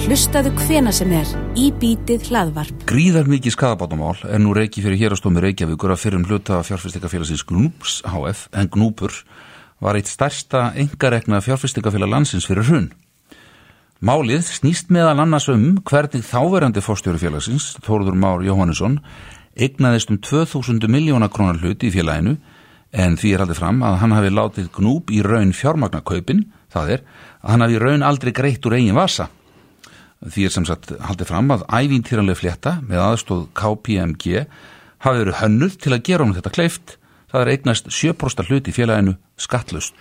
Hlustaðu hvena sem er í bítið hlaðvarp. Gríðar mikið skadabátamál er nú reiki fyrir hérastómi Reykjavíkur að fyrir um hluta fjárfyrstingafélagsins Gnúps HF en Gnúpur var eitt stærsta engarekna fjárfyrstingafélag landsins fyrir hrunn. Málið snýst meðal annars um hvernig þáverandi fórstjóri félagsins, Þóruður Már Jóhannesson, eignaðist um 2000 miljóna krónar hluti í félaginu en því er haldið fram að hann hafi látið Gnúp í raun fjármagnakaupin, það er að hann hafi raun aldrei greitt úr eigin vasa. Því er sem sagt haldið fram að ævintýranlega flétta með aðstóð KPMG hafi verið hönnuð til að gera honum þetta kleift. Það er eignast 7% hluti í félaginu skattlust.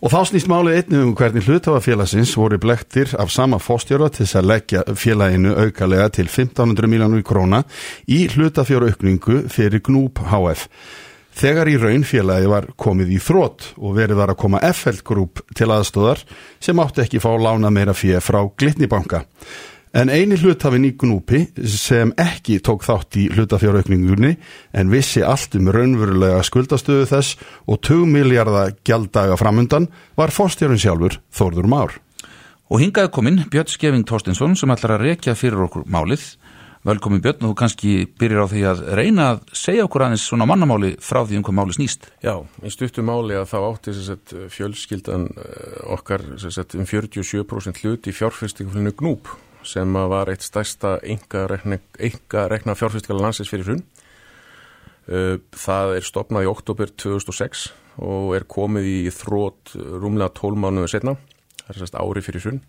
Og þá snýst málið einnig um hvernig hlutafafélagsins voru blektir af sama fóstjóra til þess að leggja félaginu aukalega til 1500 miljónur króna í hlutafjóraukningu fyrir Gnúp HF. Þegar í raun félagi var komið í þrótt og verið var að koma FL Group til aðstóðar sem átti ekki fá lána meira fyrir frá Glitnibanka. En eini hlutafinn í Gnúpi sem ekki tók þátt í hlutafjáraukningunni en vissi allt um raunverulega skuldastöðu þess og 2 miljardar gjalddaga framundan var fórstjórun sjálfur Þórður Már. Og hingaði kominn Björn Skeving Torstinsson sem ætlar að rekja fyrir okkur málið Velkomin Björn þú kannski byrjir á því að reyna að segja okkur aðeins svona mannamáli frá því um hvað máli snýst. Já, í stuttu máli að þá átti sagt, fjölskyldan eh, okkar sagt, um 47% hlut í fjárfyrstingaflinu Gnúp sem var eitt stærsta enga rekna, fjárfyrstingala landsins fyrir hrunn. Eh, það er stopnað í oktober 2006 og er komið í þrótt rúmlega 12 mánuðu setna, það er sérst ári fyrir hrunn,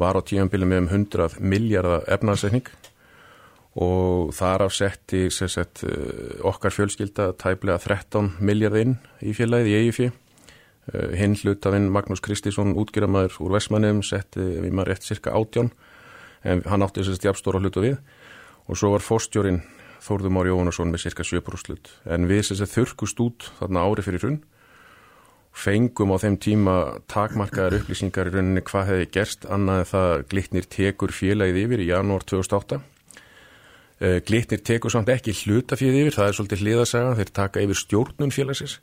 var á tíanbili með um 100 miljardar efnaðsækning og þar af setti sett, eh, okkar fjölskylda tæplega 13 miljardinn í félagið í EIFI. Eh, hinn hlutafinn Magnús Kristísson, útgjörðamæður úr Vestmannum, setti við maður rétt cirka átján. En hann átti þess að stjafstóra hlutu við. Og svo var fórstjórin Þórður Már Jóhannesson með cirka 7% hlut. En við þess að þurkust út þarna ári fyrir hrunn fengum á þeim tíma takmarkaðar upplýsingar í rauninni hvað hefði gerst annað það glitnir tekur félagið yfir í janúar 2008 Eh, Glitnir tekur samt ekki hlutafíð yfir, það er svolítið hliðasaga, þeir taka yfir stjórnun félagsins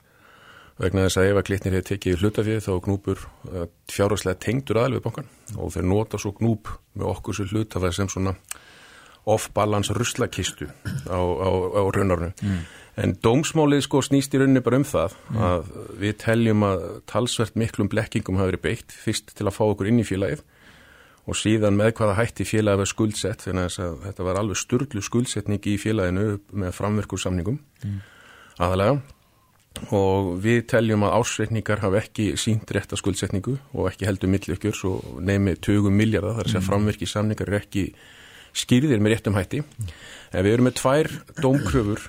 vegna þess að ef að Glitnir hefur tekið hlutafíð þá gnúpur eh, fjárhagslega tengdur aðal við bankan og þeir nota svo gnúp með okkur sem hlutafæð sem svona off-balance ruslakistu á, á, á raunarnu. Mm. En dómsmálið sko snýst í rauninni bara um það mm. að við teljum að talsvert miklum blekkingum hafi verið beitt fyrst til að fá okkur inn í félagið og síðan með hvaða hætti félagi var skuldsett þannig að þetta var alveg sturdlu skuldsetning í félaginu með framverkursamningum mm. aðalega og við teljum að ásreikningar hafa ekki sínt rétta skuldsetningu og ekki heldur milljökjur svo nefnir 20 miljardar þar að mm. framverkisamningar er ekki skýrðir með réttum hætti mm. en við erum með tvær dómkröfur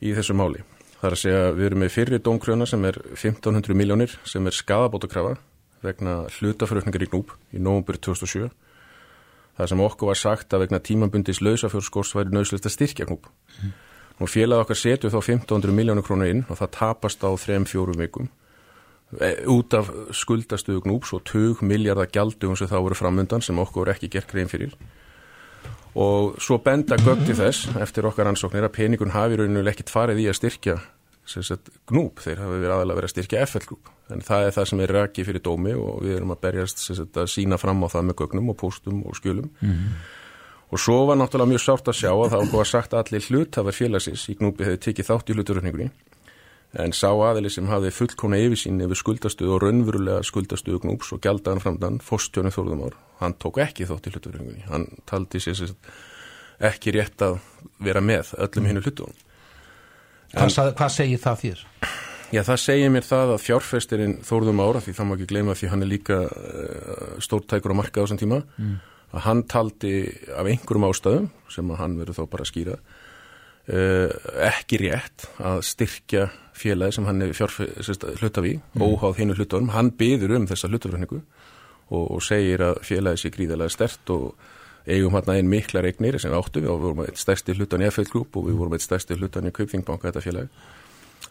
í þessu máli þar að segja við erum með fyrri dómkröfuna sem er 1500 miljónir sem er skadabótakrafa vegna hlutafröfningar í Gnúb í nógumbur 2007 það sem okkur var sagt að vegna tímabundis lausafjórskors væri nöðslist að styrkja Gnúb mm. Nú félagi okkar setju þá 1500 miljónu krónu inn og það tapast á 3-4 vikum e, út af skuldastuðu Gnúbs og 20 miljardar gjaldugum sem þá voru framöndan sem okkur voru ekki gert grein fyrir og svo benda gögti þess eftir okkar ansóknir að peningun hafi raunuleg ekkit farið í að styrkja gnúp, þeir hafa verið aðalega verið að styrkja FL-grúp, en það er það sem er rækki fyrir dómi og við erum að berjast sagt, að sína fram á það með gögnum og póstum og skjölum. Mm -hmm. og svo var náttúrulega mjög sárt að sjá að það var sagt allir hlutafar félagsins í gnúpi hefði tekið þátt í hluturöfningunni en sá aðili sem hafði fullkona yfirsýn yfir skuldastuð og raunverulega skuldastuðu gnúps og gjaldaðan framdann fórstjónu þórðumár, hann tók ekki þátt í hluturöfningunni, hann taldi sér ekki rétt að vera með öllum hinnu hlutunum Hvað, hvað segir það þér? Já, það segir mér það að fjárfestirinn Þórðum Ára, því það má ekki gleyma því hann er líka uh, stórtækur á marka á þessum tíma, mm. að hann taldi af einhverjum ástæðum, sem að hann verður þá bara að skýra, uh, ekki rétt að styrkja félagi sem hann er hlutaf í, mm. óháð hinnu hlutunum. Hann byður um þessa hlutafrækningu og, og segir að félagi sé gríðarlega stert og eigum hérna einn mikla regnir sem áttu, við vorum eitt stærsti hlutan í FL Group og við vorum eitt stærsti hlutan í Kaupþingbanka þetta félag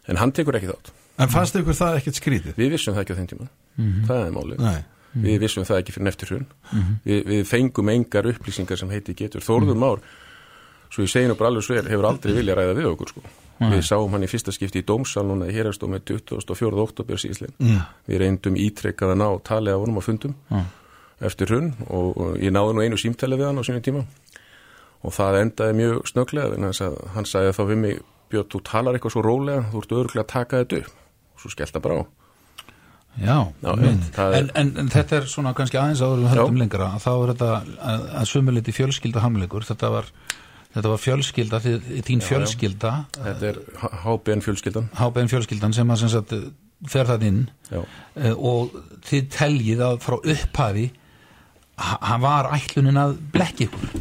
en hann tekur ekki þátt En fannst ykkur það ekkert skrítið? Við vissum það ekki á þenn tíma, mm -hmm. það er málið mm -hmm. Við vissum það ekki fyrir nefturhrun mm -hmm. við, við fengum engar upplýsingar sem heiti getur Þórður mhm. Már, svo ég segi nú bara alveg svo er, hefur aldrei vilja ræða við okkur sko Við sáum hann í fyrsta skipti í dómsal núna í hérastómi 24. oktober síðslinn Við reyndum ítrekkað að ná talið á fundum eftir hrun og, og ég náði nú einu símtæli við hann á sínum tíma. Og það endaði mjög snöglega þannig að hann sagði þá við mig Björn, þú talar eitthvað svo rólega, þú ert öruglega að taka þetta upp. Og svo skelta bara á. Já, Já, en, en, en þetta er svona kannski aðeins áður við höldum Já. lengra. Þá er þetta að, að sumuliti fjölskylda hamleikur, þetta var, þetta var fjölskylda, þín fjölskylda. Þetta er HBN fjölskyldan. HBN fjölskyldan sem að fer það inn. Já, eh, og þið teljið að frá upphafi ha- hann var ætlunin að blekki ykkur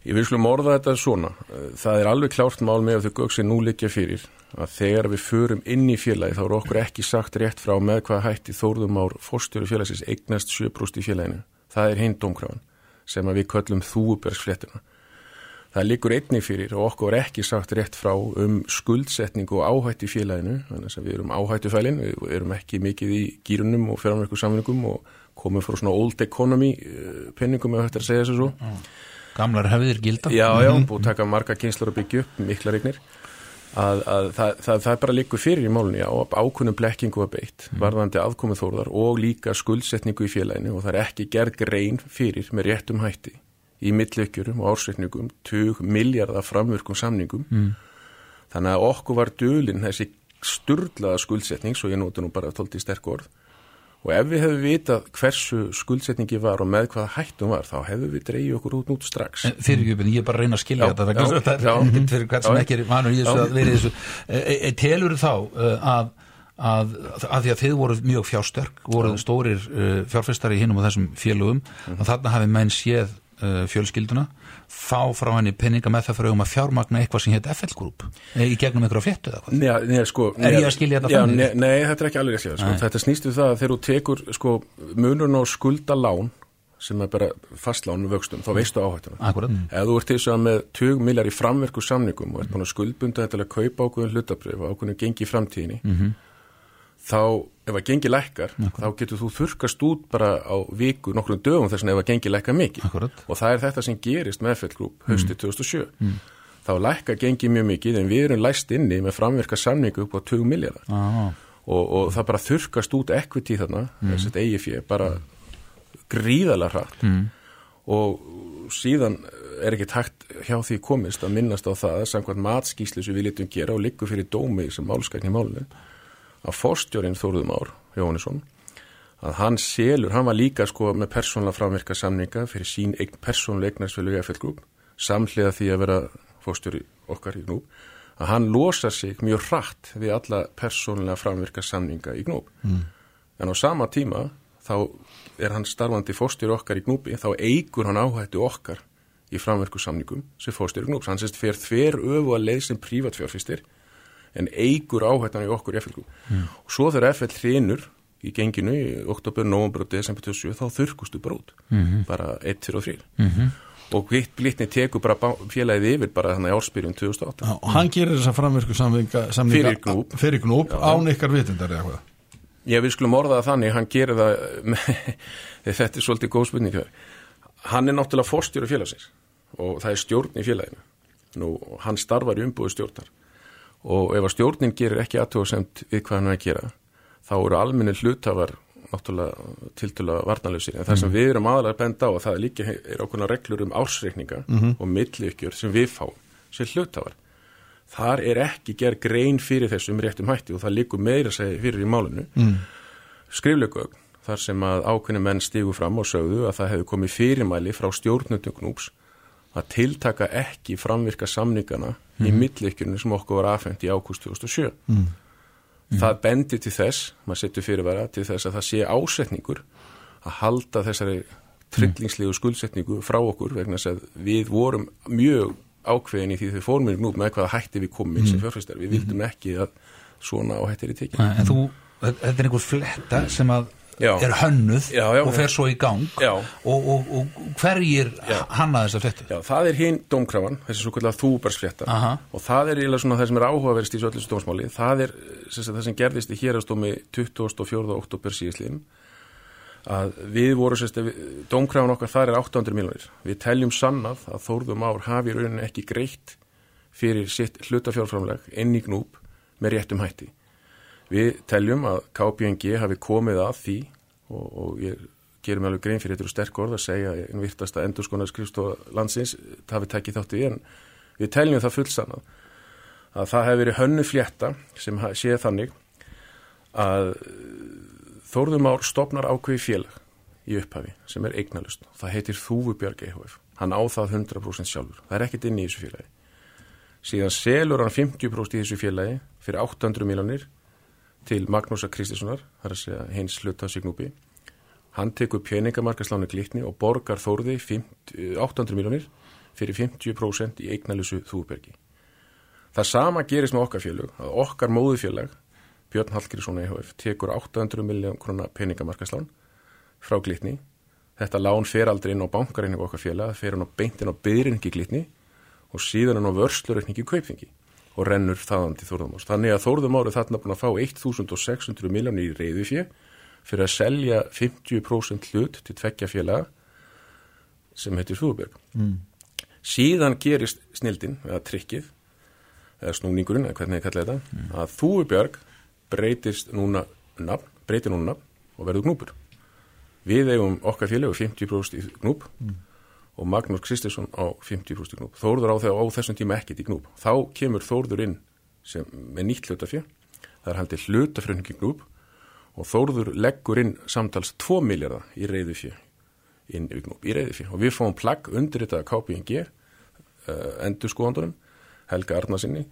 Ég vil slum orða þetta svona. Það er alveg klárt mál með að þau gögg sem nú liggja fyrir að þegar við förum inn í félagi þá er okkur ekki sagt rétt frá með hvað hætti þórðum ár fórstjóru félagsins eignast 7% í félaginu. Það er hinn dómkrafan sem við köllum þúubergsfléttuna. Það liggur einnig fyrir og okkur er ekki sagt rétt frá um skuldsetningu og áhætti félaginu. Þannig að við erum áhættufælin, við erum ekki mikið í gýrunum og fjármörku samvinningum og komum frá svona old economy eh, penningum ef þetta er að segja þessu svo. gamlar hefðir gilda. Já, já, búið að taka marga kynslar að byggja upp, mikla regnir að, að það, það, það bara líkur fyrir í málunni á ákunnum blekkingu að beitt varðandi aðkomið þórðar og líka skuldsetningu í félaginu og það er ekki gerð grein fyrir með réttum hætti í millökjurum og ársreikningum 20 miljardar framvirkum samningum. Mm. þannig að okkur var dölinn þessi sturlaða skuldsetning svo ég nota nú bara tólti sterk orð og ef við hefum vitað hversu skuldsetningi var og með hvaða hættum var þá hefum við dreigið okkur út nút strax. Fyrirgjöfin, ég er bara að reyna að skilja Já, þetta já, þess að þetta já. er ekkert fyrir hvern sem ekki er vanur í þessu að vera í þessu. E, e, telur þá uh, að, að, að því að þið voru mjög fjárstörk voru stórir uh, fjárfestari í hinum og þessum félögum og þarna hafi menn séð fjölskylduna fá frá henni penninga með það fyrir um að fjármagna eitthvað sem hétt FL Group e, í gegnum einhverja fjettu eða hvað sko, Er ég að skilja þetta þannig? Nei, nei, þetta er ekki alveg rétt. Sko. Þetta snýstu það að þegar þú tekur sko, munurinn á skuldalán sem er bara fastlán með vöxtum, þá veistu áhættuna. Ef þú ert þess að með 20 miljar í framverku samningum og ert búin að skuldbunda þetta til að kaupa ákveðin hlutabrif og ákveðin gengi í framtíðinni, Mhm. Þá ef að gengi lækkar, þá getur þú þurkast út bara á viku, nokkrum dögum þess að ef að gengi lækkar mikið. Akkurat. Og það er þetta sem gerist með FL Group hösti 2007. Þá lækkar gengi mjög mikið en við erum læst inni með framverka samningu upp á 20 miljardar á, og, og það bara þurkast út equity þarna, mm. þessi eigi fyrir bara gríðalega hratt mm. og síðan er ekki takt hjá því komist að minnast á það samkvæmt matskíslu sem við litum gera og liggur fyrir dómi sem málskækni málunum að forstjórin Þóruðum Ár Jóhannesson að hann selur, hann var líka sko með persónlega framverka samninga fyrir sín eign, persónlega FL Group samhliða því að vera fórstjóri okkar í Gnúb að hann losa sig mjög hratt við alla persónlega framverka samninga í Gnúb mm. en á sama tíma þá er hann starfandi fórstjóri okkar í Gnúbi þá eigur hann áhættu okkar í framverku samningum sem fórstjóri Gnúbs hann sérst fer þver öfu að leið sem prívatfjárfistir en eigur áhættan í okkur FL mm. og svo þegar FL hrinur í genginu í oktober, november og desember 27 þá þurrkustu brót -hmm. bara 1, 2 og 3 -hmm. og hitt blítni tekur bara félagið yfir bara þannig ársbyrjun 2008 Já, og hann gerir þessa framvirku samninga, samninga Fyrir Gnúp. Já. án ykkar vitundar eða hvað Ég vil skulum orða það þannig, hann gerir það þetta er svolítið góð spurning. Hann er náttúrulega fórstjóri félagsins og það er stjórn í félaginu. Nú, hann starfar í umbúðu stjórnar og ef að stjórnin gerir ekki aðtöðasemt við hvað hann er að gera, þá eru almenni hlutafar náttúrulega tiltölulega varnalösir. En það sem við erum aðalega að benda á að það er líka er ákveðna reglur um ársreikninga og milliukkjör sem við fáum sem hlutafar. Þar er ekki gerð grein fyrir þessum réttum hætti og það líkur meira segja fyrir í málinu. Mm. Skriflegögn, þar sem að ákveðni menn stígu fram og sögðu að það hefði komið fyrirmæli frá stjórnundum knúps að tiltaka ekki framvirka samningana í milliukkjörinu sem okkur var afhengt í ágúst 2007. Það bendir til þess, maður setur fyrirvara, til þess að það sé ásetningur að halda þessari tryllingslegu skuldsetningu frá okkur vegna þess að við vorum mjög ákveðin í því þau fórum nú með hvaða hætti við komum mm. sem fjárfæstar. Við vildum ekki að svona áhættir í tekinu. en þú, þetta er einhver fletta sem að Já. er hönnuð Já, já. og fer svo í gang og, og, og hverjir hanna þessa flettu Já, það er hinn dómkrafan, þessi svo kallar þúbarsflétta Aha. og það er eiginlega svona það sem er áhugaverist í svo allir dómsmáli, það er sem það sem gerðist í hérastómi 24. oktober síðisliðin að við vorum sérst, dómkrafan okkar þar er 800 miljonir við teljum sannað að Þórðum ár hafi rauninni ekki greitt fyrir sitt hlutafjárframleg inn í gnúb með réttum hætti Við teljum að KPNG hafi komið að því og, og ég gerum alveg grein fyrir þetta eru sterk orð að segja en virtasta endurskona skrifstofa landsins við tekið þátti en við teljum það fullsann að það hefur verið hönnu flétta sem sé þannig að Þórðum Ár stopnar ákveði félag í upphafi sem er eignalust. Það heitir Þúfubjörg EHF. Hann á það 100% sjálfur. Það er ekkert inn í þessu félagi. Síðan selur hann 50% í þessu félagi fyrir 800 miljonir til Magnúsa Kristissonar, það er að segja hins hluta Signúbi. Hann tekur peningamarkaslánu glitni og borgar Þórði 50, 800 miljonir fyrir 50% í eignalusu Þúfubjörgi. Það sama gerist með okkar félög, að okkar móðufélag Björn Hallgrísson EHF tekur 800 miljón krona peningamarkaslán frá glitni. Þetta lán fer aldrei inn á bankareiningu okkar félag, það fer hann á beintin á byrjningi glitni og síðan hann á vörslurreikningi kaupþingi og rennur þaðan til Þórðumárs. Þannig að Þórðumári þarna búin að fá 1600 miljónir í reyðufjö fyrir að selja 50% hlut til tveggja félaga sem heitir Þúberg. Mm. Síðan gerist snildin, eða trikkið, eða snúningurinn, eða hvernig ég kalla þetta, að Þúbjörg breytist núna nafn, breytir núna nafn og verður gnúpur. Við eigum okkar félögu 50% í gnúp og Magnús Kristinsson á 50% í gnúp. Þórður á þegar á þessum tíma ekkit í gnúp. Þá kemur Þórður inn sem, með nýtt hlutafjö. Það er haldið hlutafröningi gnúp og Þórður leggur inn samtals 2 miljardar í reyðufjö inn í gnúp, í reyðufjö. Og við fáum plagg undir þetta KPNG uh, endur skoðandunum, Helga Arnarsinni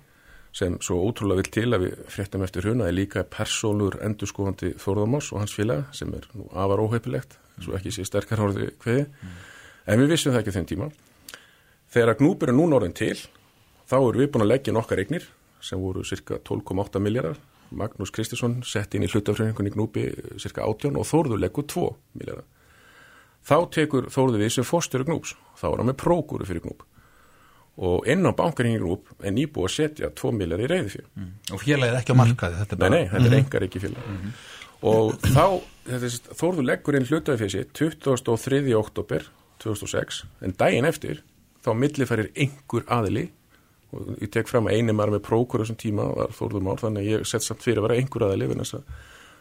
sem svo ótrúlega vil til að við fréttum eftir að er líka persónur endurskóðandi Þórðamás og hans félaga sem er nú afar óheipilegt, svo ekki sé sterkar hórði hveði, mm. En við vissum það ekki þenn tíma. Þegar gnúpur er núna orðin til, þá erum við búin að leggja nokkar eignir sem voru cirka 12,8 miljardar, Magnús Kristinsson sett inn í hlutafröningunni gnúpi cirka 18 og Þórður leggur 2 miljardar. Þá tekur Þórður við sem fórstöru gnúps, þá er hann með prókúru fyrir gnúp og inn á bankaringin grúp er nýbúið að setja 2 miljard í reyði fyrir. Mm. Og félagið ekki á markaði, þetta er Nei, bara... nei, þetta er engar ekki félag. Og þá, þetta er, Þórður leggur inn hlutaði fyrir sér 23. oktober 2006, en daginn eftir þá millifærir einhver aðili. Og ég tek fram að eini maður með prókur þessum tíma var Þórður Már, þannig að ég sett samt fyrir að vera einhver aðili vegna þess að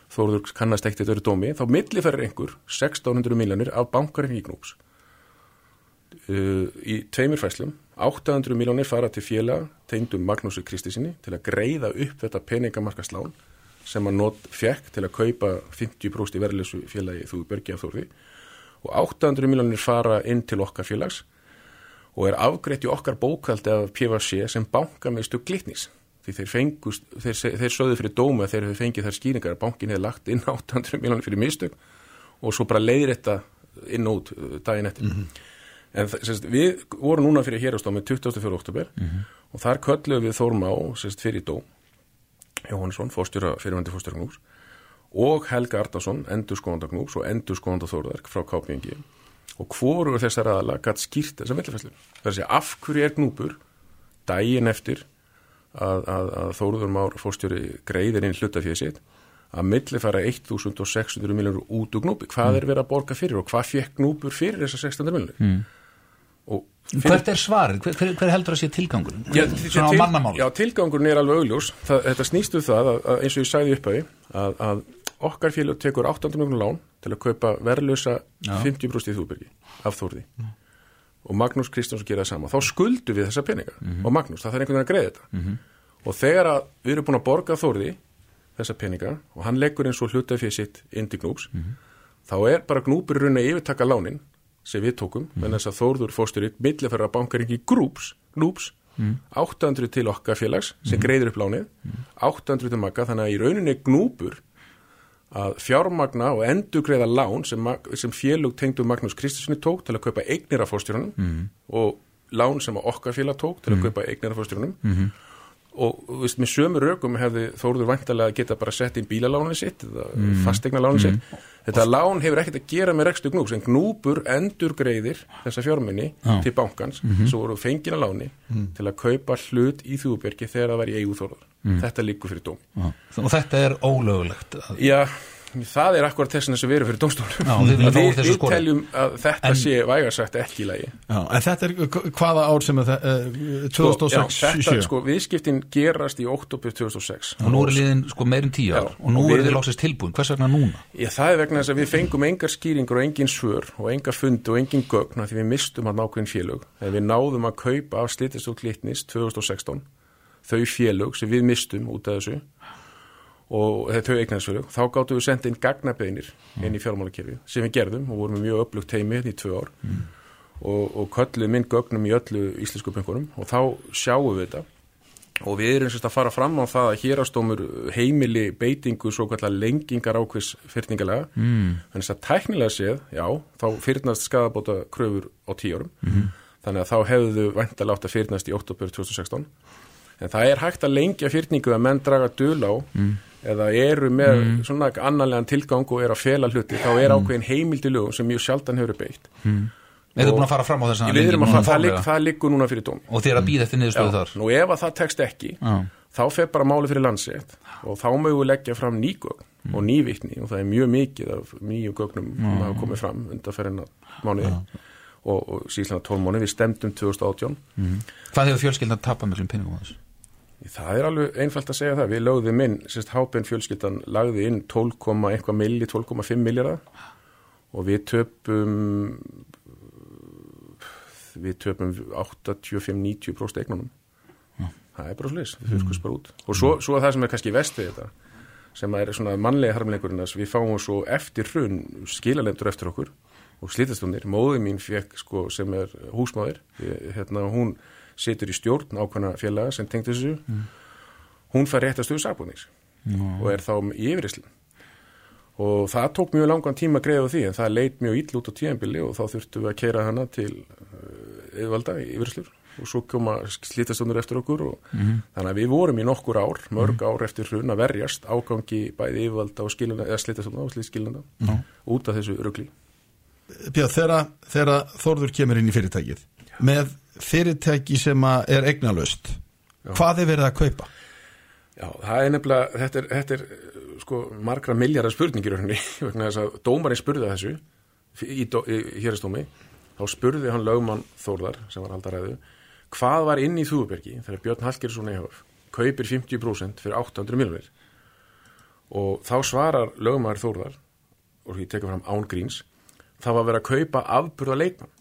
Þórður kannast ekkert eru dómi, þá millifærir einhver 1600 miljonir af bankarinn í gnúps. Uh, í tveimur fæslum 800 miljónir fara til félag tegndum Magnúsi Kristisinni til að greiða upp þetta peningamarkaslán sem hann not fekk til að kaupa 50% í verðlösu félagi þú börgi af þórði og 800 miljónir fara inn til okkar félags og er afgreitt í okkar bókaldi af PVC sem banka með stu glitnis. Því þeir fengust, þeir, þeir sögðu fyrir dóma þegar þeir fengið þær skýringar að bankin hefði lagt inn 800 miljónir fyrir mistök og svo bara leiðir þetta inn út uh, daginn eftir. En sérst, við vorum núna fyrir hérastámi 24. oktober og þar kölluðum við Þórmá sérst, fyrir dó Jóhannesson, fórstjóra fyrirvændi fórstjóra Gnús og Helga Arnason, endurskóðanda Gnús og endurskóðanda Þórðark frá KPNG og hvorur þessar aðala gætt skýrt þessa villafæslu. Það er að segja af hverju er Gnúpur daginn eftir að, að, að Þórður Már fórstjóri greiðir inn hlutafíði sitt að milli fara 1600 miljónur út úr Gnúpi. Hvað er verið að borga fyrir og hvað fekk Gnúpur fyrir þessar 600 miljónur? Mm. Hvert er svarið? Hver, hver, hver heldur að sé tilgangurinn? Já, til-. Já, tilgangurinn er alveg augljós. Það, þetta snýstu það að, eins og ég sagði upphæði að, að okkar félag tekur 800 miljonar lán til að kaupa verðlösa Já. 50% í Þúbergi af Þórði. Og Magnús Kristjánsson gera það sama. Þá skuldum við þessa peninga. Og Magnús, það þarf einhvern veginn að greiða þetta. Og þegar að við erum búin að borga Þórði þessa peninga og hann leggur eins og hlutað fyrir sitt inn til Gnúps, þá er bara Gnúpur rauninni að yfirtaka lánin sem við tókum, mm. en þess að Þórður fórstur í millifæra bankaringi Grúps, Gnúps, 800 til okkar félags sem greiður upp lánið, 800 til Magga, þannig að í rauninni Gnúpur að fjármagna og endugreiða lán sem, sem félug tengdu Magnús Kristinssoni tók til að kaupa eignir af fórstjórunum mm. og lán sem að okkar félag tók til að kaupa eignir af fórstjórunum mm. og veist, með sömu rökum hefði Þórður vantarlega geta bara sett inn bílalánið sitt eða mm. fastegnalánið sitt þetta lán hefur ekkert að gera með rekstu gnúps en gnúpur endurgreiðir þessa fjármunni Já. til bankans sem voru fengina láni til að kaupa hlut í þúbergi þegar það var í eigu Þórður þetta liggur fyrir dóm. Og þetta er ólögulegt. Já, Það er akkurat þess að við erum fyrir úr við, þessu við skorið. teljum að þetta En- sé vægarsagt ekki í lagi. Já, en þetta er hvaða ár sem er það, uh, Sko, 2006 já, þetta, 7? sko, viðskiptin gerast í oktober 2006. og nú er liðin sko meirinn tíu ár Já, og nú er við þið lóksist tilbúin, hvers vegna núna? Já, það er vegna þess að við fengum engar skýringur og engin svör og engar fundi og engin gögn af því við mistum að nákvæðin félög. En við náðum að kaupa af slitist og glitnis 2016 þau félög sem við mistum út af þessu og þau eignarsfélög. Þá gáttum við senda inn gagnabeinir inn í fjármálakerfi sem við gerðum og vorum mjög upplugt teimi hérna í tvö ár. Og, og kölluðum inn gögnum í öllu íslensku bönkunum og þá sjáum við þetta. Og við erum sérst að fara fram á það að hérastómur heimili beitingu svo kallar lengingar ákveðs fyrningalega mm. þannig að tæknilega séð, já, þá fyrnast skadabóta kröfur á tíu árum. Þannig að þá hefðu þau væntalega átt að fyrnast í oktober 2016 en það er hægt að lengja fyrningu að menn draga dul á eða eru með svona annarlegan tilgang og er að fela hluti, þá er ákveðin heimildi lögum sem mjög sjaldan hefur beitt. Er þið búin að fara fram á þess að við erum að fara, það, það liggur núna fyrir dóm. Og er að býða eftir niðurstöðu þar? Nú ef að það tekst ekki Já. þá fer bara máli fyrir landsett og þá mögum við leggja fram nýgögn og nývittni og það er mjög mikið af nýju gögnum sem hafa komið fram undanferðina mánuði og, og síðan 12 mánuði, við stemdum 2018 Hvað hefur fjölskyldan tapað með pinningum á þessu? Það er alveg einfalt að segja það, við lögðum inn sérst hápenn fjölskyldan lagði inn 12, eitthvað milli, 12,5 miljardar og við töpum við töpum 85-90% eignunum. Það er bara slis, við fyrir bara út. Og svo, svo það sem er kannski vest við þetta sem er svona mannlega harmleikurinn að við fáum svo eftir hrun skilalendur eftir okkur og slítastundir, móði mín fekk sko sem er húsmáður ég, hérna hún situr í stjórn ákvæmna félaga sem tengt þessu. Hún fær rétt að stöðu sagbúnings og er þá í yfirrislun og það tók mjög langan tíma að greiða því en það leit mjög ill út á tíðanbili og þá þurftum við að keira hana til yfirvalda í yfirrislur og svo koma slítastundur eftir okkur og þannig að við vorum í nokkur ár, mörg ár eftir hrun að verjast ágangi bæði yfirvalda og slítastundur og slítskilanda út af þessu rugli. Björn, þegar, Þórður kemur inn í fyrirtækið með fyrirtæki sem að er eignalöst hvað er verið að kaupa? Já, það er nefnilega, þetta er, þetta er sko margra miljardar spurningir vegna þess að dómarinn spurði að þessu í, í, héristómi, þá spurði hann lögmann Þórðar, sem var haldaræðu, hvað var inn í Þúðbergi þegar Björn Hallgeirsson EHF kaupir 50% fyrir 800 miljonir og þá svarar lögmaður Þórðar, og því tekur fram án gríns, það var verið að kaupa afburða leikmann.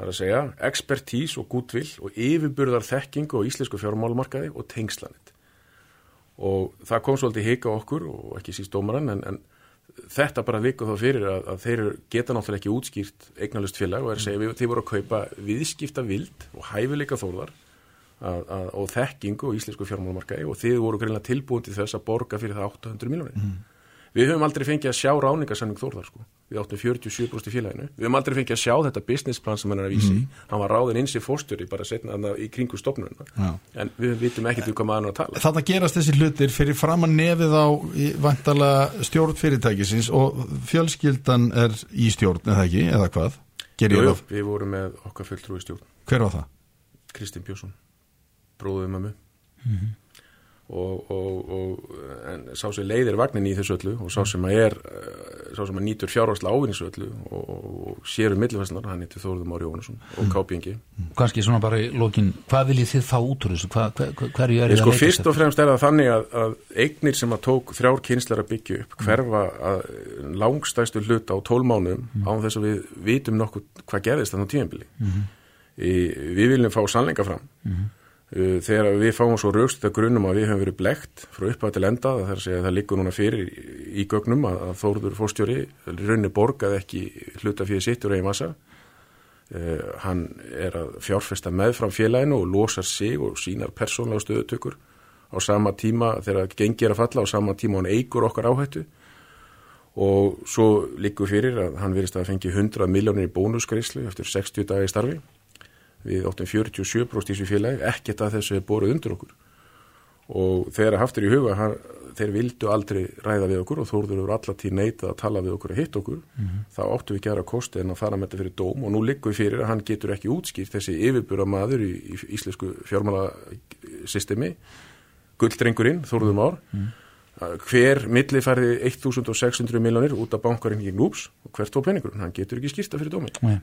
Það er að segja expertís og gútvill og yfirburðar þekkingu á íslensku fjármálumarkaði og tengslanit og það kom svolítið hika okkur og ekki síst dómaran en, en þetta bara viku þá fyrir að, að þeir geta náttúrulega ekki útskýrt eignalust félag og er að segja við þeir voru að kaupa viðskipta vild og hæfileika að, og þekkingu og íslensku fjármálumarkaði og þið voru greinlega tilbúin til þess að borga fyrir það 800 miljónir. Við höfum aldrei fengið að sjá ráningarsamning Þórðar sko. Við áttum 47% í félaginu. Við höfum aldrei fengið að sjá þetta businessplan sem hann er að vísi. Hann var ráðin eins í fórstjóri bara setna í kringu stopnuna. Já. En við vitum ekkert um hvað maður er að tala. Þannig gerast þessi hlutir fyrir framann nefið á vantala stjórn fyrirtækisins og fjölskyldan er í stjórn, eða ekki, eða hvað? Jú, jú, við vorum með okkar fulltrúi stjórn. Hver var það? Kristinn Björnsson, bróðum. Og, og, og en sá sem leiðir vagnin í þessu öllu og sá sem að er eh, sá sem að nýtur fjárhagslega ávinni þessu öllu og, og, og sér um millifæslar, hann heitir Þóruður Mári Jónasson og KPNG. Kanski svona bara í lokin, hvað viljið þið fá út úr þessu? Hvað, hver, hverju er þið sko að fyrst og fremst er það þannig að, að eignir sem að tók þrjár kynslar að byggja upp hverfa að langstæstu hluta á tólmánuðum án þess að við vitum nokkuð hvað gerðist þannig á tíðanbili. Við viljum fá sannleika fram. Uh, Þegar við fáum svo raukst þetta grunum að við höfum verið blekt frá upphæð til enda það er að segja að það liggur núna fyrir í, gögnum að, að Þórður fórstjóri raunni borgaði ekki hluta fyrir sitt úr eigin massa. Uh, hann er að fjárfesta meðfram félaginu og losar sig og sínar persónlega stöðutökur á sama tíma þegar gengi er að falla á sama tíma hann eigur okkar áhættu. Og svo líkur fyrir að hann verist að fengi 100 miljónir í bónusgreislu eftir 60 dagi starfi við áttum 47% í þessu félagi ekkert að þessu er boruð undir okkur. Og þegar haftur í huga hann, þeir vildu aldrei ræða við okkur og þóruður eru allatíð neitað að tala við okkur að hitta okkur. Þá áttu við gera kosti en að fara með þetta fyrir dóm og nú liggur fyrir að hann getur ekki útskýrt þessi yfirbúra maður í, í íslensku fjármála systemi gulldrengurinn, Þóruður Már. Hver milli færði 1600 miljonir út af bankarinn í Gnúps og hvert tók peningurinn, hann getur ekki skýrsta fyrir dómi. Nei,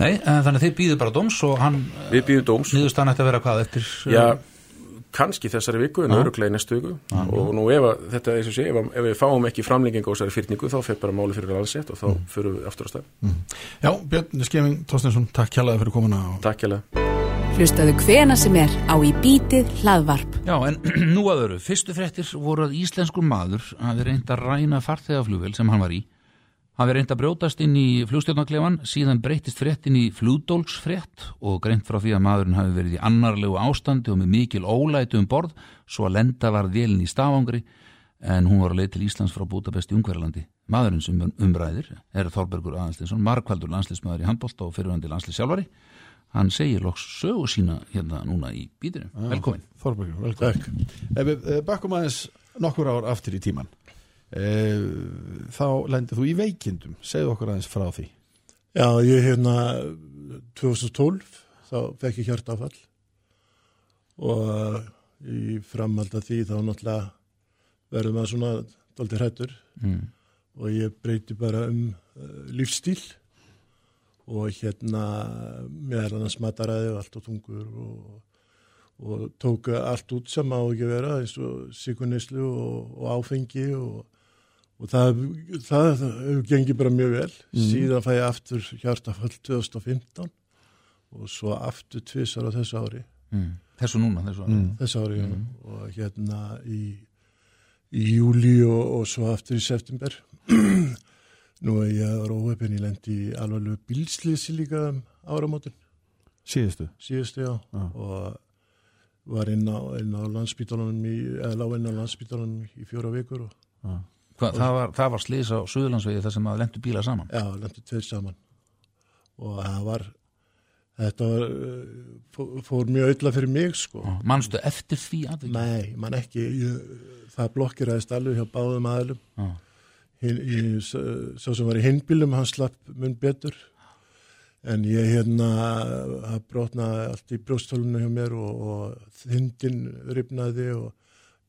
Nei þannig að þið býðu bara dóms og hann Við býðum dóms. nýðustan ætti að vera hvað eftir Já, kannski þessari viku en öruglega í næstu viku. Og nú ef að, þetta er eins og sé, ef, að- ef við fáum ekki framlenging á þessari fyrningu þá fer bara máli fyrir allsett og þá fyrir við aftur á stað. Já, Björn Skeving Tóstensson, takk kjærlega fyrir komuna og Takk hérlega Hlustaðu hvena sem er á í bítið hlaðvarp. Já, en nú að öru, fyrstu fréttir voru að íslenskur maður hafi reynd að ræna farþegaflugvel sem hann var í hafi reynd að brjótast inn í flugstjórnaklefan síðan breytist fréttin í flugdólksfrétt og greint frá því að maðurinn hafi verið í annarlegu ástandi og með mikil ólætu um borð svo að lenda var vélin í stafangri en hún var að leið til Íslands frá Bútabest í Ungverjalandi. Maðurinn sem umræðir er Þorbergur Aðalstinsson, markvaldur landslismæður í handbólt og fyrirvandi landslissjálfari hann segir loks sögu sína hérna núna í bítinu. Velkomin. Þorbergur, velkomin Ef við eh, bakkum aðeins nokkur ár aftur í tíman þá lendið þú í veikindum. Segðu okkur aðeins frá því. Já, ég hérna 2012 þá fekk ég hjartafall. Og í framhald af því þá náttúrulega verður maður svona dálítið hrættur Mm. og ég breyti bara um uh, lífstíl og hérna meðal annars mataræði og allt á tungur og, og tók allt út sem á ekki að vera eins og sikunislu og, og áfengi og, og það, það, það gengið bara mjög vel. Síðan fæ ég aftur hjartafall 2015 og svo aftur tvissar á þessu ári. Mm. Þessu núna, þessu mm. þessu ári mm. og hérna í, í júli og, og svo aftur í september. Nú er ég róhefinn ég lendi í alvarlegu bílslýsi líka um áramótin. Síðustu? Síðustu já. Já. og var inn á, inn á landsbítalunum í, eða lág inn á landsbítalunum í fjóra vikur og Hva, það, var, það var slís á Suðurlandsvegi þar sem að lendu bíla saman já, lendi tveir saman og það var þetta var, fó- fór mjög öll fyrir mig sko Manstu eftir því aðviki? Nei, mann ekki. Ég, það blokkiraðist alveg hjá báðum aðlum. Svo sem var í hinbílum, hann slapp mun betur. En ég hérna, það brotnaði allt í brjóstólunum hjá mér og, og þindin ripnaði og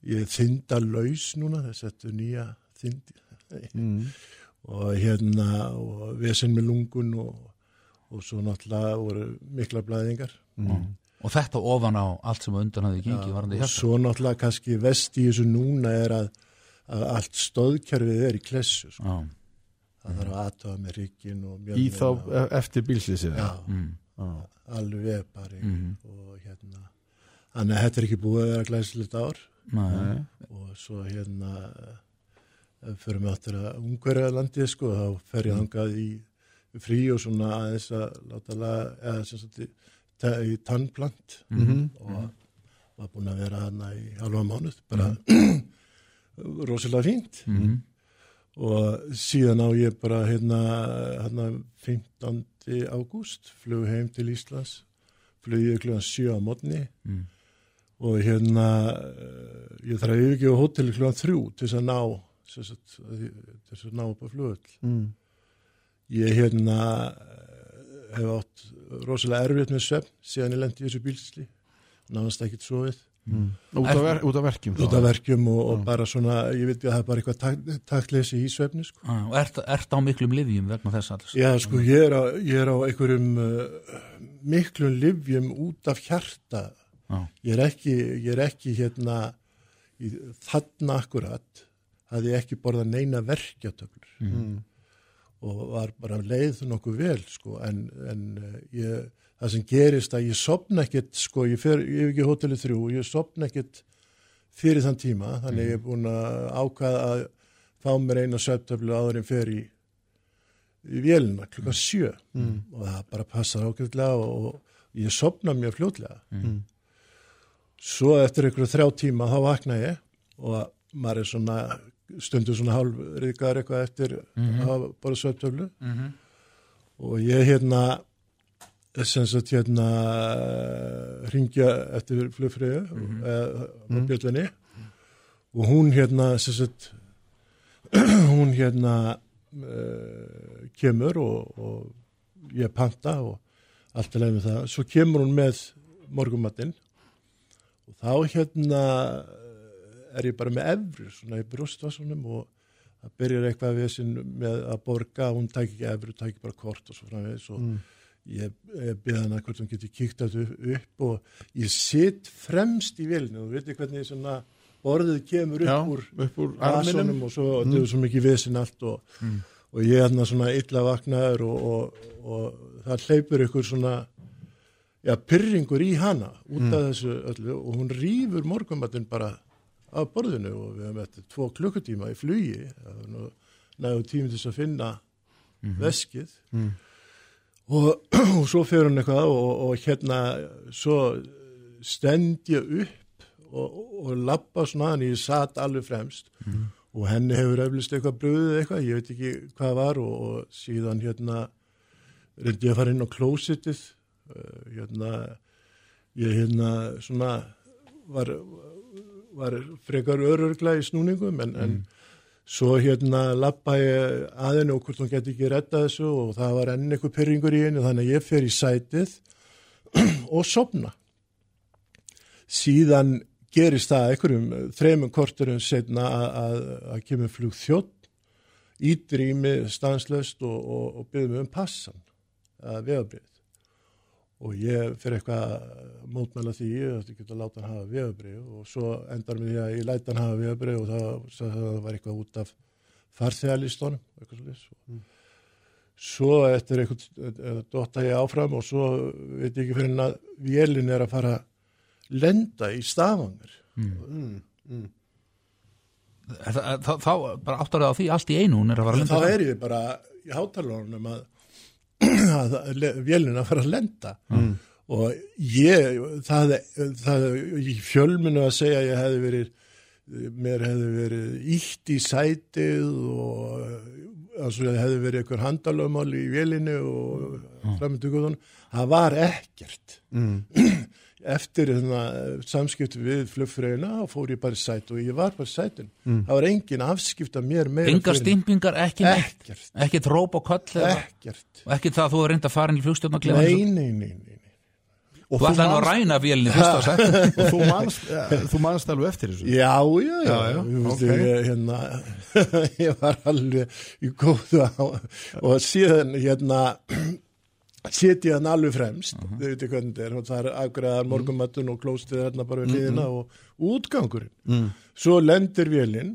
ég þinda laus núna, þess að þetta nýja þindi. mm. Og hérna, og vesen með lungun og, og svo náttúrulega voru mikla blæðingar. Og þetta ofan á allt sem á undan hafði gengið varandi og hjarta svo náttúrulega kannski vest í þessu núna er að, að allt stóðkerfið er í klessu sko. Það þarf að aðtöða með ríkin og í mjölnina þá og, e- eftir bílslýsið já, mm. alveg bara Mhm. og hérna þannig að þetta er ekki búið að vera glæsilegt ár Nei. og svo hérna fyrir mig áttur að ungverja landið sko þá fer ég hangað í frí og svona aðeins að láta laga eða sem sagt í, ta- í tannplant Mhm. og var búin að vera hana í halva mánuð bara rosalega fínt Mhm. og síðan á ég bara hérna, hérna 15. ágúst flug heim til Íslands flug ég klugan 7 á mótni Mm. og hérna ég þarf að yfirgefa hóteli klugan 3 til þess að ná að þess að ná upp á flugöld mm. ég hérna hef átt rosalega erfitt með svefn síðan ég lendi í þessu bílsli nánast ekkert sofið út, af ver, út af verkjum út af verkjum og, og bara svona ég veit að það er bara eitthvað tak, takleysi í svefni sko. Ah, Og ert, ert á miklum livjum vegna þess alls Já, sko, ég er á, ég er á einhverjum uh, miklum livjum út af hjarta. Já. Ég er ekki, ég er ekki hérna, í, þarna akkurat, hafði ég ekki borðað neina verkjatöflur. Mm. og var bara leið nokkuð vel, sko, en, en uh, ég, það sem gerist að ég sopna ekkert, sko, ég fer, ég hef ekki hótelið þrjú, ég sopna ekkert fyrir þann tíma, þannig ég er búin að ákvaða að fá mér eina sveftöflu áður en fer í, í vélina klukka sjö. Og það bara passar ákveðlega og, og ég sopna mjög fljótlega. Svo eftir einhverju þrjá tíma þá vakna ég og maður er svona stundur svona hálfriðgar eitthvað eftir að hafa bara sveftöflu og ég hérna sem sagt hérna ringja eftir flugfröðu mm -hmm. á bjöllunni. Og hún hérna sem sagt hún hérna uh, kemur og, og ég panta og allt er leið með það. Svo kemur hún með morgumatinn og þá hérna er ég bara með efru svona í brjóstvasunum og það byrjar eitthvað við sin með að borga hún tæk ekki efru, tæk bara kort og svo framvegis og ég, ég byrði hana hvort hún geti kíkt þetta upp, og ég sitt fremst í vélinu og veitir hvernig svona borðið kemur upp Já, úr upp úr vasunum og svo mm. þetta er svo mikið vesinn allt og, og ég er hérna svona illa vaknaður og, og, og það hleypur ykkur svona já, pyrringur í hana út af þessu öllu og hún rýfur morgumatinn bara af borðinu og við hefum eftir tvo klukkutíma í flugi. Það var nú nægu tími til þess að finna veskið. Og, og svo fyrir hún eitthvað og, og hérna svo stend ég upp og, og lappa svona hann ég satt alveg fremst. Og henni hefur eflust eitthvað bröðið eitthvað, ég veit ekki hvað var og, og síðan hérna reyndi ég að fara inn á klósitið uh, hérna ég hérna svona var, var frekar örörgla í snúningum en, en svo hérna lappa ég að henni og hvort hún geti ekki rettað þessu og það var enn eitthvað pyrringur í henni þannig að ég fer í sætið og sopna síðan gerist það einhverjum þreymum korturum setna að, kemur flug þjótt ítir í mig stanslöst og, og, og byrðum um passan að vegabrið og ég fyrir eitthvað að mótmæla því að þetta geta láta hann hafa vegabrið og svo endar með því að ég læta hann hafa vegabrið og það, það, var eitthvað út af farþegalistónum eitthvað svolítið mm. svo eftir eitthvað dotta ég áfram og svo veit ég ekki fyrir hann að vélinn er að fara að lenda í stafangur Er það- Þá, þá bara áttar það á því allt í einu hún er að fara að en lenda þá er ég bara í hátalarunum að, að vélinn að fara að lenda. Og ég það, það fjölminu að segja að ég hefði verið mér hefði verið ítt í sætið og altså það hefði verið einhver handalöfmál í vélinu og framönduguðun það var ekkert eftir þarna, samskipti við flugfröðina og fór ég bara í sæt og ég var bara í sætin það var engin afskipt af mér meira Engar stimpingar, ekki neitt? Ekkert, Ekkert róp og köll eða- ekkert. Og ekkert það að þú er reynd að fara inn í flugstjórnarklefa nei, nei, nei, nei, nei. og Þú ætlaði að ræna vélinni fyrst að segja og þú manst, ja, þú manst alveg eftir þessu? Já, já, já, Já, já, Þú veist, ok. ég, hérna, ég var alveg í góðu á og síðan hérna setja hann alveg fremst. Þau veitir hvernig þetta er það er afgræðar morgumattun og klóstið hérna bara við hliðina og útgangurinn. Mm. svo lendir vélinn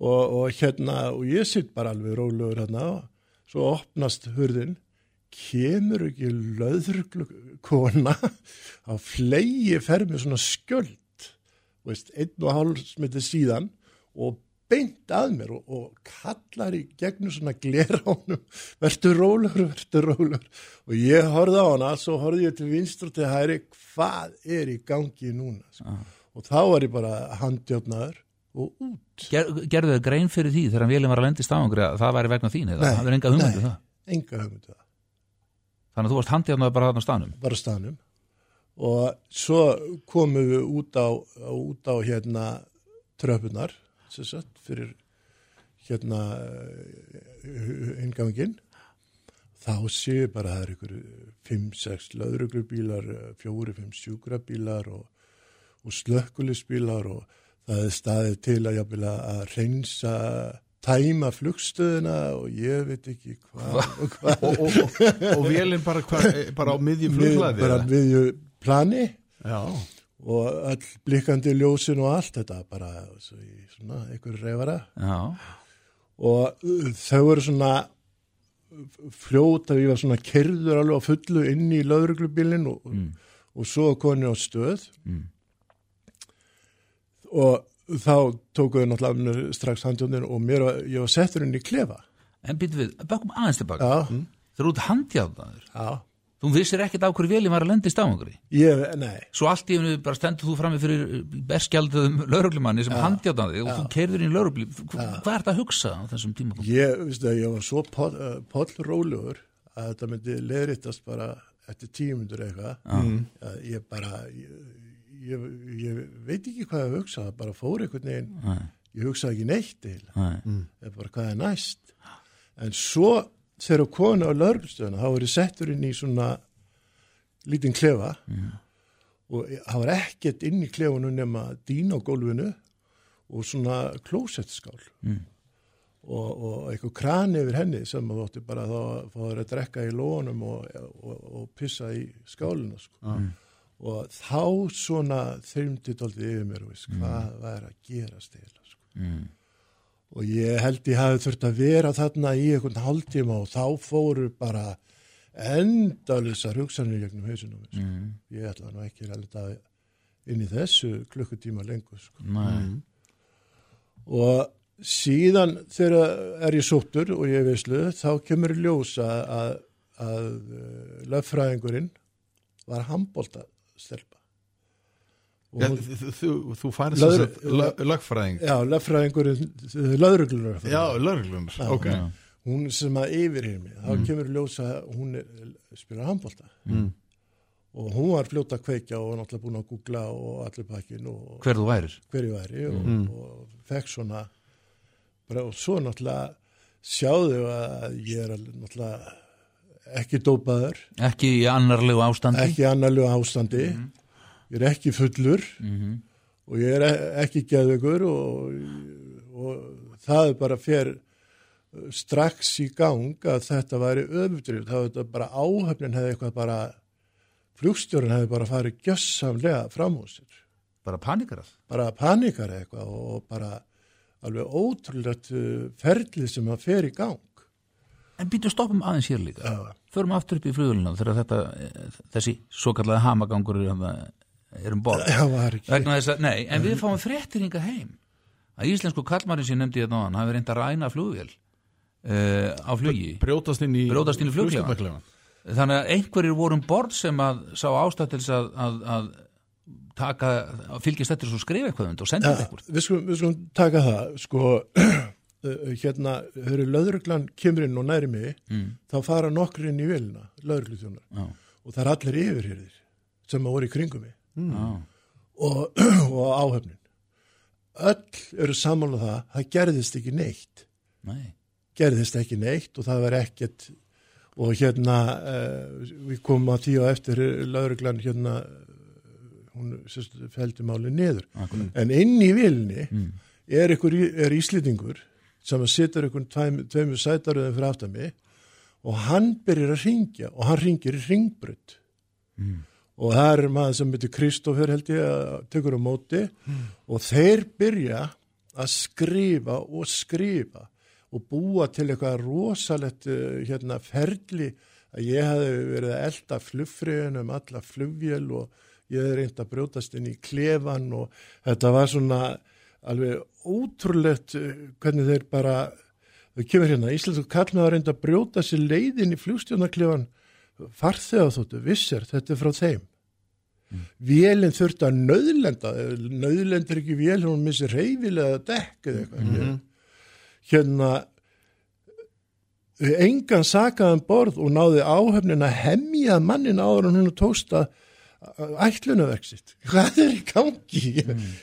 og, og hérna og ég sitt bara alveg rólegur hérna. Og svo opnast hurðin. Kemur ekki löðruglu kona á flegi fer með svona skjöld. Veist, einn og hálf smitið síðan. Og beint að mér og, og kallar í gegnum svona glera honum. Verður rólegur, verður rólegur. Og ég horfði á hana, svo horfði ég til vinstur til hæri, hvað er í gangi núna sko. og þá var ég bara handjotnaður og út. Ger, Gerðu þau grein fyrir því þegar vélinn var að lendi stafangri að það væri vegna þín eða? Nei, það er enga hugmyndu nei. það? enga hugmyndu það, Þannig að þú varst handjáðnaði bara þarna á staðnum? Bara á staðnum. Og svo komum við út á, út á hérna tröpunar sem sagt, fyrir hérna ingangin þá séu bara að það er ykkur 5-6 löðruglubílar 4-5 sjúkrabílar og, og slökkulisbílar og það er staðið til að, jafnvel að reynsa tæma flugstöðuna og ég veit ekki hvað og hvað. Og, og, og, vélinn bara, hva, bara á miðjum við, fluglaði bara miðju plani. Já, og all blikkandi ljósin og allt þetta bara svo í svona einhver reyfara Já, og uh, þau eru svona fljóta, ég var svona kerður alveg á fullu inn í löðruglubílinn og, og svo koni á stöð. Og þá tókuðu náttúrulega strax handjónin og mér var, ég var settur inn í klefa. En býttu við, bökkum aðeins tilbaka. Já, Þeir eru út handjáðnaður já, Þú vissir ekkert af hverju vélinn var að lendi stafangri? Ég, nei. Svo allt í hennu bara stendur þú frammi fyrir berskjalduðum lauruglumanni sem handjáðnaði og þú keirður inn í laurugli Hvað er þetta að hugsa á þessum tíma? Ég, veistu að ég var svo poll, uh, pollrólegur að þetta myndi leðrittast bara eftir tímundur eitthvað. Að ég bara ég, ég, ég veit ekki hvað ég hugsa það bara fór einhvern veginn. Ég hugsaði ekki neitt eða bara hvað er næst? En svo þegar konu á lörgstöðuna þá var ég settur inn í svona lítinn klefa og ég- það var ekkert inn í klefunum nema dýn á gólfinu og svona klósettskál og, og eitthvað kran yfir henni sem þú ætti bara þá að þér að drekka í lónum og, og, og pissa í skálina sko. og þá svona þyrmdi daldið yfir mér og veist, hvað var að gera stila sko. Mm. og ég held ég hafi þurft að vera þarna í einhvern hálftíma og þá fóru bara endalisar hugsanir gegnum hausunum sko. Mm. ég ætla nú ekki að leta inn í þessu klukkutíma lengur sko. Nei. og síðan þegar er ég sóttur og ég veislu þá kemur í ljós að, að, að uh, löffræðingurinn var handbólta stelpa og hún, þú, þú, lög, lögfræðing. Já, löffræðingurinn löðruglunar Já, lögreglum Ok, Já. hún sem að yfirhýr mig þá kemur í ljós að hún spila handbólta mm. og hún var fljóta að kveikja og var náttúrulega búin að googla og allir pakkin og Hver þú værir? hverju væri og, og fekk svona bara, og svo náttúrulega sjáðu að ég er náttúrulega ekki dópaður, Ekki í annarlegu ástandi? ekki annarlega ástandi ég er ekki fullur Mhm. og ég er e- ekki geðvegur og, og það bara fer strax í gang að þetta væri öfudrif, það var bara áhöfnin hefði eitthvað bara flugstjórun hefði bara farið gjössamlega fram úr sér Bara panikarað? bara panikar eitthvað og bara alveg ótrúlegt uh, ferlið sem að fer í gang. En býtu stoppum aðeins hér líka. Já. Förum aftur upp í flugulina þegar þetta, eh, þessi svo kallaði hamagangur er, er um borð. Nei, en við fáum fréttir hinga heim. Að íslensku kallmarinn sem nefndi þetta náðan hafi reynd að ræna flugvél uh, á flugi. brjótast inn í í flugskapaklefann. Þannig að einhverjir voru um borð sem að sá ástæð til þess að, að, að taka, að fylgjast eftir svo skrifa eitthvað und og senda þetta Ja, eitthvað. við, skulum, við skulum taka það, sko, uh, hérna, þegar löðruglan kemur inn og næri mig, Mm. þá fara nokkur inn í vilna, löðruglutjónar, Já, og það er allir yfirhyrðir sem að voru í kringum mig já, og, og áhöfnin. Öll eru saman á það, það gerðist ekki neitt. nei. gerðist ekki neitt og það var ekkert og hérna uh, við komum að því og eftir lauruglan hérna hún feldi máli niður Akkurat. en inn í vilni Mm. er, er íslendingur sem situr ykkur tveim, tveimur sætaröðum fyrir aftan mig og hann byrjar að ringja og hann ringir í ringbrut Mm. Og það er maður sem heitir Kristófer held ég að tekur á móti. Og þeir byrja að skrifa og skrifa og búa til eitthvað rosalett uh, hérna ferli. Að ég hefði verið að elda flugfriðin um alla flugvél og ég hefði reynd að brjótast inn í klefan og þetta var svona alveg ótrúlegt uh, hvernig þeir bara þau kemur hérna, Íslands og kallnaði að reynda að brjóta sér leiðin í flugstjónaklefan farþegar þóttu, vissir, þetta er frá þeim vélinn þurfti að nöðlenda nöðlendur ekki vél, hún missi reyfilega dekk eða eitthvað hérna engan sakaðan borð og náði áhefnin að hemmja mannin áður en hún tókst að ætlunaverk sitt. Hvað er í gangi?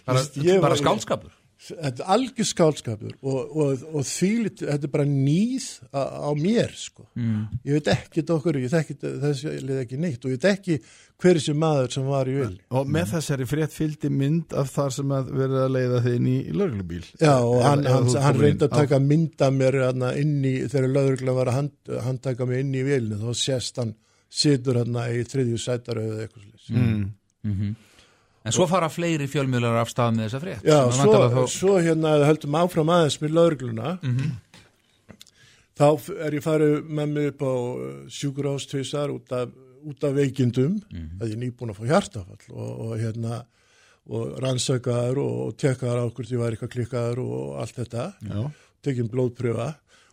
Bara, Ég bara var- skálskapur. Þetta er algjör skálskapur og, og, og þvílit, þetta er bara nýð á, á mér, sko. Mm. Ég veit ekki okkur, ég þekki þessi leið ekki neitt og ég veit ekki hver þessi maður sem var í vil. Og með þessari frétt fylgdi mynd af þar sem að verið að leiða þið inn í lögreglubíl. Já, og hann, hann, hann reyndi að taka mynd af mér inn í, þegar lögreglan var að hand, handtaka mig inn í vilni, þá sést hann situr hann í þriðju sætaröðu eða eitthvað slús. Mm. Mm En svo fara fleiri fjölmjölar af stað með þessa frétt. Já, svo, þá- svo hérna höldum áfram aðeins með lögregluna, þá f- er ég farið með mig upp á sjúkur ástvísar út út af veikindum, að ég er nýbúin að fá hjartafall og, og hérna og rannsakaðar og, og tekkaðar á hvort ég var eitthvað klikkaðar og allt þetta. Já. tekinn blóðpröfa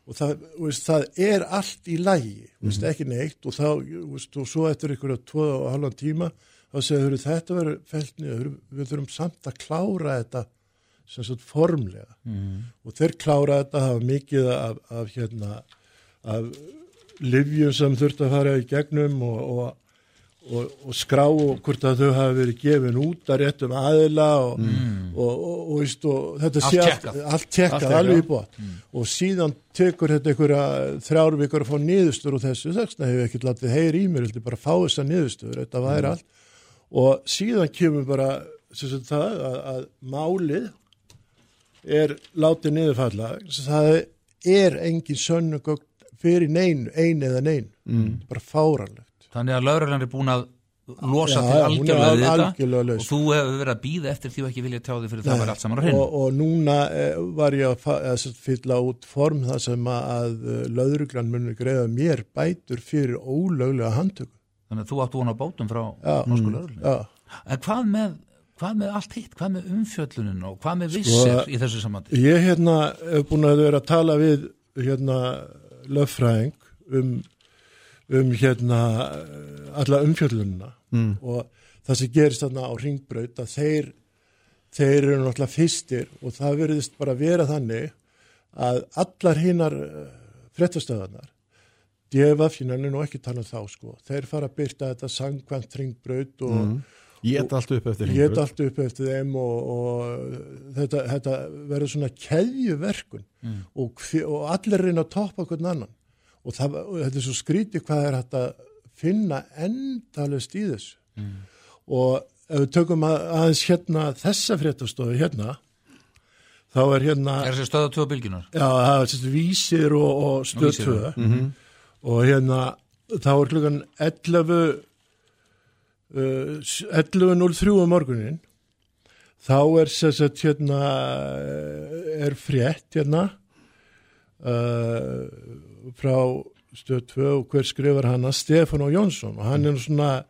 og það, veist, það er allt í lægi, mm veist, ekki neitt. Og þá, veist, og svo eftir ykkur að tvo og halvan tíma, þá segir þetta verður felt niður, við þurfum samt að klára þetta sem sagt formlega. Og þeir klára þetta hafa mikið af, af hérna af livjum sem þurft að fara í gegnum og, og og, og skrá og hvort að þau hafi verið gefin út að réttum aðila og, og, og, og, veist, og þetta sé allt, allt tekkað, alveg í bótt og síðan tekur þetta einhverja þrjár vikur að fá niðurstur og þessu. Þess að hefur ekkert látið heyri í mér, heldur bara að fá þessa niðurstur, þetta væri allt og síðan kemur bara sem sagt, það að, að málið er látið niðurfalla. Það er engin sönnugögn fyrir neinu, einu eða neinu. Mm. bara fáranlegt Þannig að lauruglan er búin að losa Já, til algjörlega við þetta og þú hefur verið að býða eftir því og ekki vilja tjá því fyrir það var allt saman á hreinu. og, og núna eh, var ég að að fylla út form það sem að lauruglan munir greiða mér bætur fyrir ólöglega handtöku Þannig að þú átt vona bótum frá norsku lauruglan. Já, En hvað með, hvað með allt hitt? Hvað með umfjöllunin og hvað með Sko, vissir í þessu samandi? Ég hérna hef búin að vera að tala við hérna löffræðing um, um hérna eh, alla umfjöllunina mm. og það sem gerist þarna á ringbraut að þeir, þeir eru náttúrulega fyrstir og það verðist bara vera þannig að allar hinnar frettastöðanar DFF-jinan er nú ekki talað þá sko. Þeir fara að byrta þetta sangkvæmt ringbraut og Ég get allt upp eftir Ég hringbraut. allt upp eftir þeim og, og þetta, þetta verður svona keðjuverkun og, hvi- og allir reyna að toppa hvern annan. Og, það, og þetta er svo skrítið hvað er hægt að finna endalust í þessu. Og ef við tökum að, aðeins hérna þessa fréttastofu hérna þá er hérna Er þessi stöða tvö bylginar? Já, það er vísir og, og stöð Vísir, 2 og hérna þá er klukkan 11 uh, 11.03 um morgunin þá er sérst hérna eh, er frétt hérna uh, frá stöð 2 og hver skrifar hana? Stefán og Jónsson. Og hann er svona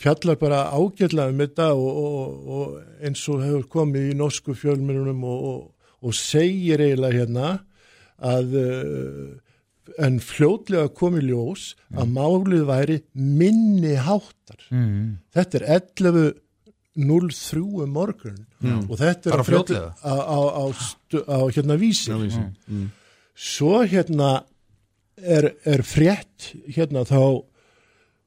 fjallar bara ágætlega um þetta og, og, og eins og hefur komið í norsku fjölmjörnum og, og segir eiginlega hérna að uh, en fljótlega komið ljós að málið væri minni háttar. Mm. Þetta er 11.03 um morgun og þetta er fljótlega? á, á, á, á hérna vísi. Vísi. Mm. Svo hérna er, er frétt hérna þá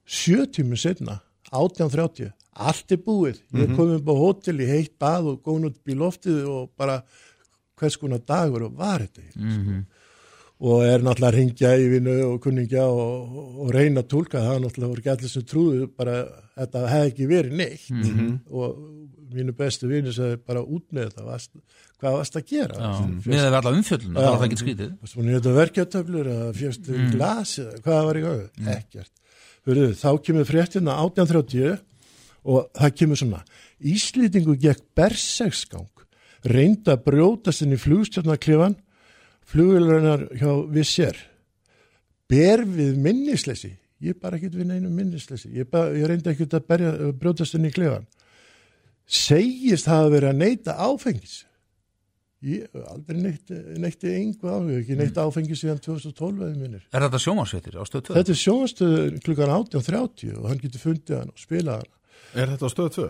sjö tímur setna, 18.30 allt er búið, ég er komin upp á hótel í heitt bað og góðn út í loftið og bara hvers konar dagur og var þetta hér og er náttúrulega að ringja í vinnu og kunningja og, og reyna að tólka það. Náttúrulega voru ekki allir sem trúðu bara þetta hefði ekki verið neitt. Og mínu bestu vinnu sagði bara út með þetta varst, hvað varst að gera? Við alla umfjöllun, það var það ekki búin í þetta verkjartöflur eða fjöstu mm. glas hvað var í gangi? Ekkert. Hörðu, þá kemur fréttina 1830 og það kemur svona. Íslýtingu gekk bersegsgang reynda að brjótast inn í flugstjórnaklifan flugveilarinnar hjá Vissér ber við minnisleysi ég bara ekkert við neinu minnisleysi ég, bara, ég reyndi ekkert að berja, brjótast inn í klifan segist hafa verið að neyta áfengis ég hef aldrei neitt, neitti einhver áfengis, ekki neitt áfengis síðan 2012 eða minnir. Er þetta sjómarsveitir á stöð 2? Þetta er sjónastöðu klukkan 18.30 og hann getur fundið hann og spilað hann. Er þetta á stöð 2?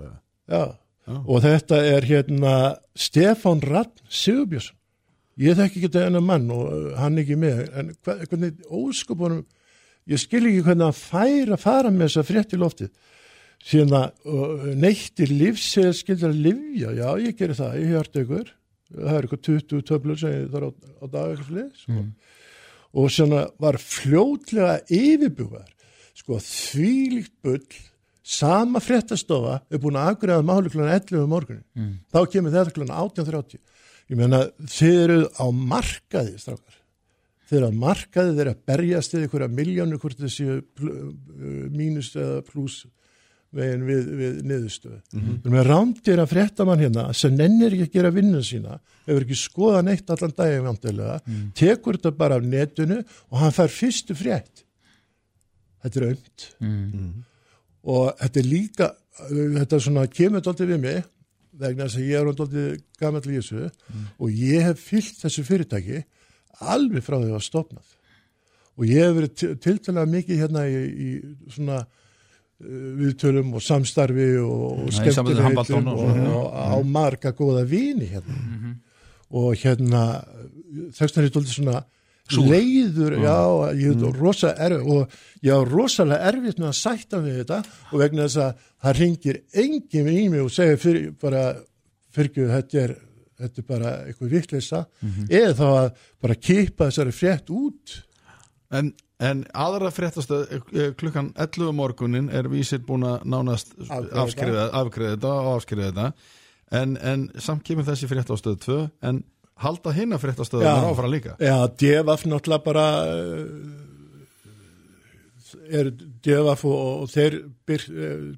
Já. Já. og þetta er hérna Stefán Rann Sigurbjörnsson. Ég þekki ekki þetta enn mann og uh, hann ekki með, en hvernig óskupunum, ég skil ekki hvernig hann fær að fara með þessa frétt í loftið. Síðan að uh, neittir livs eða skildur að livja, já ég gerir það, ég hjörtu ykkur, það er eitthvað 20 töflur sem ég þarf á, á dag eitthvað slið, sko. og svona var fljótlega yfirbúgar sko þvílíkt bull sama fréttastofa er búin að afgræða máli kluna 11 um morgunin Mm. þá kemur þetta kluna 18.30 ég meina þið eru á markaði strákar þið eru á markaði, þið eru að berjast við einhverja miljónu hvort pl- uh, mínus eða pluss veginn við, við niðurstöðu. Mm -hmm. Við erum rándir að fréttamann hérna sem nennir ekki að gera vinnun sína, hefur ekki skoðað neitt allan daginn vantilega, tekur þetta bara af netinu og hann fær fyrstu frétt. Þetta er aumt og þetta er líka, þetta er svona kemur dálítið við mig vegna þess að ég er dálítið gamall í þessu og ég hef fyllt þessu fyrirtæki alveg frá því að það var stopnað og ég hef verið til- tiltölulega mikið hérna í, í svona uh, viðtölum og samstarfi og, skemmtilegum og og, og, á marga góða vini hérna. Og hérna þess vegna er þetta svona Súr. leiður, já, ég veit, rosa erf, og ég á rosalega erfitt með að sætta við þetta og vegna þess að það ringir enginn í mig og segir fyrir, bara fyrir þetta er, þetta er bara eitthvað vitleisa eða þá að bara kipa þessari frétt út. En, en aðra fréttastöð eh, klukkan 11 morgunin er vísir búin að nánast afskriða, þetta og afskriða þetta. En, en samt kemur þessi frétt á stöð 2 en halda hinna fréttastöðunar áfram líka. Já, devaf náttúrulega bara uh, er devaf og, og þeir byr,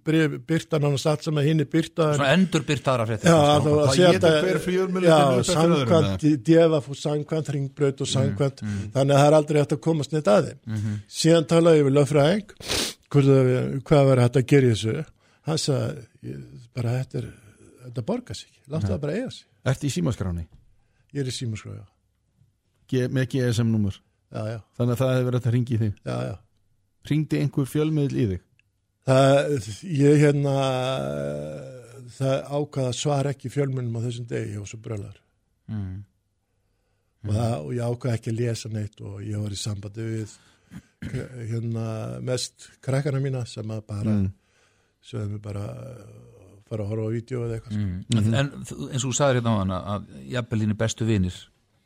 byr, byrta nánast allt sem að hinn er byrta en, Svona endurbyrtaðara fréttir Já, kannski, þá að fjölmiðlun Já, upp eftir öðrum, samkvæmt devaf og samkvæmt ringbraut og samkvæmt þannig að það er aldrei hægt að komast neitt að þeim. Síðan talaði ég við löffræðing hvað var hægt að gera í þessu? Hann sagði, bara þetta er þetta borgar sig, láttu það bara eiga sig. Ertu í símaskráni ég er í símaskrája, G með GSM-númur já, já, Þannig að það hefur verið að ringi í þig. Já, já. Ringdi einhver fjölmiðl í þig? Það, ég hérna það ákvaða að svara ekki fjölmunum á þessum degi og svo brölar Mm. og, það, og ég ákvaða ekki að lesa neitt og ég var í sambandi við hérna mest krakkana mína sem að bara Mm. sem við bara fara að horfa á vídeo eða eitthvað Mm. En, en þú- eins og þú sagðir hérna á hana að jafnvel þínu bestu vinir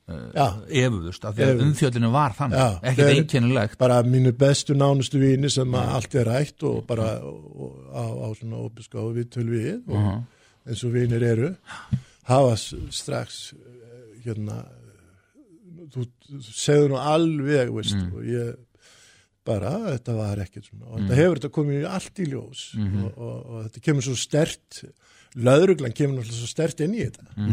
uh, efuðust af því að umfjöldinu var þannig. Já, ekkert einkennilegt. bara mínu bestu nánustu vini sem að allt er rætt og bara og, á, á svona opinskáðu við töl við og uh eins og vinir eru hafa strax eh, hérna þú segður nú alveg veist, og ég bara, þetta var ekkert svona. Og þetta hefur þetta komið allt í ljós. Og, og, og þetta kemur svo stert löðruglan kemur náttúrulega svo stert inn í þetta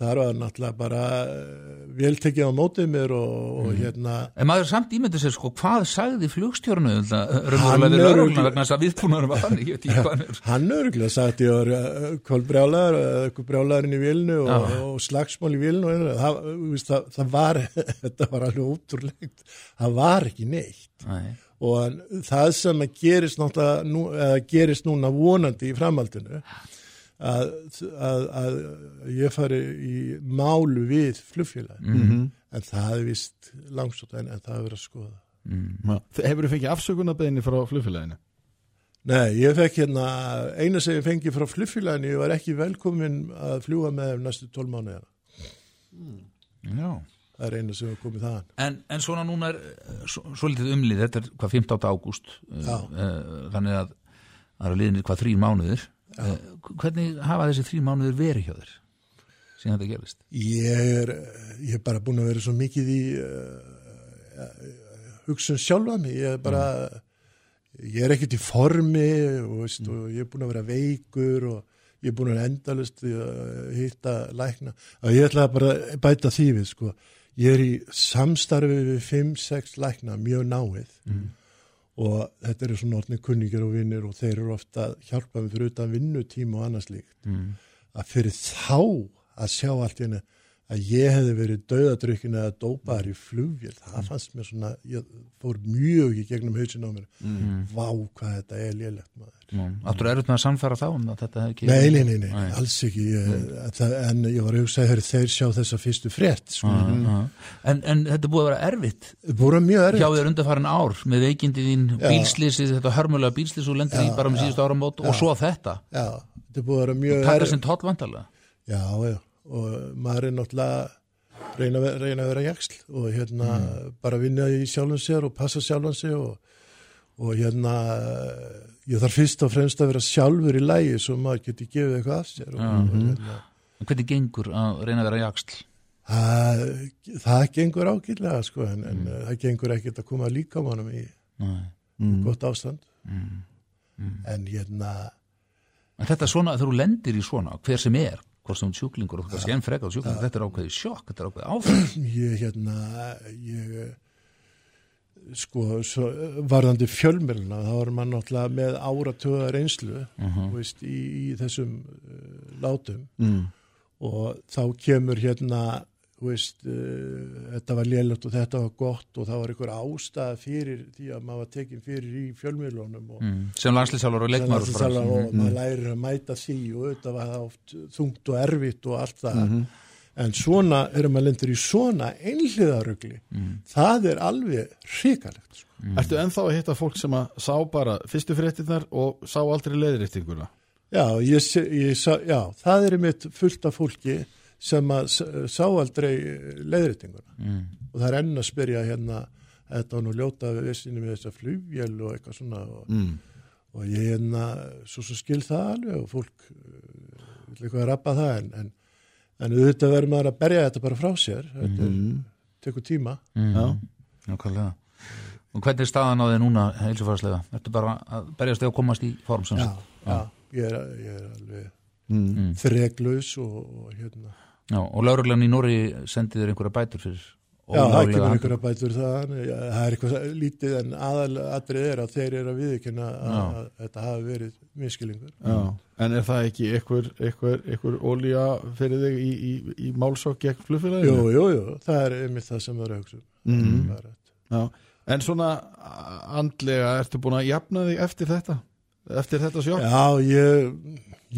það var náttúrulega bara eh, vel tekið á mótið mér og, og hérna En maður samt ímyndið sér sko hvað sagði flugstjórnu Hann raunverulega er örugglega- vegna þess að viðbúnarum var þannig, ég veit ekki hvað hann er. Hann örgulega sagt ég var uh, kólbrjálar, uh, brjálarinn í vilnu og, Já. og slagsmál í vilnu og það, það, það var, þetta var alveg ótrúlegt, það var ekki neitt. Nei. og það sem að gerist náttúrulega, nú, eða gerist núna vonandi í framhaldinu að, að, að ég fari í málu við flugfélag en það er vist langsótt en, en það er verið að skoða. Hefur þú fengið afsökunarbeðinni frá flugfélaginu? Nei, ég fekk hérna, eina sem ég fengi frá flugfélaginu, ég var ekki velkomin að fljúa með þeim næstu 12 mánuðina. Já Það er eina sem er komið þaðan. En, en svona núna er eh, svo, svo litið umlið, þetta er hvað 15. ágúst Já. þannig að það eru liðinir hvað þrý mánuðir uh, hvernig hafa þessi þrý mánuðir verið hjá þér síðan þetta gerist? Ég er, ég er bara búin að vera svo mikið í uh, hugsun sjálfa mig. Ég er bara, ég er ekkert í formi og, veist, og ég er búin að vera veikur og ég er búin að endalust að hitta lækna. Og ég ætla bara að bæta því við, sko. Ég er í samstarfi við 5-6 lækna, mjög náið. Og þetta eru svona orðni kunningir og vinnir og þeir eru ofta að hjálpa mig fyrir utan vinnutíma og annars líkt Mm. að fyrir þá að sjá allt í henni að ég hefði verið döðadrykkin eða dópaðar í flugvél. Það fannst mér svona, ég fór mjög í gegnum hausin á mér. Vá hvað þetta er lélegt maður. Áttur erut með að samfæra þá um að þetta hef ekki Nei, nei, nei, nei, Nei. alls ekki. Ég, það, en ég var að hugsa að þeir sjá þessa fyrstu frétt sko. Aha. en, en þetta búið að vera erfitt? Voru mjög hjá erfitt þér undarfærin ár með veikindi þín, bílslýsið, þetta hörmulega bílslýs og lendir í bara með síðustu áramót og svo þetta. Já, þetta búið að vera mjög erfitt. Já, já, og maður er náttúrulega reyna, reyna að vera jaksl og hérna bara vinna í sjálfan sér og passa sjálfan sig og, og hérna ég þarf fyrst og fremst að vera sjálfur í lægi svo maður geti gefið eitthvað af sér og, og hérna, En hvernig gengur að reyna að vera jaksl það, það gengur ágætlega sko en, en það gengur ekkert að koma líka mannum í Nei. gott ástand. En hérna En þetta er svona, þegar þú lendir í svona, hver sem er, hvort sem sjúklingur og kannski enn frekar sjúklingur, þetta er ákveðið sjokk, þetta er ákveðið áfæð. ég hérna ég sko svo, varðandi fjölmjöluna þá var mann náttúrulega með áratöða reynslu þú veist, í, í þessum uh, látum. Mm. og þá kemur hérna þú veist, uh, þetta var lélegt og þetta var gott og það var einhver ástæða fyrir því að maður var tekin fyrir í fjölmjölunum og Mm. Sem landslýsálvar og landslýsþjálfari og maður lærir að mæta því og auðvitað var oft þungt og erfitt og allt það en svona erum maður lendur í svona einhliðarugli það er alveg hrikalegt sko. Ertu ennþá að hitta fólk sem að sá bara fyrstu fréttinnar og sá aldrei leiðréttinguna? já, ég, sé- ég, sá- já, það er mitt fullt af fólki sem að sá aldrei leiðréttinguna Mm. og það er enn að spyrja hérna þetta var nú ljóta við vissinu með þessa flugvél og eitthvað svona og, Mm. og ég hérna svo svo skil það alveg og fólk uh, vil eitthvað að rappa það en, en en auðvitað verður maður að berja þetta bara frá sér þetta Mm. tekur tíma mm. Já. Nákvæmlega. Og hvernig er staðan á þig núna heilsufarslega? Ertu bara að berjast þig að komast í form sem já, sagt? já, ég er, ég er alveg. Mm. þreglaus og, og hérna Já, og lauruglan í Nóri sendi þér einhverja bætur fyrir Já, það kemur einhverja bætur það, já, það er eitthvað lítið en aðalrið er að þeir eru að viðkynna að, þetta hafi verið miskilingur. Já. En er það ekki einhver, einhver, einhver ólíja fyrir þig í, í, í málsók gegn Jú, flugfélaginu? jú, jú, það er einmitt það sem það er að hugsa. rétt. Já. En svona andlega, ertu búin að jafna þig eftir þetta? Eftir þetta sjokk? Já, ég,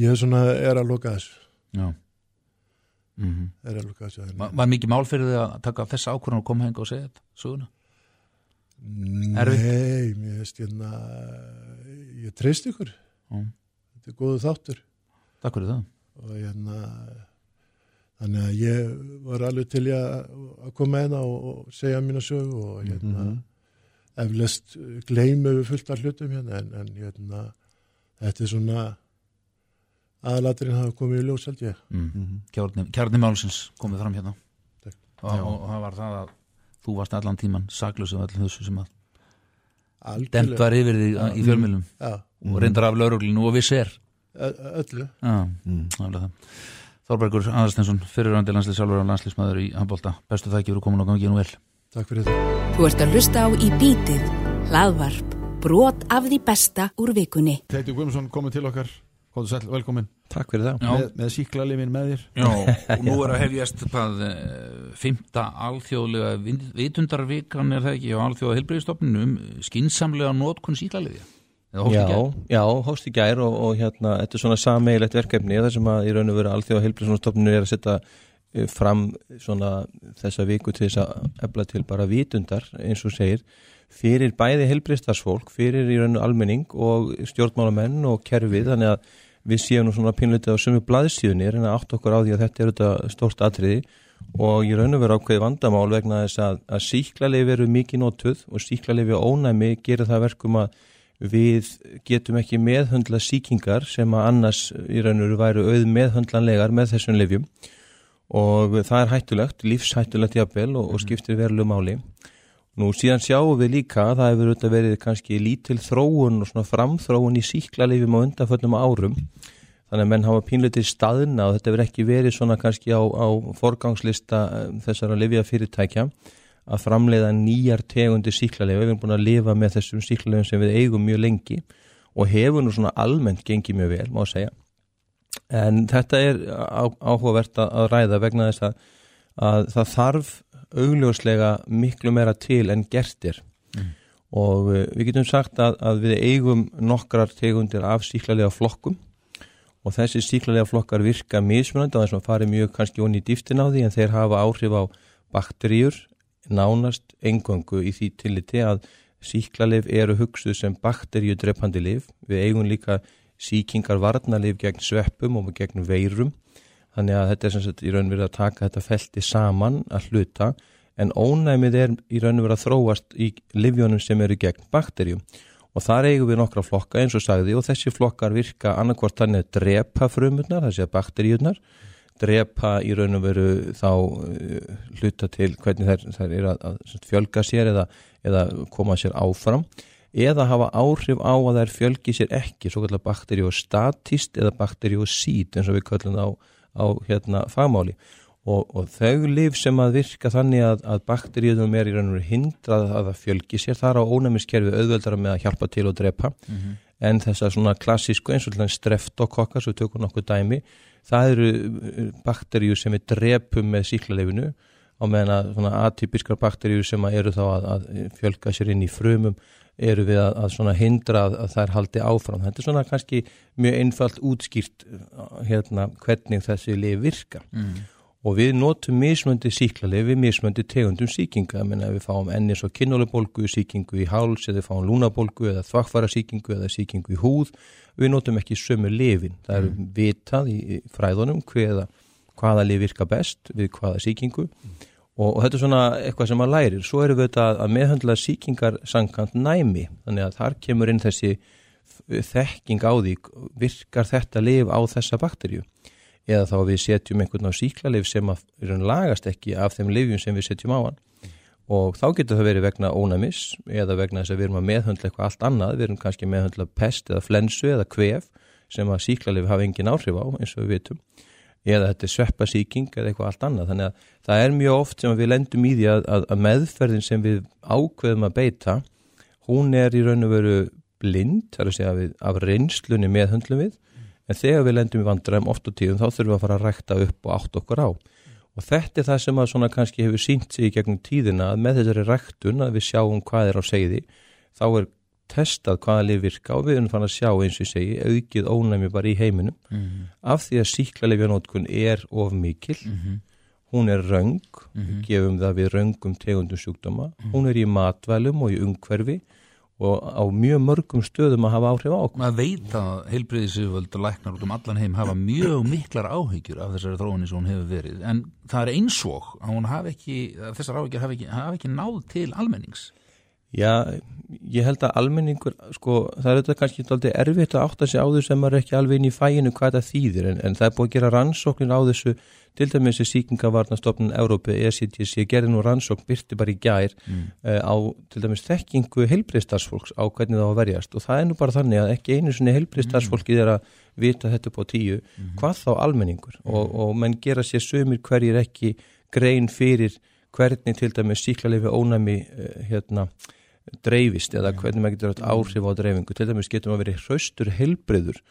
ég svona er að loka þessu, Já. Mm er að loka þessu. Var, var mikið mál fyrir þig að taka þessa ákvörðan og koma henga og segja þetta, söguna? Nei, mér veist hérna, ég treyst ykkur, Já. þetta er góðu þáttur Takk fyrir það. og hérna, þannig að ég var alveg til í að, að koma hérna og, segja mína sögu og hérna, Mhm. eflest gleymu við fullt af hlutum hérna en, en hérna, þetta er svona aðalaturinn hafa komið í ljós held ég. Mm. Mhm. Kjarni, kjarni málsins komið fram hérna. Takk. Og, og, það var það að þú varst allan tíman saklaus af allir þessu sem að Algjörlega. demt var yfir því Já. í fjölmjölum Já, og reyndar af lauruglinu og viss er. öllu. Já, Mm. er. Þorbergur Aðarstensson, fyrirrandi landslið sjálfur og landslýsmaður í handbólta. Bestu þækki fyrir komin og gangið nú vel. Takk fyrir þetta. Þú ert að hlusta á í bítið hlaðvarp brot af því besta úr vikunni. Teitur Guðmundsson komið til okkar, komið sæl, velkomin Takk fyrir það. Já. með, með síklarlifin með þér Já, og nú er að hefjast hvað eh, fymta alþjóðlega vitundarvikan er það ekki á alþjóða heilbreyðistofninu um skinsamlega nótkun síklarliðja. Já, já, hóst í gær og, og hérna, þetta er svona sameigilegt verkefni þar sem að í raun og veru alþjóða heilbreyðsstofninu er að setja eh, fram svona þessa viku til þess að efla til bara vitundar eins og segir fyrir bæði heilbreyðstarfsfólk, fyrir í raun og almenning og stjórnmálamenn og kerfið þannig að við séum nú svona pínleitið á sömu blaðsíðunni en að átt okkur á því að þetta er þetta stórt atriði og í raun og veru ákveði vandamál vegna þess að, að síklarleif eru mikið notuð og síklarleifi ónæmi gerir það verkum að við getum ekki meðhöndla síkingar sem að annars í raun og veru væru auð meðhöndlanlegar með þessum leifjum og það er hættulegt, lífshættulegt jafnvel og, og skiptir verulegu máli. Nú síðan sjáum við líka að það hefur auðvitað verið kannski lítil þróun og svona framþróun í síklarleifum á undanföllum árum þannig að menn hafa pínleitið staðna og þetta hefur ekki verið svona kannski á, á forgangslista eh, þessara lifja fyrirtækja að framleiða nýjar tegundir síklarleifa. Við erum búin að lifa með þessum síklarleifum sem við eigum mjög lengi og hefur nú svona almennt gengið mjög vel, má segja. En þetta er áhugavert að ræða vegna þess að, að það þarf augljóslega miklu meira til en gertir og uh, við getum sagt að, að við eigum nokkrar tegundir af síklarlega flokkum og þessi síklarlega flokkar virka mismunandi og þess að fari mjög kannski onni í dýftin á því en þeir hafa áhrif á bakteríur nánast engöngu í því tilliti að síklarleif eru hugsuð sem bakteríu dreppandi lif. Við eigum líka síkingar varnalif gegn sveppum og gegn veirum. Þannig að þetta er sem sagt í raun verið að taka þetta felti saman að hluta en ónæmið er í raun verið að þróast í livjónum sem eru gegn bakterjum. Og þar eigum við nokkra flokka eins og sagði og þessi flokkar virka annarkvort þannig að drepa frumurnar, sé að bakteríunar, drepa í raun og veru þá uh, hluta til hvernig þær, þær eru að, að fjölga sér eða, eða koma sér áfram eða hafa áhrif á að þær fjölgi sér ekki, svo kallar bakteriostatist eða bakteriosít eins og við kallum það á, á hérna fagmáli. Og, og þau lif sem að virka þannig að, að bakteríunum er í raun og veru hindrað að það fjölgi sér, þar á ónæmiskerfi auðveldara með að hjálpa til og drepa. En þessar svona klassísku eins og streftokokkar, svo tökum nokkuð dæmi það eru bakteríu sem við drepum með síklarleifinu á meðan að svona atypiskar bakteríu sem að eru þá að, að fjölga sér inn í frumum eru við að, að hindra að, að þær haldi áfram. Þetta er svona kannski mjög einfalt útskýrt hérna hvernig þessi lif virka. Mm. og við notum mismöndi síklarleif við mismöndi tegundum síkinga menna við fáum ennis og kinnólubólgu síkingu í háls eða við fáum lúnabólgu eða þvakkfara síkingu eða síkingu í húð við notum ekki sömu lifin það er vitað í fræðunum hvaða, hvaða lif virka best við hvaða síkingu og, og þetta er svona eitthvað sem maður lærir. Svo erum við þetta að meðhandla síkingar sangkant næmi. Þannig að þar kemur inn þessi þekking á því virkar þetta lif á þessa bakterju eða þá við setjum einhvern á síklarleif sem að lagast ekki af þeim lifjum sem við setjum á hann. Og þá getur það verið vegna ónæmis eða vegna þess að við erum að meðhundla eitthvað allt annað, við erum kannski að meðhundla pest eða flensu eða kvef sem að síklarleif hafa engin áhrif á eins og við vitum eða þetta er sveppasíking eða eitthvað allt annað. Þannig að það er mjög oft sem við lendum í því að, að, að meðferðin sem við ákveðum að beita hún er í raun og veru blind, það er að segja við, af reynslunni meðhundlum við. En þegar við lendum í vandræðum oft og tíðum þá þurfum við að fara að rækta upp og átt okkur á. Og þetta er það sem að svona kannski hefur sínt sig í gegnum tíðina að með þessari ræktun að við sjáum hvað er á segði þá er testað hvaða lif virka og við erum fann að sjá eins og ég segi aukið ónæmi bara í heiminum mm -hmm. af því að síklarleifjanótkun er of mikil mm -hmm. hún er röng mm -hmm. gefum það við röngum tegundum sjúkdóma hún er í matvælum og í ungverfi og á mjög mörgum stöðum að hafa áhrif á okkur. Maður veit að heilbriðisiföld og læknar út um allan heim hafa mjög miklar áhyggjur af þessari þróunni sem hún hefur verið en það er einsvog að hún hafi ekki, þessar áhyggjur hafi ekki, hafi ekki náð til almennings. Já, ég held að almenningur, sko, það er þetta kannski alltaf erfitt að átta sig á þessu sem maður er ekki alveg inn í fæinu hvað það þýðir en, en það er búið að gera rannsóknin á þessu til dæmis í síkingavarnastofnun Európi, ECTC, gerði nú rannsókn byrti bara í gær mm. uh, á til dæmis þekkingu heilbriðstarfsfólks á hvernig það á verjast og það er nú bara þannig að ekki einu svona heilbriðstarfsfólkið er að vita þetta på tíu, mm. hvað þá almenningur mm. og, og menn gera sér sömur hverjir ekki grein fyrir hvernig til dæmis síklarleifi ónæmi uh, hérna dreifist eða hvernig maður getur áhrif á dreifingu. Til dæmis getur maður verið hraustur helbriður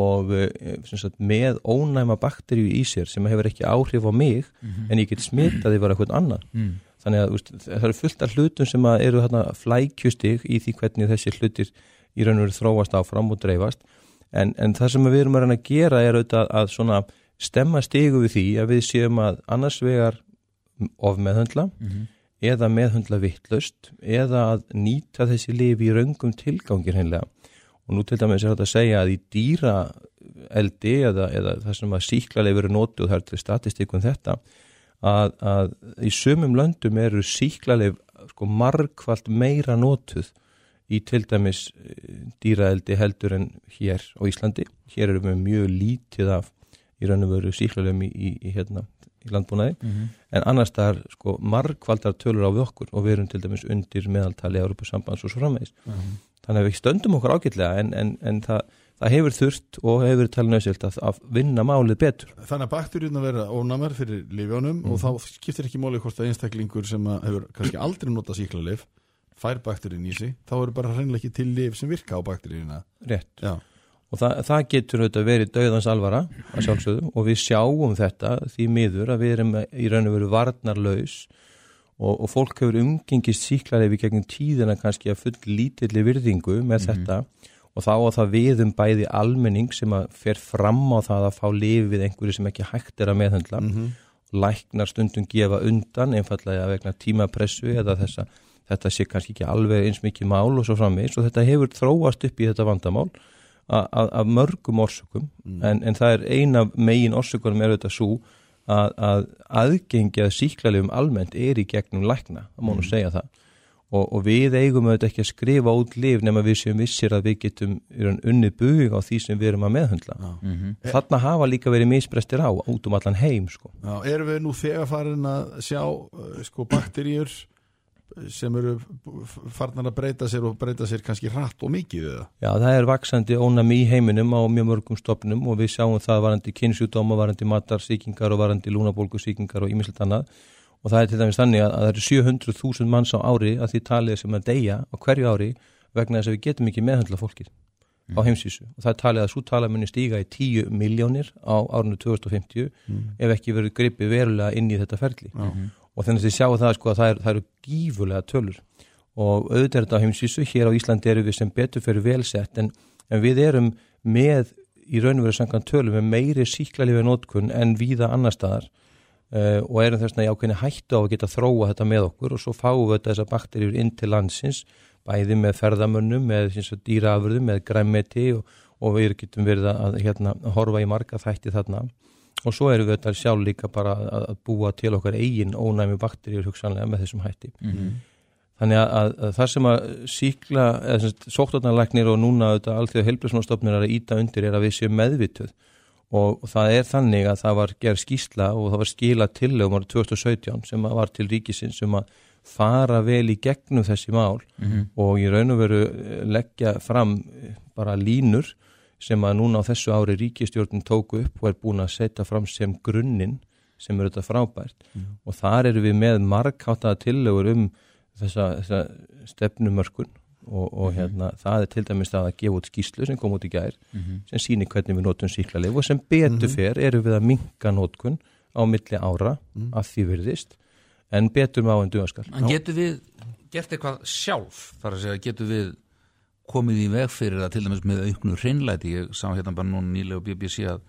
og eh, sagt, með ónæma bakteríu í sér sem hefur ekki áhrif á mig mm -hmm. en ég get smitaði var eitthvað annan. Mm. þannig að úst, það eru fullt af hlutum sem eru flækjustig í því hvernig þessi hlutir í raun og veru þróast áfram og dreifast. En, en það sem við erum að, að gera er auðvitað að svona stemma stigu við því að við séum að annars vegar of meðhundla mm -hmm eða meðhundla vittlaust eða að nýta þessi lifi í raungum tilgangir hennilega og nú til dæmis er þetta að segja að í dýra eldi eða, eða það sem að síklarleif eru nótu og það er til statistíkun þetta að, að í sumum löndum eru síklarleif sko margfald meira nótuð í til dæmis eh, dýraeldi heldur en hér á Íslandi. Hér eru við mjög lítið af í raun og veru síklarleifum í, í, í hérna í landbúnaði. Mm -hmm. en annars það er sko margkvaldar tölur á við okkur og við erum til dæmis undir meðaltali á Europasambands og svo framvegis. Mm -hmm. þannig að við stöndum okkur ágætlega en, en, en það, það hefur þurft og hefur talið nöðsilt að, að vinna málið betur. Þannig að bakturinn að vera ónamar fyrir lifjónum mm -hmm. og þá skiptir ekki máli hvort að einstaklingur sem hefur kannski aldrei notað síklarleif fær bakturinn í sig, þá eru bara hreinlega ekki til lif sem virka á bakturina Rétt. Já og það, það getur auðvitað verið dauðans alvara að sjálfsögðu. Og við sjáum þetta því miður að við erum í raun og veru varnarlaus. Og, og fólk hefur umgengist síklarlefi gegnum tíðina kannski að full lítilli virðingu með mm -hmm. þetta. Og þá að það viðum bæði almenning sem að fer fram á það að fá lifið einhverju sem ekki hægt er að meðhandla mm -hmm. læknar stundum gefa undan einfallega vegna tímapressu eða þessa, þetta sé kannski ekki alveg eins mikið mál og svo frammeins og þetta hefur þróast upp í þetta vandamál af mörgum orsökum mm. en, en það er eina megin orsökunum er auðvitað svo að, að aðgengja síklarlegum almennt er í gegnum lækna, það mónum mm. segja það og, og við eigum auðvitað ekki að skrifa út liv nema við séum vissir að við getum unnið buging á því sem við erum að meðhundla mm -hmm. þarna hafa líka verið misbrestir á út um allan heim sko. Já, erum við nú þegar farin að sjá uh, sko bakteríur sem eru farnar að breyta sér og breyta sér kannski hratt og mikið eða? Já, það er vaksandi ónami í heiminum á mjög mörgum stopnum og við sjáum það varandi kynnsjúdóma, varandi matarsíkingar og varandi lúnabólkusíkingar og ímislegt annað og það er til dæmis þannig að það eru 700.000 manns á ári að því talið sem að deyja á hverju ári vegna þess að við getum ekki meðhandla fólkið mm. á heimsísu og það er talið að svo tala muni stíga í 10 miljónir á árunnu 2050 mm. ef ekki verið gripið verulega inn í þetta ferli mm og þannig að þið sjáu það sko að það, er, það eru gífulega tölur. Og auðvitað er þetta á heimsísu, hér á Íslandi eru við sem betur fyrir velsett en, en við erum með í raun og veru sangan tölum með meiri síklarlífið nótkunn en víða annar staðar. Uh, og erum þess að í ákveðinu hættu á að geta þróa þetta með okkur. Og svo fáum við þessar bakterjur inn til landsins bæði með ferðamönnum, með dýraafurðum, með græmeti og, og við getum verið að hérna, horfa í marga þætti þarna og svo erum við þetta sjálf líka bara að búa til okkar eigin ónæmi bakteríur hugsanlega með þessum hætti. Mm -hmm. þannig að, að, að það sem að síkla, eða sóttarnarleiknir og núna alltaf heilbjörnsmálstofnir er að íta undir er að við séum meðvituð. Og, það er þannig að það var gerð skýsla og það var skila tillögum árið 2017 sem að var til ríkisins sem að fara vel í gegnum þessi mál og í raun og veru leggja fram bara línur sem að núna á þessu ári ríkistjórnin tóku upp og er búin að setja fram sem grunninn sem eru þetta frábært. Og þar eru við með margháttaða tillögur um þessa, þessa stefnumörkun og, og hérna það er til dæmis að gefa út skýslu sem kom út í gær sem sýnir hvernig við notum síklarleif og sem betur fer eru við að minka notkun á milli ára að því virðist en betur með á en dugaskal En getur við gert eitthvað sjálf? Þar að segja, getur við komið í veg fyrir það til dæmis með auknu hreinlæti, ég sá hérna bara núna nýlega á BBC að,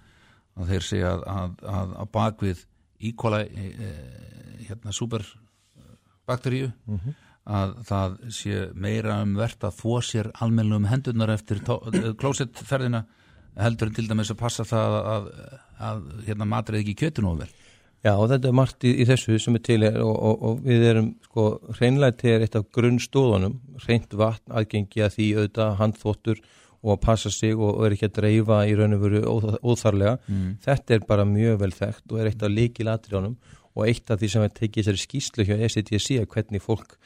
að þeir segja að, að, að, bakvið íkóla e, e, hérna superbakteríu að það sé meira um verðt að þvó sér almennum hendurnar eftir klósettferðina heldur en til dæmis að passa það að, að hérna matrið ekki kjötun og vel Já, og þetta er margt í, í þessu sem er til og, og, og við erum, sko, hreinlæti er eitt af grunnstóðunum, hreint vatn, aðgengi að því auðvitað, handþóttur og að passa sig og, og er ekki að dreifa í raun og veru óþ- óþarlega. Þetta er bara mjög vel þekkt og er eitt af líkilatriðunum og eitt af því sem við tekið þessari skýslu hjá ECTC að hvernig fólk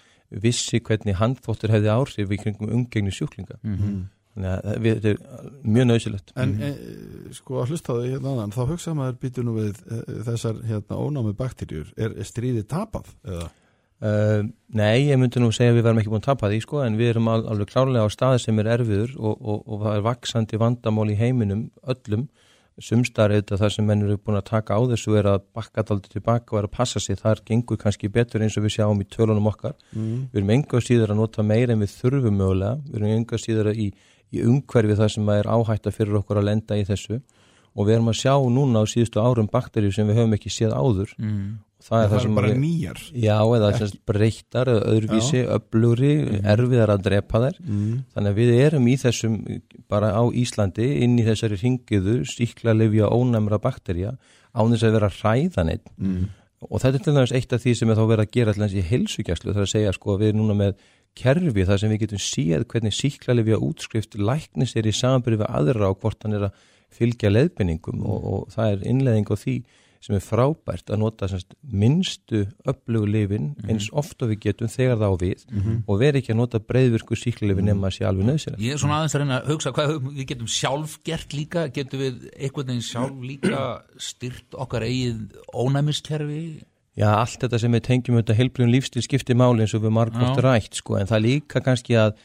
vissi hvernig handþóttur hefði áhrif í kringum umgengni sjúklinga. Þannig að við, þetta er mjög nöðsilegt. En e, sko að hlustaðu hérna annan, þá hugsa maður býtu nú við e, þessar hérna ónámi bakterjur. Er, er stríðið tapað? Eða? Uh, nei, ég myndi nú segja að við verðum ekki búin að tapa því sko, en við erum al alveg klárlega á staði sem er erfiður og, og, og það er vaksandi vandamál í heiminum öllum, sumstar auðvitað það sem menn eru búin að taka á þessu er að bakka daldi tilbaka og er að passa sig þar gengur kannski betur eins og við sjáum í tölunum okkar við erum enga síður að nota meira en við þurfum mögulega, við erum enga síður að í, í umhverfi það sem er áhætta fyrir okkur að lenda í þessu og við erum að sjá núna á síðustu árum bakterjur sem við höfum ekki séð áður mm. og það er Það það er sem bara við- nýjar. Já, eða semst breyttar eða öðruvísi, öflugri, erfiðar að drepa þær. Þannig að við erum í þessum, bara á Íslandi, inn í þessari ringiðu, síkla lifja ónæmra bakterja, án þess að vera hræðaninn. Og þetta er til dæmis eitt af því sem er þá verið að gera allans í heilsugjæslu, það er að segja sko við erum núna með kerfi þar sem við getum séð hvernig síkla lifja útskrift læknis er í samanbyrði við aðra og hvort hann er að fylgja leiðbenningum og, og það er innleðing á því sem er frábært að nota semst, minnstu öflugu lifin eins oft og við getum þegar það á við og veri ekki að nota breyðvirku síklarlifin nema að sé alveg nöðsynlega. Ég er svona aðeins að reyna að hugsa hvað við getum sjálf gert líka, getum við einhvern veginn sjálf líka styrt okkar eigið ónæmiskerfi Já, allt þetta sem við tengjum þetta heilbrigum lífstil skiptir máli eins og við margótt rætt sko, en það líka kannski að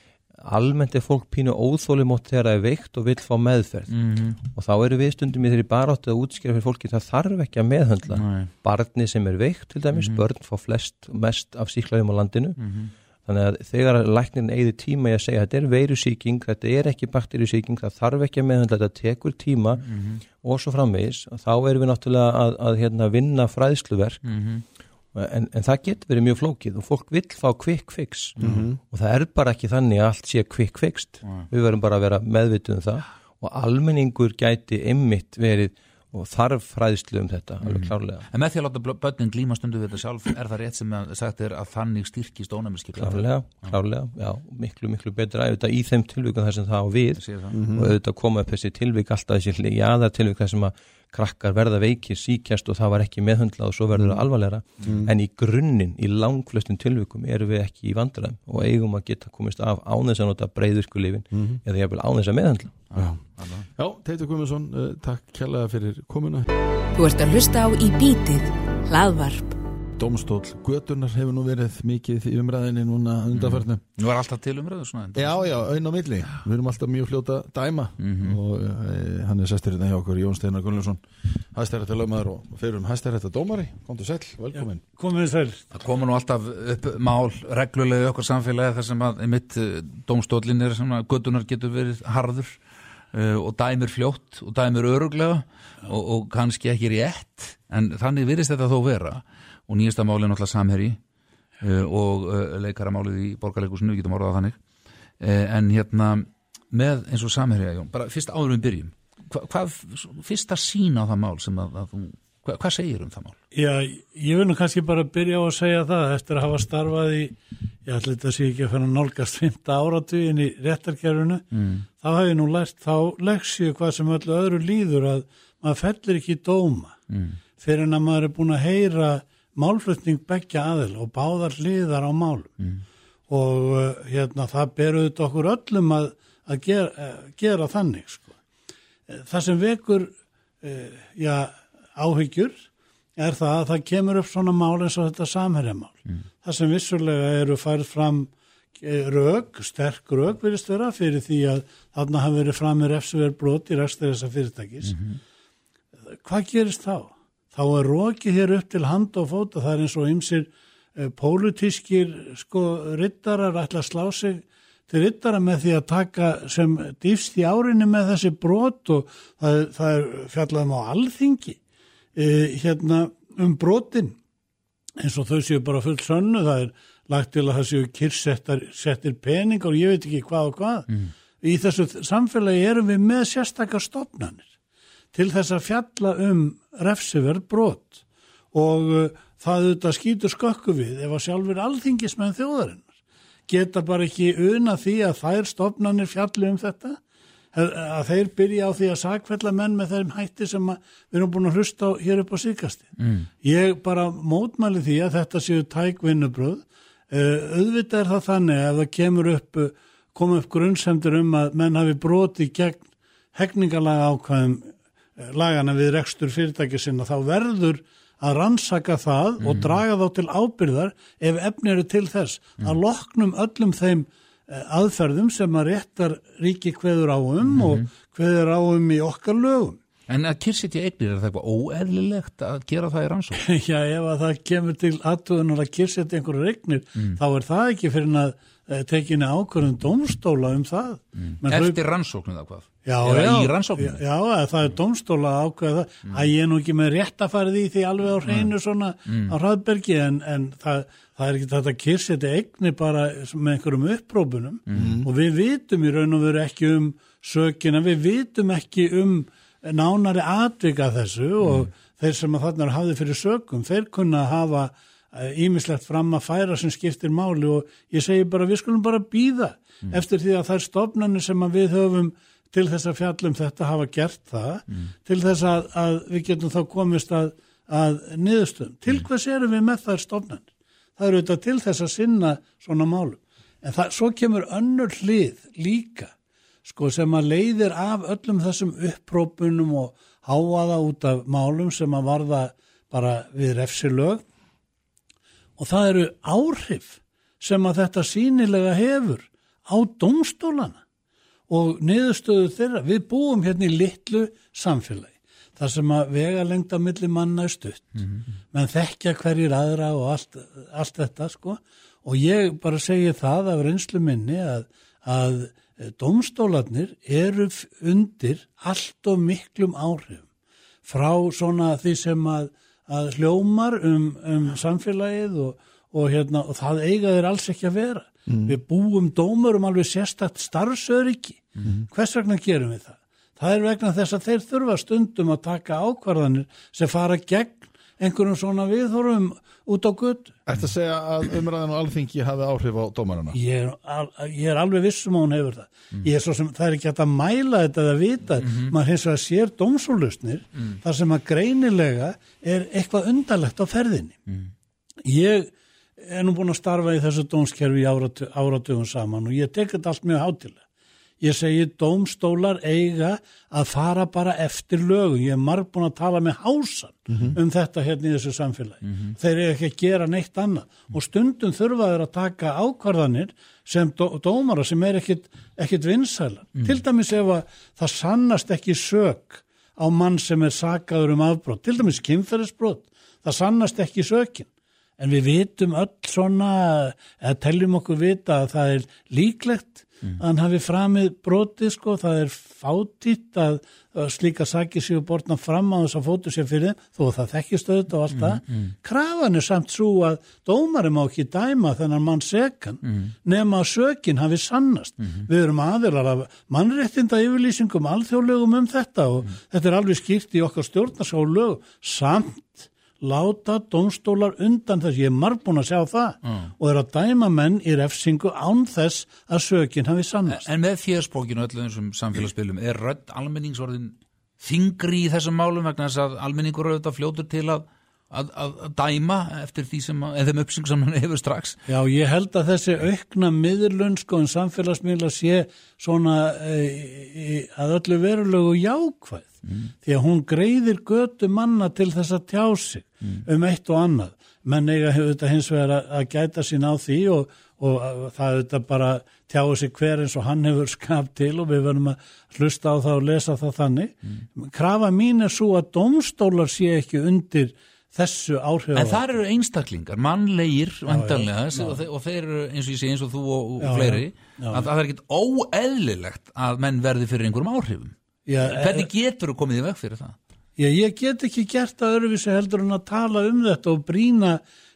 almennt er fólk pínu óþólimótt þegar það er veikt og vill fá meðferð. Mm og þá eru við stundum í þeirri baráttu að útskýra fyrir fólki það þarf ekki að meðhöndla. Nei. barni sem er veikt til dæmis, börn fá flest mest af síklaðum á landinu þannig að þegar læknin eigði tíma í að segja þetta er veirusýking, þetta er ekki bakterjusýking, það þarf ekki að meðhöndla þetta tekur tíma og svo framvegis þá erum við náttúrulega að, að hérna, vinna fræðsluverk. En, en það getur verið mjög flókið og fólk vill fá quick fix. Og það er bara ekki þannig að allt sé quick fixed. Við verðum bara að vera meðvituð um það. Og almenningur gæti ymmit verið og þarf fræðslu um þetta alveg klárlega. En með því að láta börnin glíma stundu við þetta sjálf er það rétt sem að sagt er að þannig styrkist ónæmiskerfi klárlega, klárlega, já, miklu, miklu betra auðvitað í þeim tilvíkum þar sem það á við sé það. og auðvitað koma upp þessi tilvík alltaf þessi jáðar tilvík þar sem að krakkar verða veikir, síkjast og það var ekki meðhundlað og svo verður það alvarlegra. En í grunninn, í langflöstum tilvíkum erum við ekki í vandræðum og eigum að geta komist af ánæs að nota breyðurkulífin eða jafnvel ánæs að meðhundla Já, Teitur Guðmundsson, uh, takk kjærlega fyrir komuna. Þú ert að hlusta á Í bítið, hlaðvarp. Dómstól Götunar hefur nú verið mikið í umræðinni núna undanförnu. Nú var alltaf til umræðu svona en- Já, já, auðn á milli. Við erum alltaf mjög fljóta að dæma og e, hann er sestur hérna hjá okkur, Jón Steinar Gunnlaugsson, hæstærætta lögmaður og fyrir um hæstærætta dómari. Komdu sæl, velkomin. komið sæl. Það koma nú alltaf upp mál reglulega í okkar samfélagi þar sem að mitt dómstólin er svona göttunar getur verið harður uh, og dæmir fljótt og dæmir öruglega og, og kannski ekki rétt en þannig virðist þetta þó vera og nýjasta máli er náttúrulega samherji uh, og uh, leikaramálið í borgarleikusinu, við getum orðað þannig uh, en hérna með eins og samherja, Jón, bara fyrst áður við byrjum hva, hvað fyrsta sín á það mál sem að, að þú, hva, hvað segir um það mál? Já, ég vil nú kannski bara byrja á að segja það eftir að hafa starfað í, ég ætla þetta sé ekki að að nálgast 5. áratugin í réttarkerfinu, mm. þá hef ég nú lært þá leksju hvað sem öllu öðru líður að maður fellir ekki dóma mm. fyrir en að maður er búin að heyra málflutning begja aðil og báðar hliðar á málum mm. og uh, hérna það beruð okkur öllum að, að gera, uh, gera þannig sko. það sem vekur já, áhyggjur er það að það kemur upp svona mál eins og þetta samherjamál. Mm. Það sem vissulega eru færð fram eh, rauk, sterk rauk verist vera fyrir því að þarna hafi verið fram með refsuverð brot í rækstur þessa fyrirtækis. Mm -hmm. Hvað gerist þá? Þá er rókið hér upp til hand og fóta, það er eins og ymsir eh, pólutískir sko rittarar ætla að slá sig til rittara með því að taka sem dýfst í árinni með þessi brot og það, það er fjallaðum á alþingi e, hérna um brotin. Eins og þau séu bara fullt sönnu það er lagt til að það séu kyrsettir peningar og ég veit ekki hvað og hvað. Mm. í þessu samfélagi erum við með sérstakar stopnarnir til þess að fjalla um refsiverð brot og uh, það auðvitað skýtur skökku við ef að sjálfur alþingismenn þjóðarinnar geta bara ekki una því að þær stopnarnir fjalli um þetta að þeir byrja á því að sakfella menn með þeim hætti sem við erum búin að hlusta á hér upp á síkasti. Mm. Ég bara mótmæli því að þetta séu tækvinnubröð. Uh, auðvitað er það þannig að það kemur upp, koma upp grunnsendur um að menn hafi broti gegn hegningalega ákvæðum lagana við rekstur fyrirtæki sinna þá verður að rannsaka það mm. og draga þá til ábyrðar ef efni eru til þess mm. að loknum öllum þeim Eh, aðferðum sem að réttar ríki hveður áum mm -hmm. og hveður áum í okkar lögum. En að kyrsetja eignir, er það eitthvað óeðlilegt að gera það í rannsók? Já, ef að það kemur til aðtöðunar að kyrsetja einhverju eignir, mm. þá er það ekki fyrir að eh, tekinni ákvörðum domstóla um það. Mm. Eftir rannsóknum það hvað? Já, já, já, það er domstóla ákveða það mm. að ég er nú ekki með rétt að fara því því alveg á hreinu mm. svona mm. á hraðbergi en, en það, það er ekki þetta kyrseti eigni bara með einhverjum upprópunum mm. og við vitum í raun og veru ekki um sökina, við vitum ekki um nánari atvika þessu og mm. þeir sem að þarna hafði fyrir sökum, þeir kunna hafa ímislegt eh, fram að færa sem skiptir máli og ég segi bara við skulum bara býða mm. eftir því að það er stofnarnir sem að við höfum til þess að fjallum þetta hafa gert það mm. til þess að, að við getum þá komist að, að niðurstöðum. Til mm. hvers erum við með þær stofnan? Það eru þetta til þess að sinna svona málum. En það, svo kemur önnur hlið líka sko sem að leiðir af öllum þessum upprópunum og háaða út af málum sem að varða bara við refsilög og það eru áhrif sem að þetta sínilega hefur á domstólana og niðurstöðu þeirra, við búum hérna í litlu samfélagi þar sem að vega lengta millir manna er stutt. Mm -hmm. menn þekkja hverjir aðra og allt, allt þetta sko. Og ég bara segi það af reynslu minni að, að domstólarnir eru undir allt og miklum áhrifum frá svona því sem að, að hljómar um, um samfélagið og, og, hérna, og það eiga þeir alls ekki að vera mm. við búum dómur um alveg sérstakt starfsöryggi mm. hvers vegna gerum við það? Það er vegna þess að þeir þurfa stundum að taka ákvarðanir sem fara gegn einhverjum svona viðhórum út á gutt. Ætti að segja að umræðan og alþingi hafi áhrif á dómarana? Ég er, al, ég er alveg vissum að hún hefur það. Mm. Ég er svo sem, það er ekki hægt að mæla þetta eða vita, mm -hmm. maður hins vegar sér dómsólusnir mm. þar sem að greinilega er eitthvað undarlegt á ferðinni. Mm. Ég er nú búin að starfa í þessu dómskerfi áratugum saman og ég tek þetta allt mjög hátilega. Ég segi dómstólar eiga að fara bara eftir lögum. Ég er marg búin að tala með hásan mm -hmm. um þetta hérna í þessu samfélagi. Mm -hmm. Þeir eiga ekki að gera neitt annað og stundum þurfa þeir að taka ákvarðanir sem dó, dómara sem er ekkit, ekkit vinsæla. Mm -hmm. Til dæmis ef að það sannast ekki sög á mann sem er sagaður um afbrótt, til dæmis kynferðisbrótt, það sannast ekki sökin en við vitum öll svona, eða teljum okkur vita að það er líklegt mm. að hann hafi framið brotið sko, það er fátitt að, að slíka sakið séu bortna fram á þess að fótu sér fyrir þó það þekkist auðvitað og allt það. Mm, mm. Krafan er samt svo að dómarum á ekki dæma þennan mann sekan mm. nema að sökin hafi sannast. -hmm. Við erum aðilar af mannréttinda yfirlýsingum, alþjóðlegum um þetta og mm. þetta er alveg skýrt í okkar stjórnarská lög samt láta domstólar undan þess, ég er marg búin að sjá það og er að dæma menn í refsingu án þess að sökin hafi sannast. En með fjöðspókinu öllum þessum samfélagsspilum er rödd almenningsorðin þingri í þessum málum vegna þess að almenningur þetta fljótur til að, að, að, að dæma eftir því sem, eða þeim uppsing sem hann hefur strax. Já, ég held að þessi aukna miðurlun sko en samfélagsmiðla sé svona e, e, að öllu verulegu jákvæð því að hún greiðir götu manna til þess að tjá sig um eitt og annað. Menn eiga þetta hins vegar að, að gæta sín á því og, og að, það þetta bara tjáu sig hver eins og hann hefur skapt til og við verðum að hlusta á það og lesa það þannig. Krafa mín er svo að domstólar sé ekki undir þessu áhrif En það eru einstaklingar, mannlegir vantanlega og, þeir, og þeir eru eins og ég sé eins og þú og, og Já, fleiri já, já. að það er ekkit óeðlilegt að menn verði fyrir einhverjum áhrifum. Já, Hvernig getur þú komið í veg fyrir það? Já, ég get ekki gert að öruvísi heldur en að tala um þetta og brína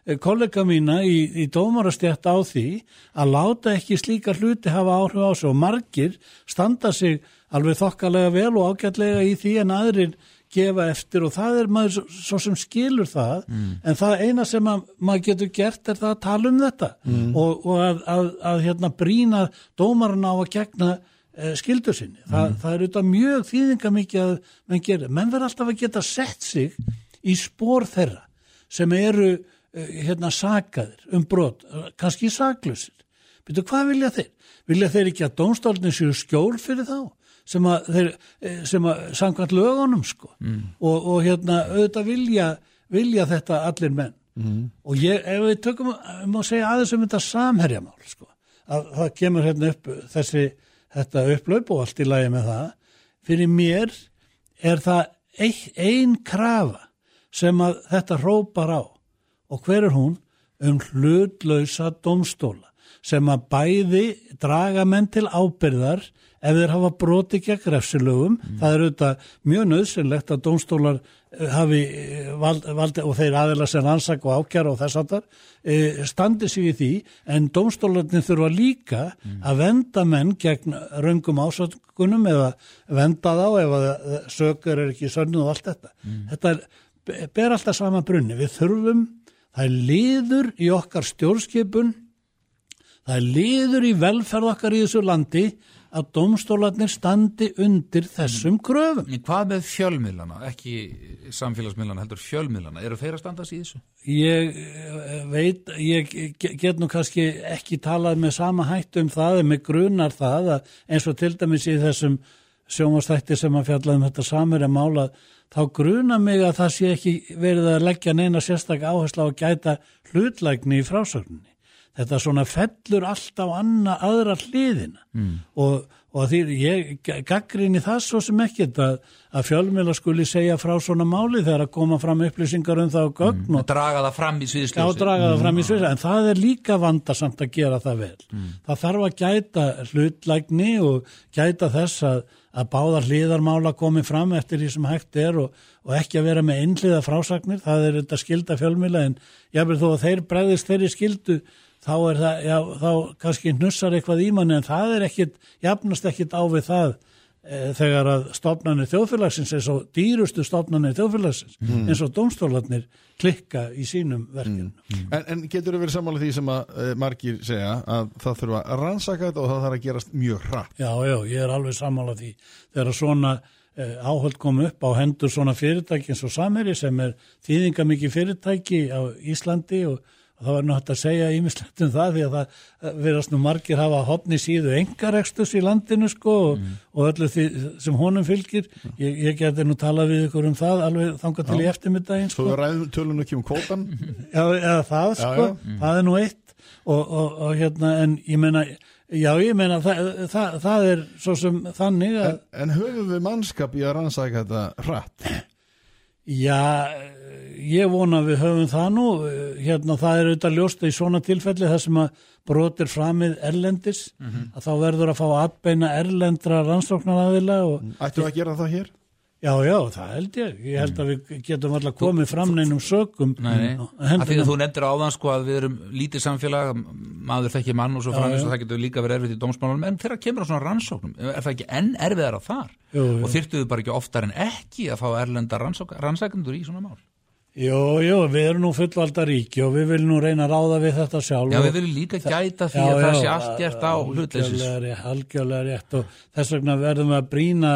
eh, kollega mína í, í dómarastjætt á því að láta ekki slíka hluti hafa áhrif á sig og margir standa sig alveg þokkalega vel og ágætlega í því en aðrir gefa eftir og það er maður svo, sem skilur það. En það eina sem að, maður getur gert er það að tala um þetta og, og að, að, að hérna brína dómarna á að gegna skildur sinni. Þa, Það er auðvitað mjög þýðinga mikið að menn gera. Menn verður alltaf að geta sett sig í spór þeirra sem eru eh, hérna sakaðir um brot, eh, kannski saklusir. Byrju, hvað vilja þeir? Vilja þeir ekki að dómstólni séu skjól fyrir þá? sem að þeir, eh, sem að samkvæmt lögunum sko og, og hérna auðvitað vilja, vilja þetta allir menn og ég, ef við tökum, ég má segja aðeins um þetta samherjamál sko, að það kemur hérna upp þessi, þetta upplaup og allt í lagi með það, fyrir mér er það ein, ein krafa sem að þetta rópar á og hver er hún? Um hlutlausa domstóla sem að bæði draga menn til ábyrðar ef þeir hafa broti gegn refsilögum. Það er auðvitað mjög nöðsynlegt að domstólar eh, hafi eh, vald, vald, og þeir aðeila sem rannsak og ákjara og þess aftar eh, standi sig í því en domstólarnir þurfa líka að venda menn gegn raungum ásökunum eða venda þá ef að sögur er ekki sönnuð og allt þetta. Þetta er, ber alltaf sama brunni. Við þurfum, það er liður í okkar stjórnskipun Það er liður í velferð okkar í þessu landi að domstólarnir standi undir þessum kröfum. En hvað með fjölmiðlana, ekki samfélagsmiðlana, heldur fjölmiðlana, eru þeir að standa sig í þessu? Ég eh, veit, ég ge- get nú kannski ekki talað með sama hættu um það en með grunar það að eins og til dæmis í þessum sjónvastætti sem að fjalla um þetta samir að mála þá gruna mig að það sé ekki verið að leggja neina sérstak áherslu á að gæta hlutlægni í frásögninni. Þetta svona fellur alltaf anna aðra hliðina mm. og, og því ég gaggrinni það svo sem ekkert að, að fjölmjöla skuli segja frá svona máli þegar að koma fram upplýsingar um það og gögn og Draga það fram í sviðsljósi. sviðs, en það er líka vandasamt að gera það vel. Það þarf að gæta hlutlægni og gæta þess að, að báðar hliðarmála komi fram eftir því sem hægt er og, og ekki að vera með einhliða frásagnir, það er þetta skilda fjölmila en ég vil þó að þeir bregðist þeirri skildu þá er það, já, þá kannski hnussar eitthvað í manni en það er ekkit, jafnast ekkit á við það e, þegar að stofnanir þjóðfélagsins eins og dýrustu stofnanir þjóðfélagsins eins og dómstólarnir klikka í sínum verkefnum. En, en getur þú verið sammála því sem að uh, margir segja að það þurfa að rannsaka þetta og það þarf að gerast mjög hratt. Já, já, ég er alveg sammála því. Þegar svona eh, áhöld kom upp á hendur svona fyrirtæki eins og Sameri sem er þýðinga mikið fyrirtæki á Íslandi og, og það var hægt að segja ímislegt um það því að það eh, verðast nú margir hafa hotni síðu engarekstus í landinu sko og, og öllu því sem honum fylgir. Ég, ég geti nú talað við ykkur um það alveg þangað til í eftirmiddaginn Svo sko. við ræðum tölun ekki um kvótan. Já, eða það Já, sko, já. það er nú eitt og, og, og hérna, en ég meina já, ég meina, það, það, það er svo sem þannig að En, en höfum við mannskap í að rannsaka þetta hratt? Já, ég vona við höfum það nú, hérna það er auðvitað ljóst að í svona tilfelli það sem að brotir framið erlendis, að þá verður að fá atbeina erlendra rannsóknaraðila og Ættum við að gera það hér? já, já, það held ég, ég held að við getum alltaf komið fram neinum sökum Nei, því hendina. að þú nefndir áðan sko að við erum lítið samfélag, maður þekki mann og svo framins og það getur líka verið erfitt í dómsmálunum, en þegar kemur á svona rannsóknum, er það ekki enn erfiðar á þar? Jú, jú. Og þyrftuðu bara ekki oftar en ekki að fá erlenda rannsækendur í svona mál? Jú, jú, við erum nú fullvalda ríki og við viljum nú reyna að ráða við þetta sjálf. Já, við viljum líka gæta því að það sé allt gert á hlutleysis. Algjörlega rétt, og þess vegna verðum við að brína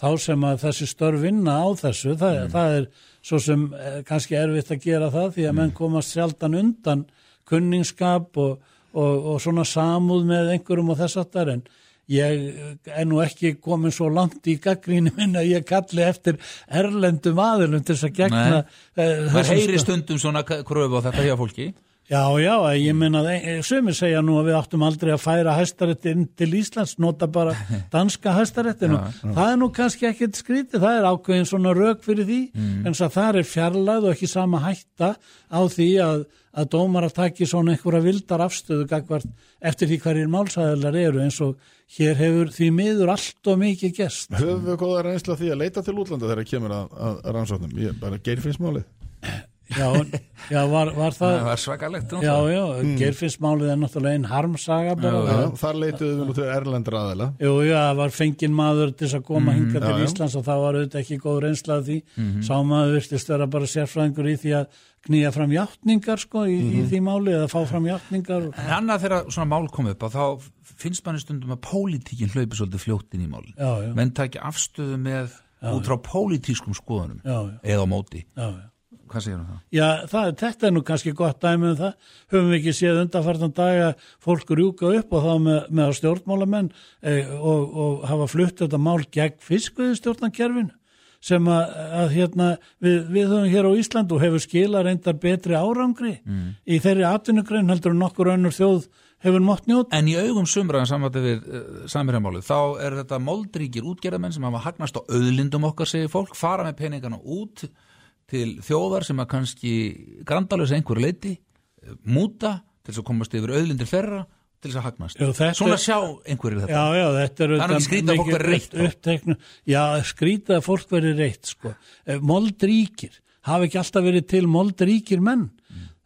þá sem að þessi störf vinna á þessu. Það, Mm. það er svo sem eh, kannski erfitt að gera það því að Mm. menn komast sjaldan undan kunningskap og, og, og svona samúð með einhverjum og þess aftar en ég er nú ekki komin svo langt í gaggríni minn að ég kalli eftir erlendum aðilum til þess að gegna eh, Maður þessum heyri stundum svona kröfu á þetta hjá fólki. Já, já, ég meina, eh, sumir segja nú að við áttum aldrei að færa hæstaréttin til Íslands, nota bara danska hæstaréttin og það er nú kannski ekkert skrítið, það er ákveðin svona rauk fyrir því, en þess að það er fjarlæð og ekki sama hætta á því að, að dómar að taki svona einhverja vildar afstöðu gagvart eftir því hverjir málsæðilar eru eins og hér hefur því miður allt og mikið gest. Höfum við góða reynsla því að leita til útlanda þegar kemur að, að, rannsóknum? Ég bara geirfinnsmálið. Já, já var, var það, Það var svakalegt. já, já, gerfinsmálið er náttúrulega einn harmsaga bara. Já, þar leituðum við nú til erlendra aðila. Jú, já, það var fenginn maður til að koma hinga til já, já. Íslands og það var auðvitað ekki góð reynsla af því. Sá maður virtist vera bara sérfræðingur í því að knýja fram játningar sko í, í því máli eða fá fram játningar. En annað þegar svona mál kom upp að þá finnst manni stundum að pólitíkin hlaupi svolítið fljótt inn í málin. Já, já. Menn takja afstöðu með út frá pólitískum skoðunum Já, já. eða á móti. Já, já. Hvað segir um það? Já, það, þetta er nú kannski gott dæmi um það. Höfum við ekki séð undanfartan daga fólk rjúka upp og þá með, með stjórnmálamenn eh, og, og hafa flutt þetta mál gegn fiskviði stjórnankerfinu sem að, að hérna, við, við höfum hér á Ísland og hefur skila reyndar betri árangri í þeirri atvinnugrein heldur nokkur önnur þjóð hefur mátt njóta. En í augum sumraðan samvætti við uh, samverjamálið, þá er þetta moldríkir útgerðamenn sem hafa hagnast á auðlindum okkar, segir fólk, fara með peningana út til þjóðar sem að kannski grandalösa einhverju leiti, múta til þess að komast yfir auðlindir þeirra til þess að hagnast. Svona sjá einhverju þetta. Já, já, þetta er ekki skrýtið að fólk verði reitt uppteknu, Já, skrýtið að fólk verið reitt sko. Eh, Moldríkir, hafa ekki alltaf verið til moldríkir menn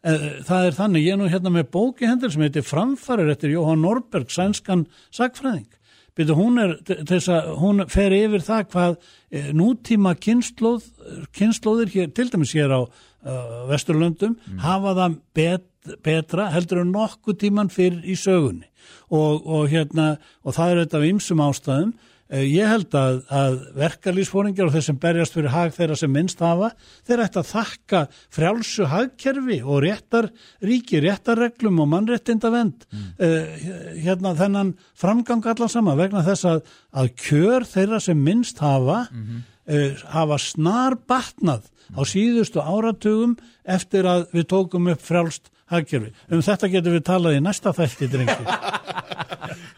Eh, Það er þannig, ég er nú hérna með bóki hendur sem heitir Framfarir eftir Jóhann Norberg, sænskan sagfræðing Byrju, hún, er, til þess að, hún fer yfir það hvað eh, nútíma kynnslóð, kynnslóðir hér, til dæmis hér á uh, Vesturlöndum hafa það bet, betra heldur en nokkuð tíman fyrir í sögunni. Og, og, hérna, og það er þetta af ymsum ástæðum Ég held að, að verkalýsfóringar og þeir sem berjast fyrir hag þeirra sem minnst hafa, þeir ætti að þakka frjálsu hagkerfi og réttar ríki, réttarreglum og mannréttinda vend mm. hérna þennan framgang allan sama vegna þess að, að kjör þeirra sem minnst hafa uh, hafa snar batnað á síðustu áratugum eftir að við tókum upp frjálst hagkerfi. Um þetta getum við talað í næsta þætti, drengi.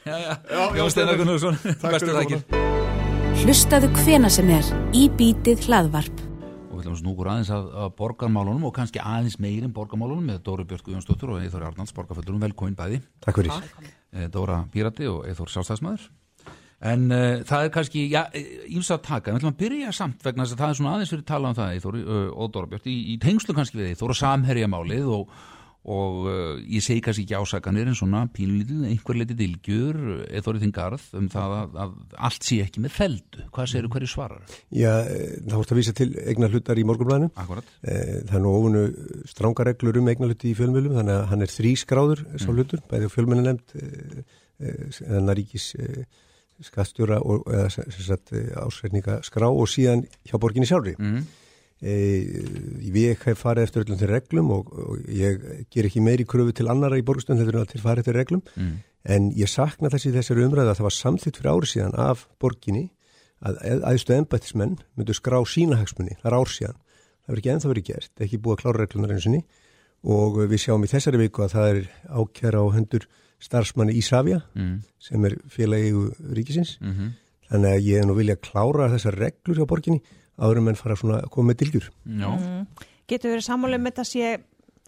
Já, já, já, Steinar Gunnarsson, bestu þakkir. Hlustaðu hvena sem er í bítið hlaðvarp. Og við ætlum að snúkur aðeins að, að borgarmálunum og kannski aðeins meir en borgarmálunum með Dóri Björk Guðjónsdóttur og Eithor Arnalds borgarföldurum velkomin bæði. Takk fyrir. Eh, Dóra Pírati og Eithor Sjálfstæðismæður. En uh, það er kannski, já, ímsa að taka, við ætlum að byrja samt vegna þess að það er svona aðeins fyrir talað um það, Eithor uh, og Dóra Björk, í, í tengslu kannski við Eithor og samherjamálið og, og uh, ég segi kannski ekki ásakanir en svona pínlítið, einhver litið dilgjur, Eithor í þinn garð um það að, að allt sé ekki með feldu. Hvað segir hverju svarar? Já, eh, þá vorst að vísa til eignar hlutar í morgunblæðinu. Það er nú ofunu stránga reglur um eignar hluti í fjölmjölum, þannig að hann er þrískráður, sá hlutur, bæði á fjölmjölu nefnd, að ríkis eh, skattstjóra og eða, ásreikninga skrá og síðan hjá borginni sjálfri. Mm. E, ég hef farið eftir öllum til reglum og, og ég ger ekki meiri kröfu til annara í borgstönd heldur en að til farið til reglum Mm. en ég sakna þessi þessari umræða að það var samþitt fyrir ári síðan af borginni að aðstu embættismenn myndu skrá sína hagsmunni, það er ár síðan það verður ekki ennþá verið gert, ekki búið að klára reglunar einu sinni og við sjáum í þessari viku að það er ákjæra á hendur starfsmanni Ísafja Mm. sem er félagi ríkisins Mm -hmm. þannig að ég er nú vilja klára þessar reglur hjá borginni áður en fara svona að koma með dilgjur Já, Mm. Getur verið sammála um þetta sé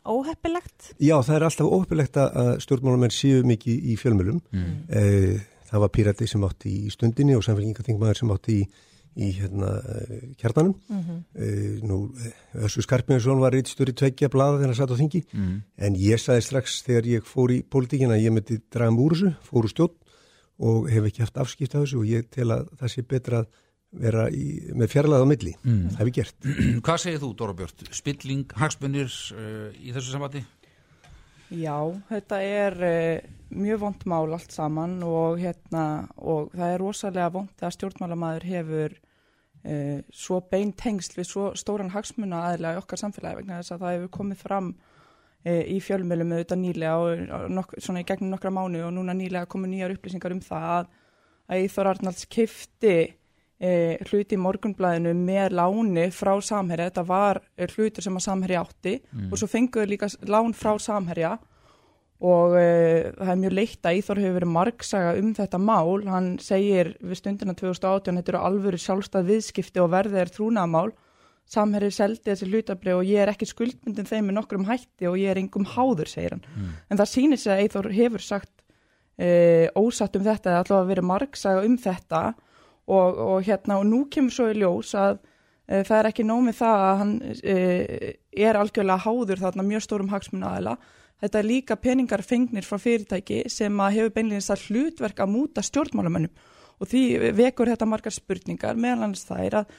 óheppilegt? Já, það er alltaf óöpilegt að stjórnmálamenn séu mikið í fjölmjölum. Mm. Eh, það var Pírati sem átti í stundinni og samfélgingatingmaður sem átti í, í hérna, eh, kjarnanum. eh, nú, Össu Skarpjónsson var reyndstjóri tveggja blaða þegar hann satt á þingi. Mm. En ég saði strax þegar ég fór í pólitíkin að ég myndi draga um úr þessu, fór úr stjórn og hef ekki haft afskipt af þessu og ég tel að það sé betra að vera í, með fjarlæð á milli Mm. það hef ég gert Hvað segir þú, Dóra Björn? Spilling, hagspunnir uh, í þessu sambandi? Já, þetta er uh, mjög vond mál allt saman og, hérna, og það er rosalega vond að stjórnmálamæður hefur uh, svo bein tengsl við svo stóran hagsmuna aðlega í okkar samfélagi vegna þess að það hefur komið fram uh, í fjölmjölum auðvitað nýlega og og nok svona í gegnum nokkra mánu og núna nýlega komu nýjar upplýsingar um það að, að Íþór Arnalds kifti eh, hluti í morgunblæðinu með láni frá samherja, þetta var eh, hlutur sem að samherja átti. Og svo fenguðu líka lán frá samherja. Og eh, það er mjög leitt að Íþór hefur verið margsaga um þetta mál, hann segir við stundina 2018, þetta eru alvöru sjálfstæð viðskipti og verðið er trúnaðamál samherri seldi þessi hlutabrið og ég er ekki skuldbundin þeim með nokkrum hætti og ég er engum háður, segir hann. En það sýnir sig að Eithor hefur sagt e, ósatt um þetta eða allavega verið margsaga um þetta og, og hérna og nú kemur svo í ljós að e, það er ekki nómið það að hann e, er algjörlega háður þarna mjög stórum hagsmuna aðila þetta er líka peningar fengnir frá fyrirtæki sem að hefur beinleginst að hlutverk að múta stjórnmálamönnum. Og því vekur þetta margar spurningar meðal annars það er að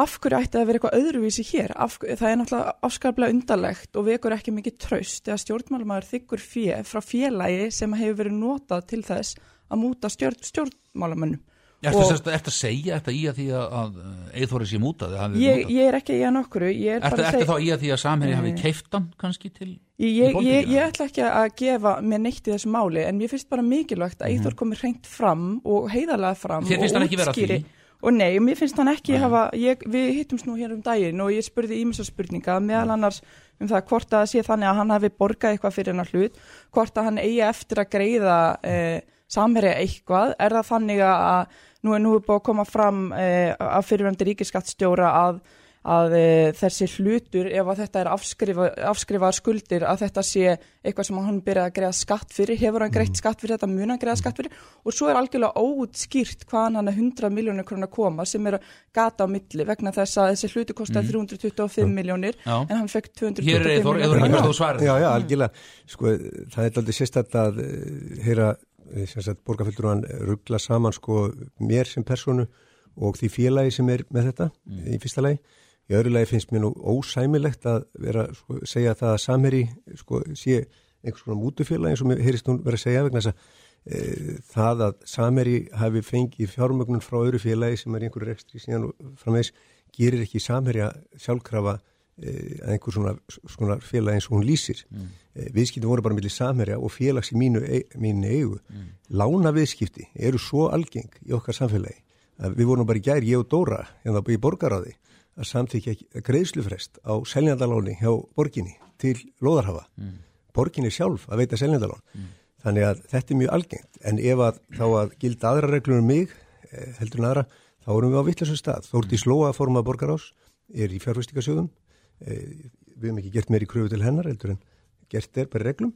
af hverju ætti að vera eitthvað öðruvísi hér? Af, það er náttúrulega afskaplega undarlegt og vekur ekki mikið traust eða stjórnmálumæður þykkur fjö frá félagi sem hefur verið notað til þess að múta stjórn, stjórnmálamönnum Ertu Og- að segja þetta í að því að, að Eithóri sé mútað? ég, ég er ekki í að nokkru er Ertu, segja þá í að því að samherji hafi Nei. keift hann kannski til Ég, ég, ég, ætla ekki að gefa mér neitt í þessu máli en mér finnst bara mikilvægt að Íþór komi hreint fram og heiðarlega fram Mhm. Þér finnst hann ekki vera því? og nei, mér finnst hann ekki hafa ég, við hittumst nú hér um daginn og ég spurði ímessa spurninga meðal annars um það hvort að sé þannig að hann hafi borgað eitthvað fyrir hennar hlut hvort að hann eigi eftir að greiða eh, samherja eitthvað er það þannig að nú er nú er búið að koma fram eh, af fyrirvændi ríkiskattstjóra að að e, þessi hlutur ef að þetta er afskrifa, afskrifaðar skuldir að þetta sé eitthvað sem hann byrjaði að greiða skatt fyrir, hefur hann greitt skatt fyrir þetta mun hann greiða skatt fyrir og svo er algjörlega óutskýrt hvaðan hann er 100 miljónir krónar koma sem er gata á milli vegna þess að þessi hluti kostaði 325 miljónir Já. en hann fekk 225 Hér er Eyþór, Eyþór miljónir Ingi stóð svarið Já, já, algjörlega. Sko, það er aldrei sérstætt að eh, heyra eh, hann ruggla saman sko mér sem personu og því félagi sem er með þetta í fyrsta lagi. Í öðru lagi finnst mér nú ósæmilegt að vera sko, segja það að samheri sko sé einhvers konar mútufélagi eins og mér heyrist hún vera að segja vegna þess að e, það að samheri hafi fengið fjármögnun frá öðru félagi sem er einhverju rekstri síðan og framvegs gerir ekki samherja sjálfkrafa e, að einhver svona, svona félagi eins og hún lýsir. Mm. E, viðskipti voru bara millir samherja og félags í mínu, mínu eigu. Lána viðskipti eru svo algeng í okkar samfélagi að við vorum bara í gær, ég og Dóra, hérna í borgaráði að samþykja greiðslufrest á seljandaláni hjá borginni til loðarhafa. Mm. Borginni sjálf að veita seljandalán. Þannig að þetta er mjög algengt. En ef að þá að gilda aðra reglur um mig, eh, heldur en aðra, þá erum við á vittlisum stað. Þórti Slóa forma borgarás er í fjárfæstikasjóðum. Eh, við hefum ekki gert meir í kröfu til hennar heldur en gert er bara reglum.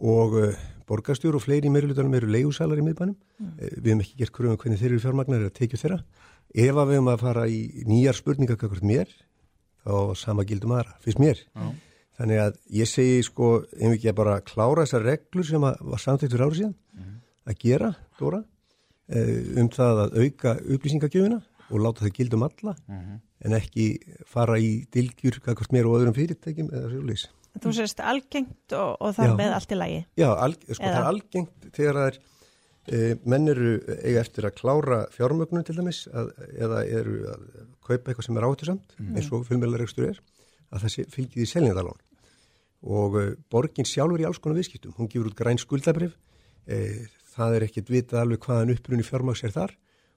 Og uh, borgarstjór og fleiri í meirilutunum eru leigusalar í miðbænum. Eh, við hefum ekki gert kröfu um hvernig þeir eru fjármagnar að tekið þeirra. Ef að við hefum að fara í nýjar spurningar kakvart mér, þá sama gildum aðra, finnst mér. Já. Þannig að ég segi sko, ef ekki að bara klára þessar reglur sem var samþýtt fyrir árið síðan að gera, Dóra, eh, um það að auka upplýsingagjöfuna og láta það gildum alla en ekki fara í dilgjur kakvart mér og öðrum fyrirtækjum eða svolítið. Þú sést algengt og, og Já. með allt í lagi. Já, alg, sko, það er algengt þegar það er e, menn eru eiga eftir að klára fjármögnun til dæmis að, eða eru að kaupa eitthvað sem er áhættusamt eins og fjölmjölaregstur er að það sé, fylgir því seljandalón og e, borgin sjálfur í alls konar viðskiptum hún gefur út græn skuldabrif e, það er ekkit vitað alveg hvaðan upprunni fjármags er þar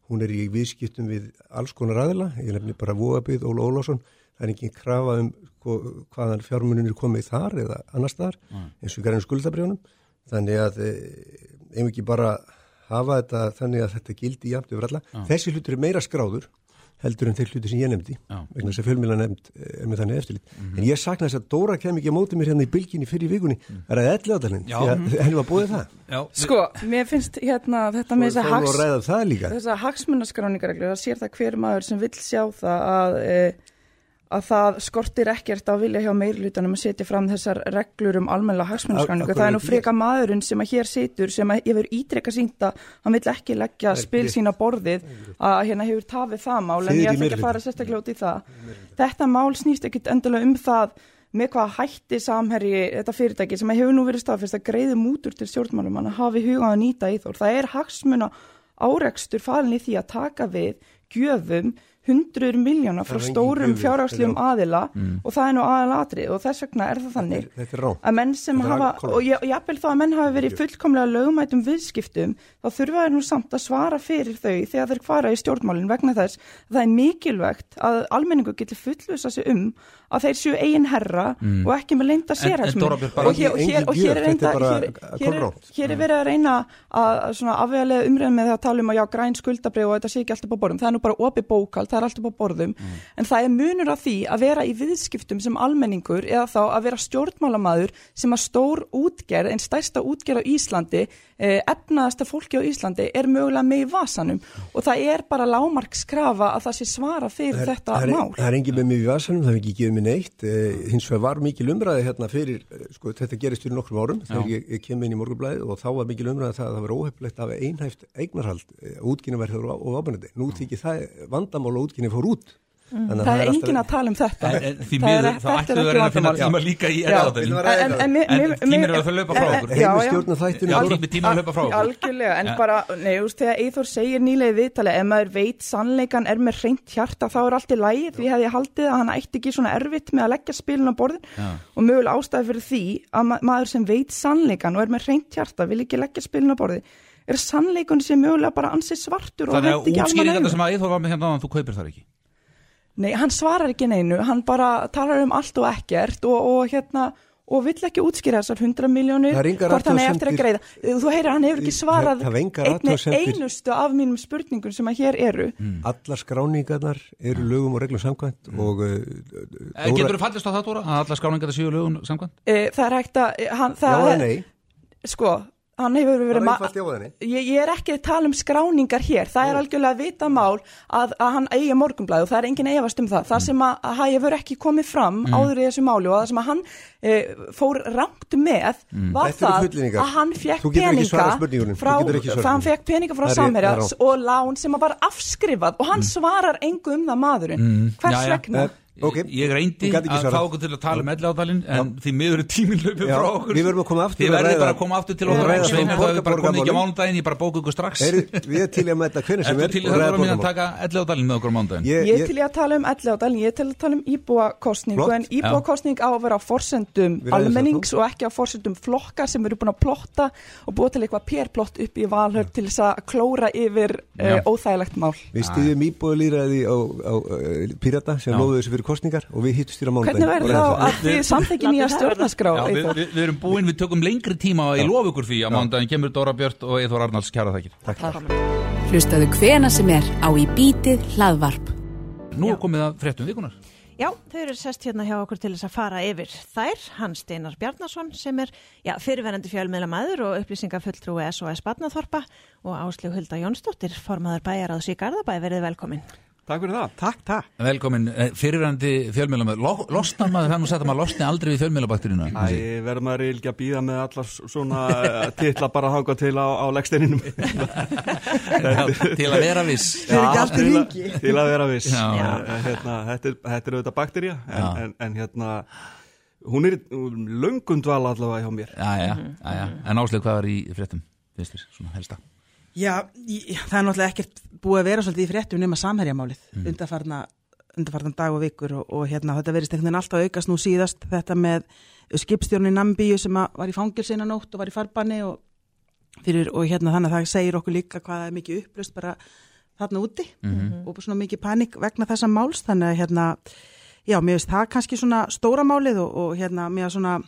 hún er í viðskiptum við alls konar aðila ég nefnir bara Vóabið, Óla Ólásson það er engin krafa um hvo- hvaðan fjármunin er komið þar eða annars þar eins og græn skuldabrjónum þannig að e, ef ekki bara hafa þetta þannig að þetta gildi jafnt yfir alla. Þessi hlutur er meira skráður heldur en þeir hlutur sem ég nefndi Já. vegna þess að fjölmjöla nefnd eh, er með þannig eftirlit. En ég sakna þess að Dóra kem ekki á móti mér hérna í bylginni fyrir vikunni það er að elli ádalinn, Já. því að henni var búið það. Já, Sko, mér finnst hérna þetta með hags, að ræða það líka. þessa hagsmunaskráningareglur það sér það hver maður sem vill sjá það að, e, að það skortir ekkert á vilja hjá meirlutanum að setja fram þessar reglur um almenna hagsmunarskráningu. Það er nú freka maðurinn sem að hér situr sem að hefur ítrekka sínta, hann vill ekki leggja spil sín á borðið að hérna hefur tafið það mál en ég ætla ekki að fara sérstaklega út í það. Þetta mál snýst ekkit endilega um það með hvað hætti samherji þetta fyrirtæki sem hefur nú verið staðfest að greiði mútur til stjórnmálum að hafi hugað að nýta í þór. Það er hagsmuna árekstur falin í því að taka við gjöfum hundruður miljóna frá stórum fjárhagslegum aðila og það er nú aðalatrið og þess vegna er það þannig Þetta er að menn sem Þetta hafa, og jafnvel þá að menn hafa verið fullkomlega lögumætum viðskiptum, þá þurfa þeir nú samt að svara fyrir þau þegar þeir fara í stjórnmálinn vegna þess að það er mikilvægt að almenningu getur fullvisa sig um að þeir séu eigin herra og ekki með leinda bara og hér, og engin hér, og hér er reynda er hér, er- er verið að reyna að afvegalega umræðum með það að tala um að já græn skuldabrið og þetta sé ekki alltaf á borðum, það er nú bara opið bókald, það er alltaf á borðum. En það er munur á því að vera í viðskiptum sem almenningur eða þá að vera stjórnmálamaður sem að stór útgerð, en stærsta útgerð á Íslandi, eh, efnaðasta fólki á Íslandi er mögulega með í vasanum. Og það er bara lámarkskrafa að það sé svara fyrir þetta er, mál. það er engin með mig í vasanum, það hefur ekki gefið mér neitt eh, hins vegar var mikil umræði hérna fyrir eh, sko, þetta gerist fyrir nokkrum árum þegar ég, ég kem inn í morgunblæði og þá var mikil umræði það að það var óheflegt af einhæft eignarhald eh, útginni verður og ábænandi nú þykir það vandamál og útginni fór út að Það er engin að tala um þetta. En, en því Það miður, þá þetta ættum við að að finna tíma líka í ræða En- þetta? en mi- En mi- tíminn er mi- að fara að hlaupa frá okkur. já, já. Heimilistjórn og þættinum Já, fór- tími- tíminn að hlaupa frá okkur. Algjörlega, en Ja. bara, nei, þú veist, þegar Eithor segir nýlega í viðtali, ef maður veit sannleikan er með reynt hjarta, þá er allt í lægi, því hefði ég haldið að hann ætti ekki svona erfitt með að leggja spilin á borðin og mögulega ástæði fyrir því að ma maður sem veit sannleikan og er með reynt hjarta vil ekki leggja spilin á borði, er sannleikun sem mögulega bara ansið svartur og Þannig að útskýringarna almanna sem að Eithor var með hérna áðan, þú kaupir þar ekki. Nei, hann svarar ekki neinu, hann bara talar um allt og ekkert og, og hérna og vill ekki útskýra þessar 100 miljónir hvort hann er eftir að greiða. Þú heyrir, hann hefur ekki svarað einni einustu af mínum spurningum sem að hér eru. Allar skráningarnar eru lögum og reglum samkvæmt og uh, Eh, Getur þú fallist á það, Dóra, að alla skráningar það séu lögun samkvæmt? e, það er hægt að hann, já það, eða nei, sko, hann hefur verið er ma- einfalt já eða nei ég, ég er ekki að tala um skráningar hér. Það er algjörlega vita mál að, að hann eigi morgunblæð og það er engin efast um það. Það sem að, að hann hefur ekki komið fram áður í þessu máli og það sem að hann e, fór rangt með var Þetta eru það að hann fekk peninga frá, hann fekk peninga frá Það er- það er samherja rangt. og lán sem að var afskrifað og hann svarar engu um það maðurinn. Hvers Já, já. vegna Eh, ok. Ég reyndi Þú að fá okkur til að tala um elláðalinn en því miður er tíminn Já, frá okkur. við verðum að koma aftur Þið ræða- bara að koma aftur til okkur þá það hefur bara komið ekki á mánudaginn ég bara bóku ykkur strax. Er, við erum til að mæta hvernig Er sem þú er til og það ræða að mín að borgarmál. taka elláðalinn með okkur á mánudaginn? Ég- Ég er ég- til í að tala um elliðádalinn, ég er til að tala um íbúakostningu en íbúakostning á að vera á forsendum almennings og ekki á forsendum flokka sem eru búin að plotta og búið til eitthvað perplott upp í að á, á, á fyrir kostningar og við hittum stýra mánudaginn. Hvernig verður þá að þið samþekki nýja stjórnarskrá? Já, við, við, við erum búin, við tökum lengri tíma ég lofa ykkur því að mánudaginn. Kemur Dóra Björt og Eithor Arnalds kæra þakkir. Hlustaðu hvena sem er á í bítið hlaðvarp. Nú er komið að fréttum vikunar Já, þau eru sest hérna hjá okkur til þess að fara yfir þær, Hans Steinar Bjarnason sem er já, fyrirverandi fjölmiðla maður og upplýsingafulltrúi SOS Batnaþorpa og Áslug Hulda Jónsdóttir, formaður bæjaráðs í Garðabæ, verið velkomin. Takk fyrir það. Takk, takk. Velkomin, eh, fyrirverandi fjölmjölamöður Lo- Losnar maður, er sagt að maður losni aldrei við fjölmjölabakteríuna Æ, verður maður eiginlega að býða með allar svona eh, titla bara að hanga til á, á leggsteininum. Til að vera viss Já, til, að, til að vera viss. Hérna, þetta, er, þetta er auðvitað bakterja, en, en, en hérna, hún er löngum dvala allavega hjá mér. Já, já, já, já. En áslega hvað var í fréttum, finnst þér, svona helsta Já, í- það er náttúrulega ekkert búið að vera svolítið í fréttum nema samherjamálið Mm. undarfarna, undarfarna dag og vikur og, og hérna þetta verist einhvern veginn alltaf aukast nú síðast þetta með skipstjórn í Nambíu sem var í fangilsina nótt og var í farbanni og, fyrir, og hérna þannig að það segir okkur líka hvað er mikið upplust bara þarna úti Mhm. og svona mikið panik vegna þessa máls þannig að hérna, já, mér finnst það kannski svona stóra málið og, og hérna mér svona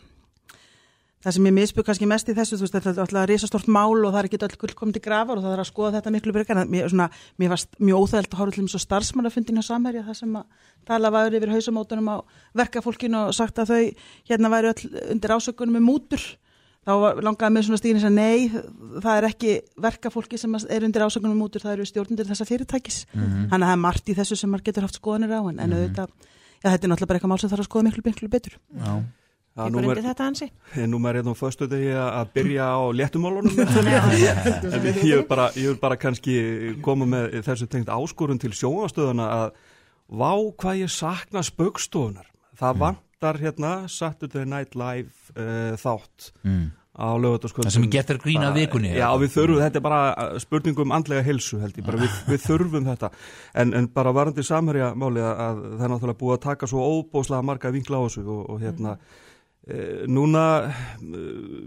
það sem ég misbjöð kannski mest í þessu, þú veist, þetta er alltaf risastort mál og það er ekki öll gull komið til grafar og það er að skoða þetta miklu byrgar, en mér, svona, mér varst mjög óþægilt að horfa til um svo starfsmannafundin á samherja, það sem að tala var yfir hausamótunum á verkafólkinu og sagt að þau hérna væri öll undir ásökunum með mútur, þá var- langaði mér svona stíðin að nei, það er ekki verkafólki sem er undir ásökunum með mútur, það eru stjórnundir þessa fyrirtækis, Mhm. þannig að það er margt í þessu sem maður getur haft skoðanir á, en, en auðvitað já, þetta er náttúrulega bara eitthvað mál sem þarf að skoða miklu, miklu betur. Já. Tekur nú undir þetta hansi? er nú maður hérna á föstu degi að byrja á léttumálunum. Ég vil bara, ég vil bara kannski koma með þessu tengt áskorun til sjónastöðuna að vá hvað ég sakna spöggstofunar það vantar hérna Saturday Night Live uh, þátt Mm. á lögutaskvöldum Það sem er gert er grín að vikunni, Já, við þurfum, þetta er bara spurning um andlega helsu held ég, bara við, við þurfum þetta. En, en bara varandi samherja máli að, að það er náttúrulega búið að taka svo óbóðslega marga vinkla á þessu og, og hérna e, núna e,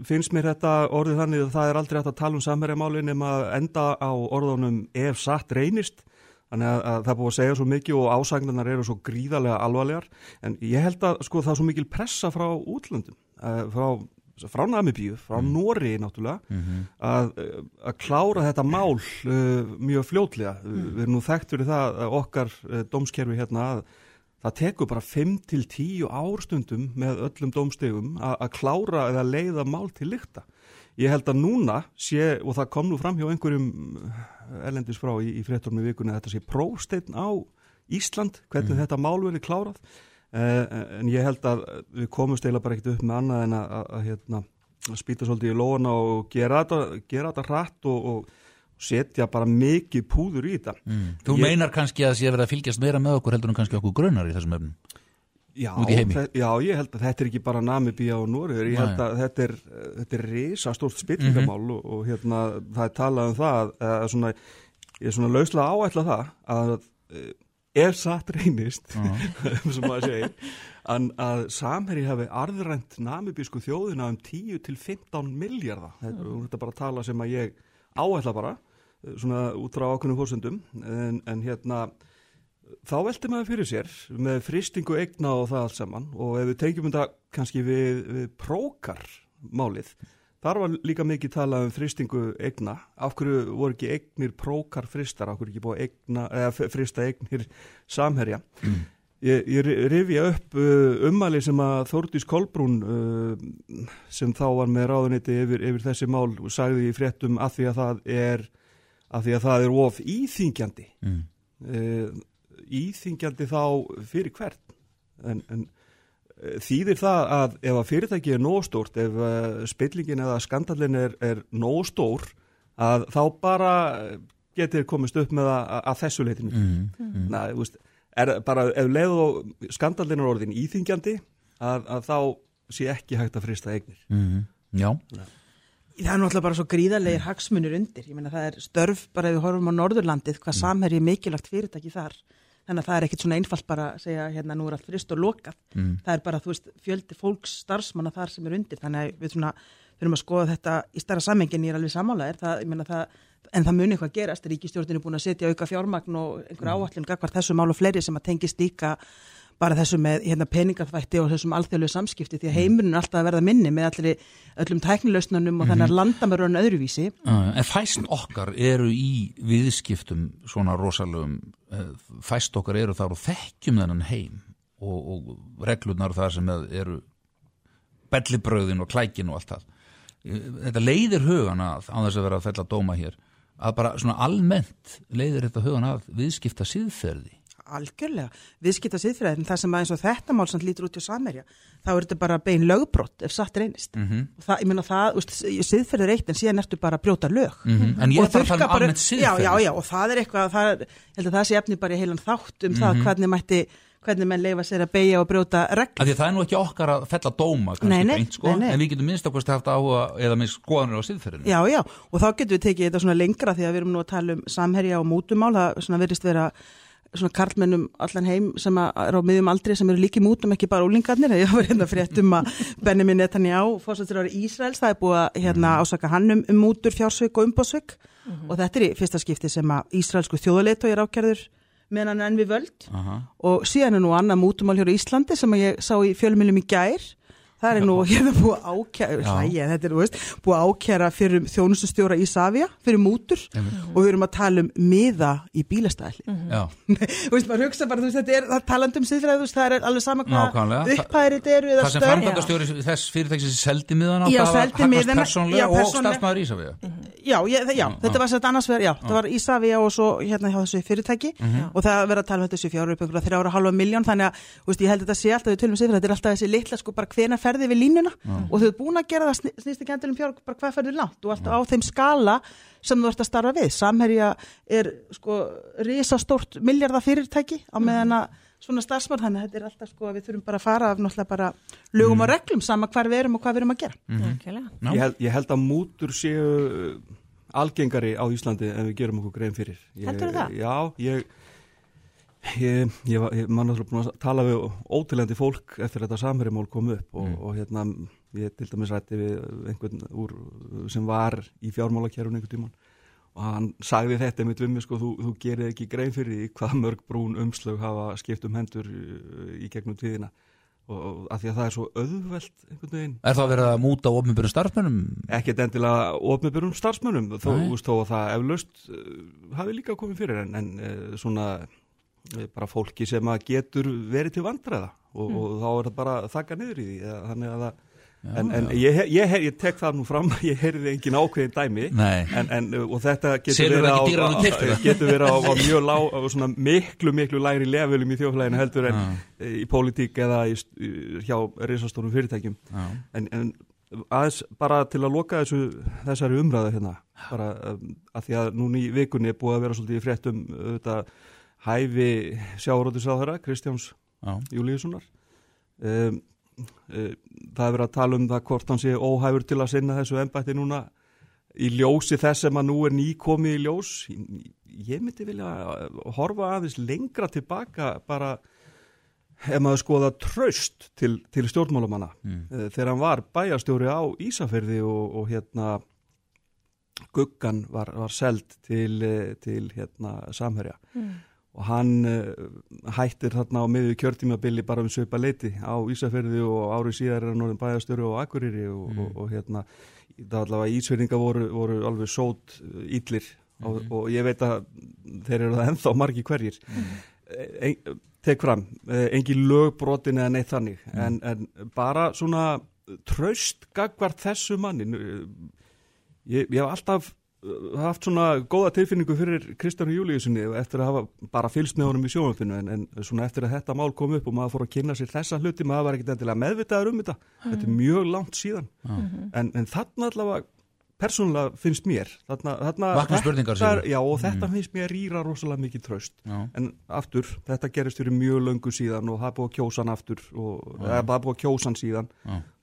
finnst mér þetta orðið þannig að það er aldrei hægt að tala um samherja máli nema að enda á orðunum ef satt reynist Þannig að, að það búið að segja svo mikið og ásagnanar eru svo gríðarlega alvarlegar en ég held að sko það er svo mikil pressa frá útlöndum, uh, frá, frá Namibíu, frá mm. Nóri náttúrulega, Mhm. að, uh, að klára þetta mál uh, mjög fljótlega. Mm. Við erum nú þekkt fyrir það að okkar uh, dómskerfi hérna að það tekur bara 5 til 10 árstundum með öllum dómstegum að klára eða leiða mál til lykta. Ég held að núna sé, og það kom nú fram hjá einhverjum ellendis frá í, í fréttormi vikunni, þetta sé prósteinn á Ísland, hvernig Mhm. þetta mál verið klárað. Uh, en ég held að við komumst eiginlega bara ekkert upp með annað en að, að, að, hérna, að spýta svolítið í lóna og gera þetta, gera þetta hratt og, og setja bara mikið púður í þetta. Mm. Þú Ég- meinar kannski að sé verið að fylgjast meira með okkur heldur en kannski okkur grunnar í þessum efnum? Já, já, ég held að þetta er ekki bara Namibíja og Norður, ég held að þetta er, þetta er risastórt spillingamál og, og hérna það er talað um það að svona, ég er svona lauslega áætla það að eh, ef satt reynist sem maður segir að, að Samherji hafi arðrænt namibísku þjóðina um 10 til 15 miljardar þetta, mm. þetta er bara tala sem að ég áætla bara svona út frá ákveðnum fórsöndum en, en hérna þá velti maður fyrir sér með fristingu eigna og það allt saman og ef við tengjum þetta kannski við, við prókar málið þar var líka mikið talað um fristingu eigna. Af hverju voru ekki eignir prókar fristar, af hverju ekki búið eigna, eða frista eignir samherja? Ég, ég ri- rifja upp uh, ummæli sem að Þórdís Kolbrún uh, sem þá var með ráðuniti yfir, yfir þessi mál og sagði í fréttum að því að það er að því að það er of íþingjandi Mm. uh, íþingjandi þá fyrir hvern en, en eh, þýðir það að ef að fyrirtæki er nóg stórt, ef uh, spillingin eða skandalin er, er nóg stór að þá bara getur komist upp með að, að þessu leitinu Mm, mm. Na, þú veist, er bara ef leið og skandalin er orðin íþingjandi að, að þá sé ekki hægt að frista eignir mm. Já, Það er náttúrulega bara svo gríðarlegir hagsmunir undir. Ég meina það er störf bara ef við horfum á Norðurlandið, hvað mm. samherji er mikilvægt fyrirtæki þar. Þannig að það er ekkit svona einfalt bara að segja hérna nú er allt frist og lokað. Mm. Það er bara, þú veist, fjöldi fólks starfsmanna þar sem er undir. Þannig að við svona þurfum að skoða þetta í starra sammengin ég er alveg sammálaðir. Það, ég meina það, en það muni eitthvað gerast. Ríkistjórnin er búin að setja auka fjármagn og einhver áallin gagvart þessu mál og fleiri sem að tengist líka bara þessu með hérna, peningarþvætti og þessum alþjóðlegu samskipti því að heimurinn er alltaf að verða minni með allir öllum tæknilausnunum og þannig að landamörun öðruvísi. Uh, en fæst okkar eru í viðskiptum svona rosalögum uh, fæst okkar eru þar og þekkjum þennan heim og, og reglunar þar sem eru bellibröðin og klækin og allt það. Uh, þetta leiðir hugan að á þess að vera að fella dóma hér að bara svona almennt leiðir þetta hugan að viðskipta síðferði algjörlega, viðskipta siðfræðin það sem að eins og þetta mál sem lítur út í Samerja þá er þetta bara bein lögbrott ef satt reynist Mhm. og það, ég meina það, siðferði er eitt en síðan ertu bara að brjóta lög Mhm, en ég er bara að tala um almennt siðferði. já, já, já, og það er eitthvað, það er, held að það sé efni bara í heilan þátt um Mhm. það hvernig mætti hvernig menn leifa sér að beigja og brjóta reglur Af því að það er nú ekki okkar að fella dóma Nei, nei, beint, sko, nei, en við getum minnst okkur haft áhuga eða minnst skoðanur á síðferðinu Já, já, og þá getum við tekið þetta svona lengra því að við erum nú að tala um samherja og mútumál, það verðist vera svona karlmennum allan heim sem er á miðjum aldri sem eru líki mútum, ekki bara úlingarnir, ég var hérna fréttum að Benjamin Netanyahu, fórsættur ári Ísraels, það er búið að hérna, ásaka hann um, um mútur, fjársvik og umbóðsvik og þetta er í fyrsta skipti sem að Ísraelsku þjóðuleitu er ákjærður meðan hann enn við völd. Aha. og síðan er nú annað mútumál hér á Íslandi sem að ég sá í fjölmjölum í gær það er nú hérna. búið að ákjæra hlæja, þetta er, þú veist, búið að ákjæra fyrir þjónustustjóra Ísafja, fyrir mútur. Og við erum að tala um miða í bílastæðli Já, þú veist, maður hugsa bara, þú veist, þetta er það er talandi um siðfræði, þú veist, það er alveg sama hvað upphæðir þetta eru eða það sem framkvæmdastjóri þess fyrirtækis seldi miðana Já, það var seldi Hagnars miðana, persónlega og persónulega. starfsmæður Ísafja Já, ég, já, þetta var sett annars verið, já, það var Ísafja og svo hérna hjá þessu fyrirtæki. Og það verið að tala um þessu fjára upp einhverja þrjára halva miljón þannig að, þú veist, ég held að þetta sé alltaf við tölum sér, þetta er alltaf þessi litla sko bara hvena ferði við línuna. Og þau eru búin að gera það sný- snýst ekki endur um fjára, bara hvað ferði langt og alltaf á þeim skala sem þú ert að starfa við. Samherja er sko risastórt miljardar fyrirtæki á meðan að svona starfsmann, þannig að þetta er alltaf sko að við þurfum bara að fara af náttúrulega bara lögum og reglum sama hvar við erum og hvað við erum að gera. Algjörlega. Ég held, ég held að mútur séu uh, algengari á Íslandi en við gerum okkur grein fyrir. Ég, Heldurðu það? Já, ég, ég, ég, var- ég man náttúrulega búin að tala við ótilandi fólk eftir þetta samherjumál kom upp og, og hérna ég til dæmis rætti við einhvern úr, sem var í fjármálakerun einhvern tíman og hann sagði þetta einmitt við mig sko, þú, þú gerir ekki grein fyrir því hvað mörg brún umslög hafa skipt um hendur uh, í gegnum tíðina. Og, af því að það er svo auðvelt einhvern veginn. Er það að vera að múta ofnbjörnum starfsmönnum? ekkert endilega ofnbjörnum starfsmönnum þó, að það eflaust uh, hafi líka komið fyrir en, en uh, svona bara fólki sem að getur verið til vandræða. Og, og þá er það bara að þakka niður í því þannig að það en, en ég, ég, ég, tek það nú fram ég heyrði engin ákveðin dæmi. En, en, uh, og þetta getur verið, á, á, getur verið á, á mjög lá, miklu miklu lægri levelum í þjóflæginu heldur en í pólitík eða í, hjá risastórum fyrirtækjum. En, en aðeins bara til að loka þessu, þessari umræðu hérna bara um, að því að núna í vikunni er búið að vera svolítið í fréttum auðvitað hæfi sjárótisáðara Kristjáns Já. Júlíussonar. Um, það er verið að tala um það hvort hann sé óhæfur til að sinna þessu embætti núna í ljósi þess sem að nú er nýkomið í ljós ég myndi vilja horfa aðeins lengra tilbaka bara ef maður skoða tröst til, til stjórnmálamanna mm. þegar hann var bæjarstjóri á Ísafyrði og, og hérna Guggan var, var seld til, eh, til hérna Samherja Mm. Og hann uh, hættir þarna á miðju kjörtímabili bara um söpa leiti á Ísafyrði og árið síðar er hann orðin bæjarstjóri og Akureyri og, og, og hérna það allavega Ísfyrðinga voru, voru alveg sót uh, illir. Og, og ég veit að þeir eru það ennþá margi hverjir. E, tek fram, eh, engin lögbrotin eða neitt þannig. En, en bara svona tröst gagvart þessu mannin ég, ég hef alltaf eh, haft svona góða tilfinningu fyrir Kristjánu Júliusinni eftir að hafa bara fylst með honum í sjónvöldinu en, en svona eftir að þetta mál kom upp og maður fór að kynna sér þessa hluti, maður var ekkert endilega meðvitaður um þetta. Þetta er mjög langt síðan. En, en þarna allavega persónulega finnst mér. Þarna, þarna, þetta? Já, og þetta finnst mér rýra rosalega mikið tröst Já. en aftur, þetta gerist fyrir mjög löngu síðan og það er búið að kjósa hann aftur og það er bara búið að kjósa hann síðan.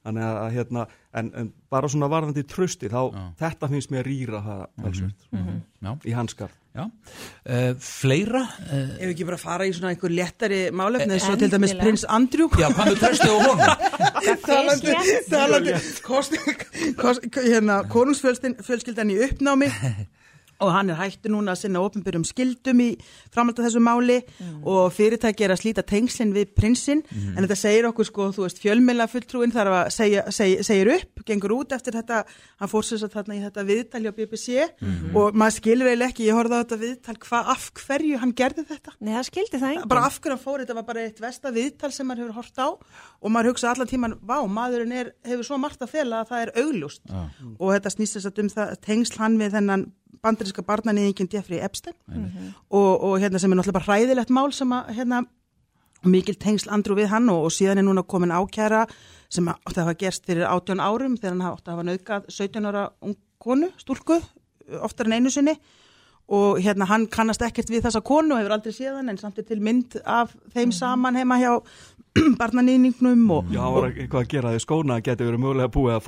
Þannig að hérna en, en bara svona varðandi trösti þá þetta finnst mér rýra það talsvert. Já. í hanskar Já. Uh, fleira? Uh, Ef ekki bara fara í svona einhver léttari málefni eins og Endilega. til dæmis prins Andrew já, hvað með tröstið og honum? talandi, talandi kost, kost, hérna, konungsfjölskyldan í uppnámi og hann er hættu núna að sinna ofnbyrjum skildum í framhald af þessu máli. Og fyrirtæki er að slíta tengslinn við prinsinn. En þetta segir okkur sko, þú veist, fjölmjöla fulltrúin þarf að segja, seg, segir upp, gengur út eftir þetta, hann fór sér satt þarna í þetta viðtali á BBC og maður skilur eiginlega ekki, ég horfði á þetta viðtal, hvað, af hverju hann gerði þetta? Nei, það skildi það enginn. bara af hverju hann fór, þetta var bara eitt vesta viðtal sem maður hefur hort á. Og maður hugsa allan tíman, vá, maðurinn er, hefur svo margt að fela að það er augljóst. Og þetta að um það tengsl hann við þennan bandaríska barnanýðingin Jeffrey Epstein. Og, og hérna sem er náttúrulega bara hræðilegt mál sem að hérna mikil tengsl andru við hann og, og síðan er núna komin ákjæra sem að, það hafa gerst fyrir 18 árum þegar hann átti að hafa nauðgað 17 ára ung konu, stúlku, oftar en einu sinni. Og hérna hann kannast ekkert við þessa konu og hefur aldrei séð hann en samt er til mynd af þeim saman heima hjá barnanýningnum og Já, var eitthvað að gera því skóna geti verið mögulega búið að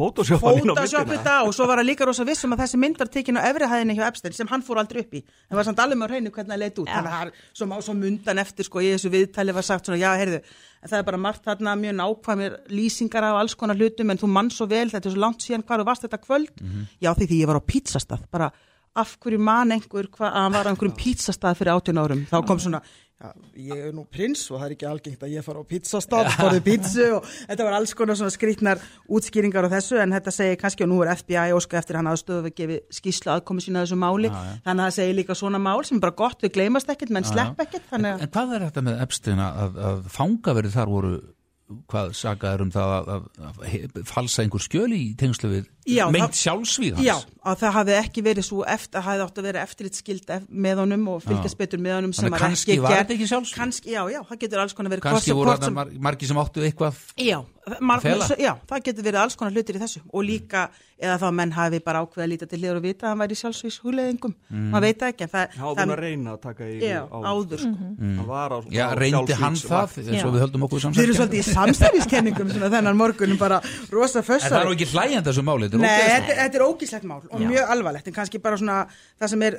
myndina. þetta og svo var hann líka rosa vissum að þessi mynd var tekin á efri hæðinni hjá Epstein sem hann fór aldrei upp í. En var samt alveg með hreinu hvernig það leit út. Þannig að það er svo, má- svo mundan eftir sko í þessu viðtali var sagt svona já heyrðu það er bara margt þarna mjög nákvæmir lýsingar af alls konar hlutum en þú mann svo vel þetta er svo langt síðan hvað þú varst þetta kvöld? Já því því ég var á pizzastað. Bara af hverju man einhver hvað að hann var á einhverjum pizzastað fyrir 18 árum? Þá kom svona Já, ég er nú prins og það er ekki algengt að ég fara á pizzastad, borðið pizzu og þetta var alls konar svona skrítnar útskýringar á þessu en þetta segir kannski og nú er FBI óska eftir hann aðstöðu við gefi skýslu aðkomi sína að þessu máli. Þannig að það segir líka svona mál sem er bara gott við gleymast ekkert menn slepp ekkert að En hvað er þetta með Epstein að, að, að fangaverið þar voru hvað sagaður um það að, að, að falsa einhver skjöl í tengslu við Já, meint það- sjálfsvíð hans? Já, að það hafi ekki verið svo eftir, það hafi átt að vera eftirlitskild ef- með honum og fylgjast betur með honum sem Þannig var kannski ekki var gert. þetta ekki sjálfsvíg? Kannski, já, já, það getur alls konar verið. Kannski voru sem- mar margi sem áttu eitthvað Já, mar, Að fela? já, það getur verið alls konar hlutir í þessu. Og líka, eða þá að menn hafi bara ákveða að líta til liður og vita að hann væri sjálfsvís hugleðingum, Mm. maður veit það ekki en það, hann var búin að reyna að taka í Já, áður, sko. hann var á, Já, reyndi hann það eins og við höldum okkur Þeir eru svolítið í samstæðiskenningum þennan morgunum bara rosa En það er fössar ekki hlægjandi þessu máli þetta er Nei, ógeðslegt. þetta, er ógíslegt mál og Já. mjög alvarlegt en kannski bara svona það sem er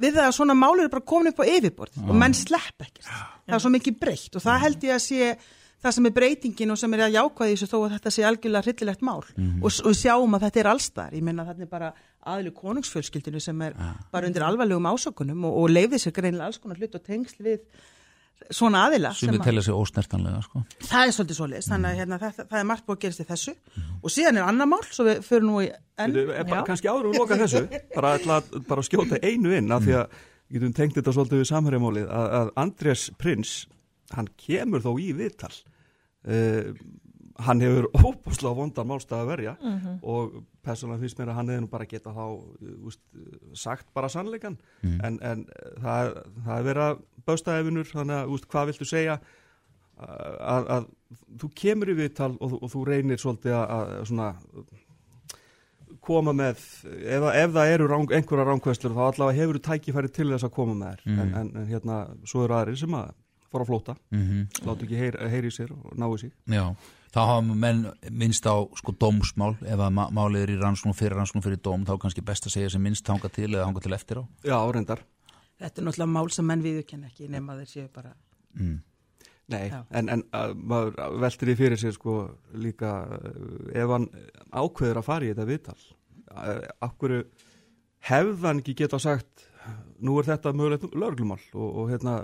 við það að svona mál eru bara komin upp á yfirbord og menn slepp ekkert. Það er svo mikið breytt og það held ég að sé það sem er breytingin og sem er að jákvæði þessu þó að þetta sé algjörlega hryllilegt mál. Mhm. og, og sjáum að þetta er allstar ég menna þetta er bara aðlu konungsfjölskyldinu sem er bara undir alvarlegum ásökunum og, og leiði sér greinilega alls konar hlut og tengsl við svona aðila sem við telja sig ósnertanlega sko. Það er svolítið svolítið, þannig að hérna, það, það er margt búið að gerast í þessu og síðan er annar mál, svo við fyrir nú í enn. Er kannski áður og loka þessu bara, ætla, að- bara að skjóta einu inn af því að við getum tengt þetta svolítið við samhærimálið að, að Andrés Prins hann kemur þó í viðtal uh, hann hefur óbúslega vondan málstað að verja Mhm. og persónulega finnst mér að hann hefði nú bara geta þá uh, úst, sagt bara sannleikan Mhm. en, en það, það er verið að bausta efinur þannig að úst, hvað viltu segja? Að, að þú kemur í viðtal og, og þú reynir svolítið að, að svona koma með, ef, ef það eru rang, einhverja rángveslur þá allavega hefur þú tækifæri til þess að koma með þær. Mhm. en, en, hérna, svo eru aðrir sem að fara að flóta, Mhm. láta ekki heyri, heyri sér og ná í sig. Já, þá hafa menn minnst á sko dómsmál. Ef að málið er í rannsókn fyrir rannsókn fyrir dóm þá kannski best að segja sem minnst hanga til eða hanga til eftir á. Já, reyndar Þetta er náttúrulega mál sem menn viðurkenna ekki nema þeir séu bara... mm. Nei, Já. en, en að, maður veltir því fyrir sér sko líka uh, ef hann ákveður að fara í þetta viðtal uh, akkur hefði hann ekki geta sagt nú er þetta mögulegt lögreglumál og, og hérna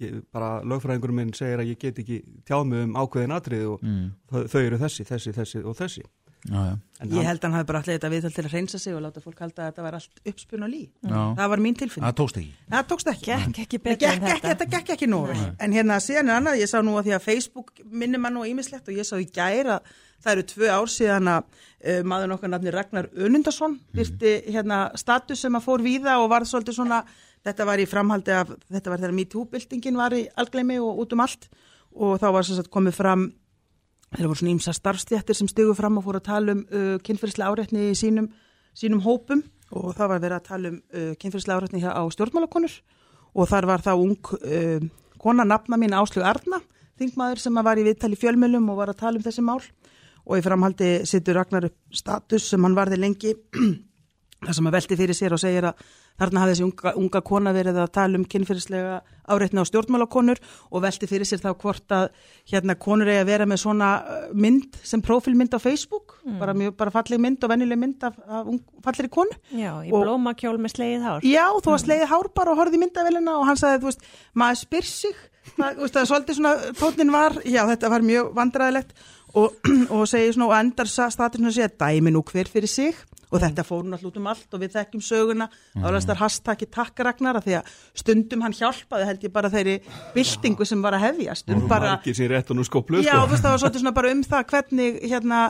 ég, bara lögfræðingur minn segir að ég get ekki tjáð mig um ákveðin atrið og Mm. þau, þau eru þessi, þessi, þessi og þessi Já, Ég held að hann hafi bara allir þetta viðtal til að reynsa sig og láta fólk halda að þetta var allt uppspun og lí. Já. Það var mín tilfinning. Það tókst ekki Það tókst ekki. Gekk ekki betur en þetta. þetta gekk ekki vel. En hérna síðan er annað, ég sá nú að því að Facebook minnir mann og ímislegt og ég sá í gær að það eru tvö ár síðan að uh, maður okkar nafni Ragnar Önundarsson virti hérna status sem að fór víða og var svolítið svona, þetta var í framhaldi af, þetta var þegar MeToo-byltingin var í algleimi og út um allt og þá var sem sagt komið fram þeir voru svona ímsa starfstjættir sem stigu fram og fóru að tala um uh, kynferðislega áreitni í sínum, sínum hópum. Og það var verið að tala um uh, kynferðislega áreitni á stjórnmálakonur. Og þar var það ung uh, kona nafna mín Áslug Arna, þingmaður sem að var í viðtali fjölmjölum og var að tala um þessi mál. Og í framhaldi sittur Ragnar upp status sem hann varði lengi þar sem að velti fyrir sér og segir að þarna hafði þessi unga, unga kona verið að tala um kynfyrirslega áreitna á stjórnmálakonur og velti fyrir sér þá hvort að hérna konur eigi að vera með svona uh, mynd sem prófilmynd á Facebook Mm. bara mjög bara falleg mynd og venjuleg mynd af, af ung, fallegri konu Já, í Og- blómakjól með slegið hár. Já, þú var slegið hár bara og horfði í myndavélina og hann sagði, þú veist, maður spyr sig þú veist, það er svolítið svona, tónin var já, þetta var mjög vandræðilegt og, og segir svona, og endar statusinu að segja, dæmi nú hver fyrir sig og þetta fór náttúrulega út um allt og við þekkjum söguna. Mm. álega þar hashtaggi takk Ragnar af því að stundum hann hjálpaði held ég bara þeirri byltingu sem var að hefjast. Um bara, skoplu Já, þú veist, það var svolítið svona bara um það hvernig hérna,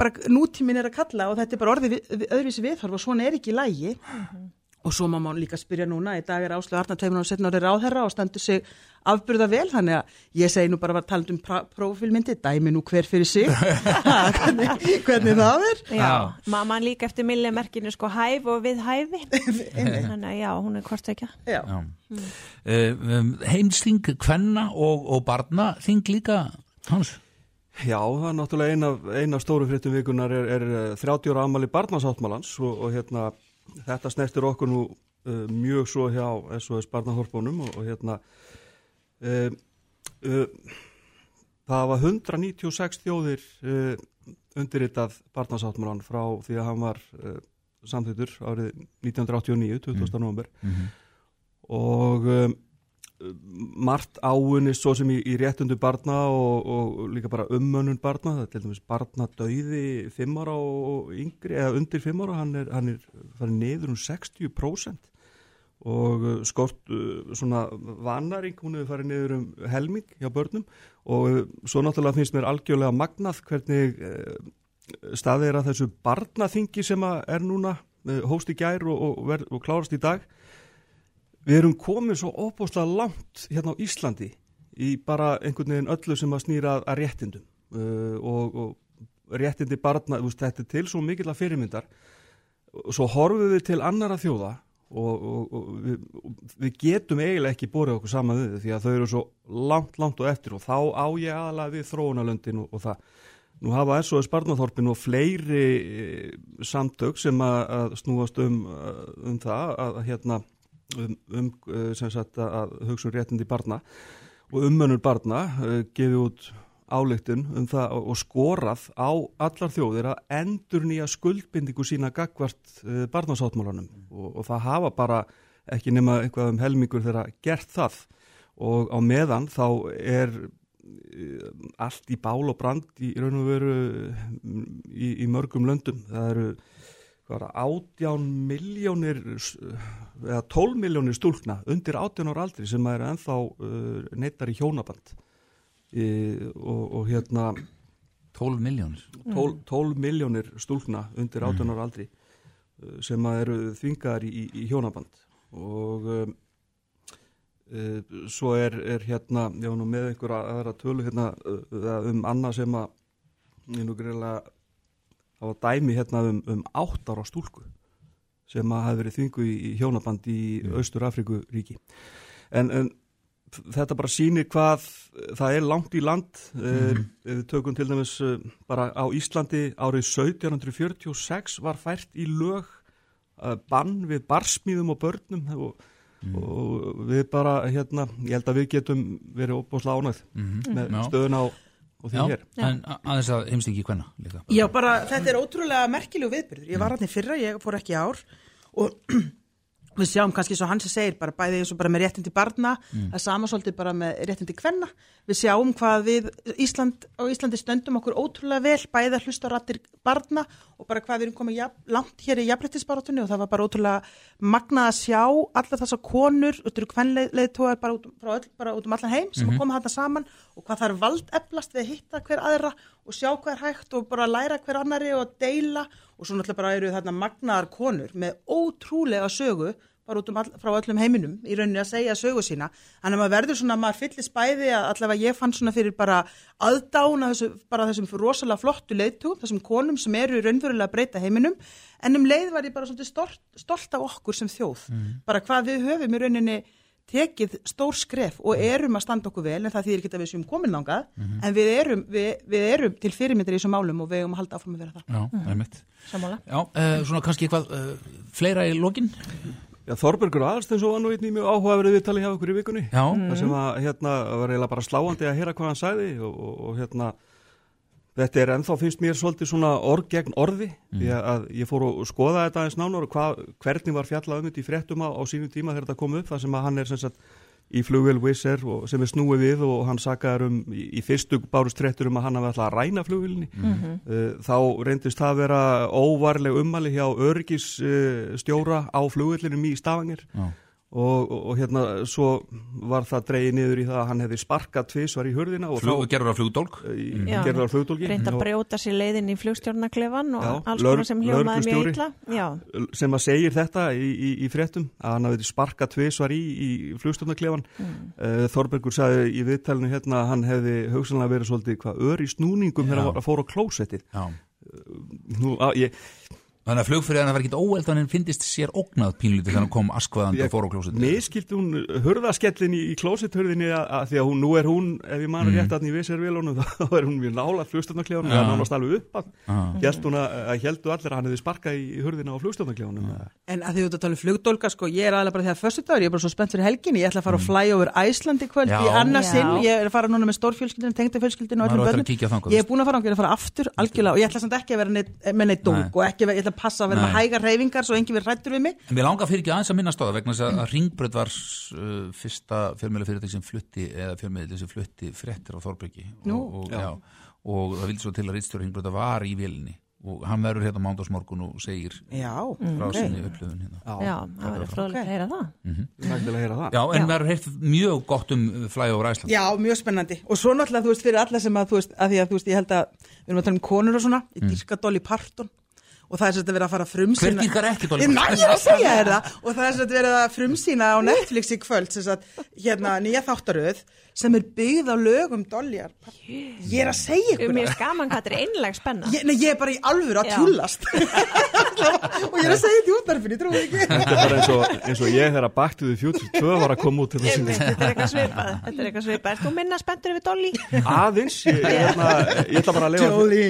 bara nútímin er að kalla og þetta er bara orðið við, öðruvísi viðhorf og svona er ekki í lægi og svo má maður líka spyrja núna í dag er Áslu Arna tveimur og setna árið ráðherra og stendur sig afburða vel þannig að ég segi nú bara að tala um prófílmyndi, dæmi nú hver fyrir sig hvernig, hvernig það er Já, maður mann líka eftir millimerkinu sko hæf og við hæfi. Þannig að já, hún er hvort ekki. Já. Já. Um, heimsþing kvenna og, og barna þing líka hans Já, það er náttúrulega eina, eina stóru fréttum vikunar er, er eh, 30 ára amali barnasáttmálans og, og hérna, þetta snertir okkur nú uh, mjög svo hjá SOS barnahorfónum og, og hérna uh, uh, það var 196 þjóðir uh, undirritað barnasáttmálan frá því að hann var samþýttur árið 1989, 20. november Mhm. og um, margt áunni svo sem í, í réttundu barna og, og líka bara ummönnun barna, það er til dæmis barna döiði fimm ára og yngri eða undir fimm ára, hann er, hann er farið niður um 60% og uh, skort uh, svona vanaring, hún hefur farið niður um helming hjá börnum. Og uh, svo náttúrulega finnst mér algjörlega magnað hvernig staðið er að þessu barnaþingi sem er núna hóst í gær og, og, og klárast í dag við erum komið svo óbúslega langt hérna á Íslandi í bara einhvern veginn öllu sem að snýra að, réttindum. Uh, og, og réttindi barna, veist, þetta er til svo mikill að fyrirmyndar. Og svo horfum við til annara þjóða og, og, og við, getum eiginlega ekki borðið okkur saman við því að þau eru svo langt, langt og eftir og þá á ég aðalega við þróunalöndin og, það. Nú hafa SOS Barnaþorpin og fleiri e, samtök sem að, snúast um, um það að, hérna, um, um sagt, að hugsa um réttindi barna og ummönnur barna uh, gefið út álygtun um það og skorað á allar þjóðir að endur nýja skuldbindingu sína gagvart uh, barnasáttmálanum. Og, og það hafa bara ekki nema eitthvað um helmingur þegar gert það. Og á meðan þá er allt í bál og brand í raun og veru í, í mörgum löndum. Það eru átján miljónir eða tól miljónir stúlna undir átján ára aldri sem eru enþá uh, neittar í hjónaband. E, og, og hérna tól miljónir tól, tól miljónir stúlna undir átján ára aldri uh, sem eru þvingar í, í hjónaband. Og um, Uh, svo er, er hérna, ég var nú með einhverja aðra tölu hérna uh, um annað sem að ég nú greiðlega á dæmi hérna um, um áttar á stúlku sem að hafi verið þvingu í, í hjónaband í mm. Austur Afriku ríki en, en þetta bara sýnir hvað það er langt í land mm. við tökum til dæmis bara á Íslandi árið 1746 var fært í lög bann við barsmíðum og börnum og Mm. og við bara, hérna, ég held að við getum verið ánægð mm -hmm. með stöðun á og því hér. En aðeins að heimstingi hvenna líka. Já, bara þetta er ótrúlega merkilegu viðbyrður ég var hann í fyrra, ég fór ekki ár. Og við sjáum kannski svo hans að segir bara bæði eins og bara með réttindi barna mm. það er sama svolítið bara með réttindi kvenna. Við sjáum hvað við Ísland á Íslandi stöndum okkur ótrúlega vel bæði að hlusta á rattir barna og bara hvað við erum komið jafn, langt hér í jafnrættisbaratunni og það var bara ótrúlega magnað að sjá alla þessa konur, þetta eru kvenleiðtóðar bara, bara út um allan heim sem mm -hmm. koma þetta saman og hvað er vald eflast við að hitta hver aðra og sjá hvað er hægt og bara læra hver annari og deila. Og svo náttúrulega bara eru þarna magnaðar konur með ótrúlega sögu bara út um all, frá öllum heiminum í rauninni að segja sögu sína. Þannig að maður verður svona, maður fyllir spæði að allavega ég fann svona fyrir bara aðdána þessu, bara þessum rosalega flottu leiðtú, þessum konum sem eru raunverulega að breyta heiminum. En um leið var ég bara stolt, stolt af okkur sem þjóð, mm. bara hvað við höfum í rauninni tekið stór skref og erum að standa okkur vel en það þýðir ekki að við séum komin nángað mm -hmm. en við erum, við, við erum til fyrirmyndir í þessum málum og við erum að halda áfram að vera það Já, mm. einmitt Já, uh, svona kannski eitthvað uh, fleira í lokin Já, Þorbergur Aðarsteins og var nú einn í mjög áhugaverið viðtali hjá okkur í vikunni. Já. Það sem að, hérna, var eiginlega bara sláandi að heyra hvað hann sæði og, og, og hérna, þetta er ennþá finnst mér svolítið svona orð gegn orði, mm. því að ég fór að skoða þetta eins nánar og hvað, hvernig var fjallað um þetta í fréttum á, á sínum tíma þegar þetta kom upp, það sem að hann er sem sagt í flugvel Wizz Air sem er snúið við og hann sakaður um í, í fyrstu bárustrettur um að hann hafi alltaf að ræna flugvilni mm -hmm. uh, þá reyndist það að vera óvarleg ummali hjá örgisstjóra uh, á flugvillinum í Stafangir Já Og, og, og hérna svo var það dreyið niður í það að hann hefði sparkat tvísvar í hurðina Flug, gerður á flugdólk mm. gerður á flugdólki reynda að brjóta sér leiðin í flugstjórnaklefan og já, alls konar sem hljómaði mjög illa. Sem að segir þetta í, í, í fréttum að hann hefði sparkat tvísvar í, í flugstjórnaklefan mm. uh, Þorbergur sagði í viðtælinu hérna að hann hefði hugsanlega verið svolítið hvað ör í snúningum þegar hann fór á klósettið. Uh, nú að ég Þannig að flugfyrirðan var ekkit óeldan en finnist sér ógnað pínlítið þegar hann kom askvaðandi og fór á klósett. Miskilt hún hörðaskellin í, í klósetthörðinni að því að hún, nú er hún, ef ég mann mm. rétt að nývið sér viljónu, þá er hún mjög nála flugstofnarklefunum, það er náttúrulega alveg upp að held hún að heldu allir að hann hefði sparkað í hörðina á flugstofnarklefunum. En að því þú ert að tala um flugdólka, sko, ég er aðlega bara þegar fyrstu dagur, ég er bara svo spennt fyrir helgin, ég ætla að fara mm. að fly over Æslandi kvöld Já. í annarsinn, ég er að fara núna með stórfjölskyldinu, tengdafjölskyldinu og öllum börnum. Ég er búin að fara á að fara aftur, algjörlega, og ég ætla samt ekki að vera neitt, með neitt dólk og ekki, ég ætla að passa að vera með hægar reyfingar svo engi við rættur við mig. En mér langar fyrir ekki aðeins að minna stóða vegna þess að Ringbröð var uh, fyrsta fjölmjöla fyrirtæk sem flutti eða fjölmjöla sem flutti frettir á Þorbyrgi og, og, já. Já, og það vildi svo til að Ritstjóri Ringbröða var í vilni og hann verður hérna mándagsmorgun og segir Já, frá ok. sinni upplöfun hérna. Já, það verður fróðilegt að heyra það. Nægtilega að heyra það. Já, en Já. verður heyrt mjög gott um Fly over Iceland. Já, mjög spennandi og svo náttúrulega, þú veist, fyrir alla sem að, þú veist, að því að, þú veist, ég held að við erum að tala um konur og svona, ég dýrka Dolly Parton og það er svolítið verið að fara að frumsýna Hver dýrkar ekki Dolly Ég Parton? nægir að segja þér það og það er svolítið verið að frumsýna á Netflix í kvöld sem sagt, hérna, nýja þáttaröð sem er byggð á lögum Dollyar Ég er að segja ykkur Mér er skaman hvað þetta er einleg spenna. Ég, nei, ég er bara í alvöru að Já. tjúllast og ég er að segja þetta í útvarfinu, trúið ekki Þetta er bara eins og, eins og ég þegar Back to the Future 2 var að koma út til Einmitt, Þetta er eitthvað svipað. Þetta er eitthvað svipað. Er þú minna spenntur yfir Dolly? aðeins, ég, ég, ég ætla bara að lifa Jolly,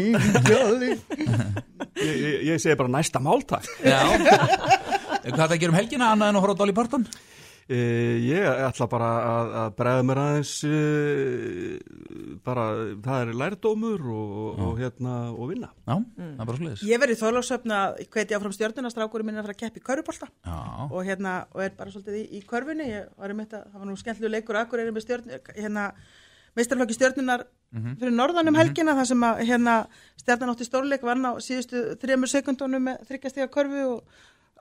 jolly ég, ég, ég segi bara næsta máltak Já. Hvað það gerum helgina annað en að horfa á Dolly Parton? E, ég ætla bara að, að bregða mér aðeins e, bara, það er lærdómur og, og hérna, og vinna. Já, það er bara sliðis. Ég verði að hveti áfram stjórnuna strákurinn minn er að fara að keppa í körubólta Já. og hérna, og er bara svolítið í, í körfunni. Ég var um þetta, það var nú skemmtilegu leikur akkur með stjórn, hérna meistarflokki stjórnunar fyrir norðan um helgina þar sem að hérna stjarnan átti stórleik vann á síðustu þremur sekundunum með þryggjastega körfu og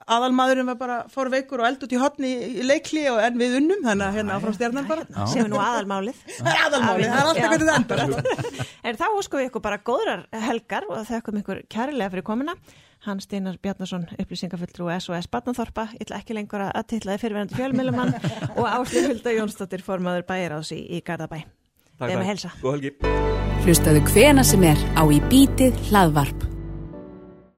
aðalmaðurinn var bara fór veikur og eld út í hotni í, leikli og en við unnum þannig að hérna áfram stjarnan bara Sem er nú aðalmálið. það er aðalmálið, það er alltaf hvernig það endar En þá óskum við ykkur bara góðrar helgar og þekkum ykkur kærilega fyrir komuna. Hans Steinar Bjarnason, upplýsingafulltrú SOS Batnaþorpa, ég ætla ekki lengur að tillaði fyrirverandi fjölmiðlumann og Áslið Hulda Jónsdóttir formaður bæjaráðs í, í Garðabæ. Takk, Við helsa. Góð helgi Hlustaðu hvena sem er á í bítið hlaðvarp.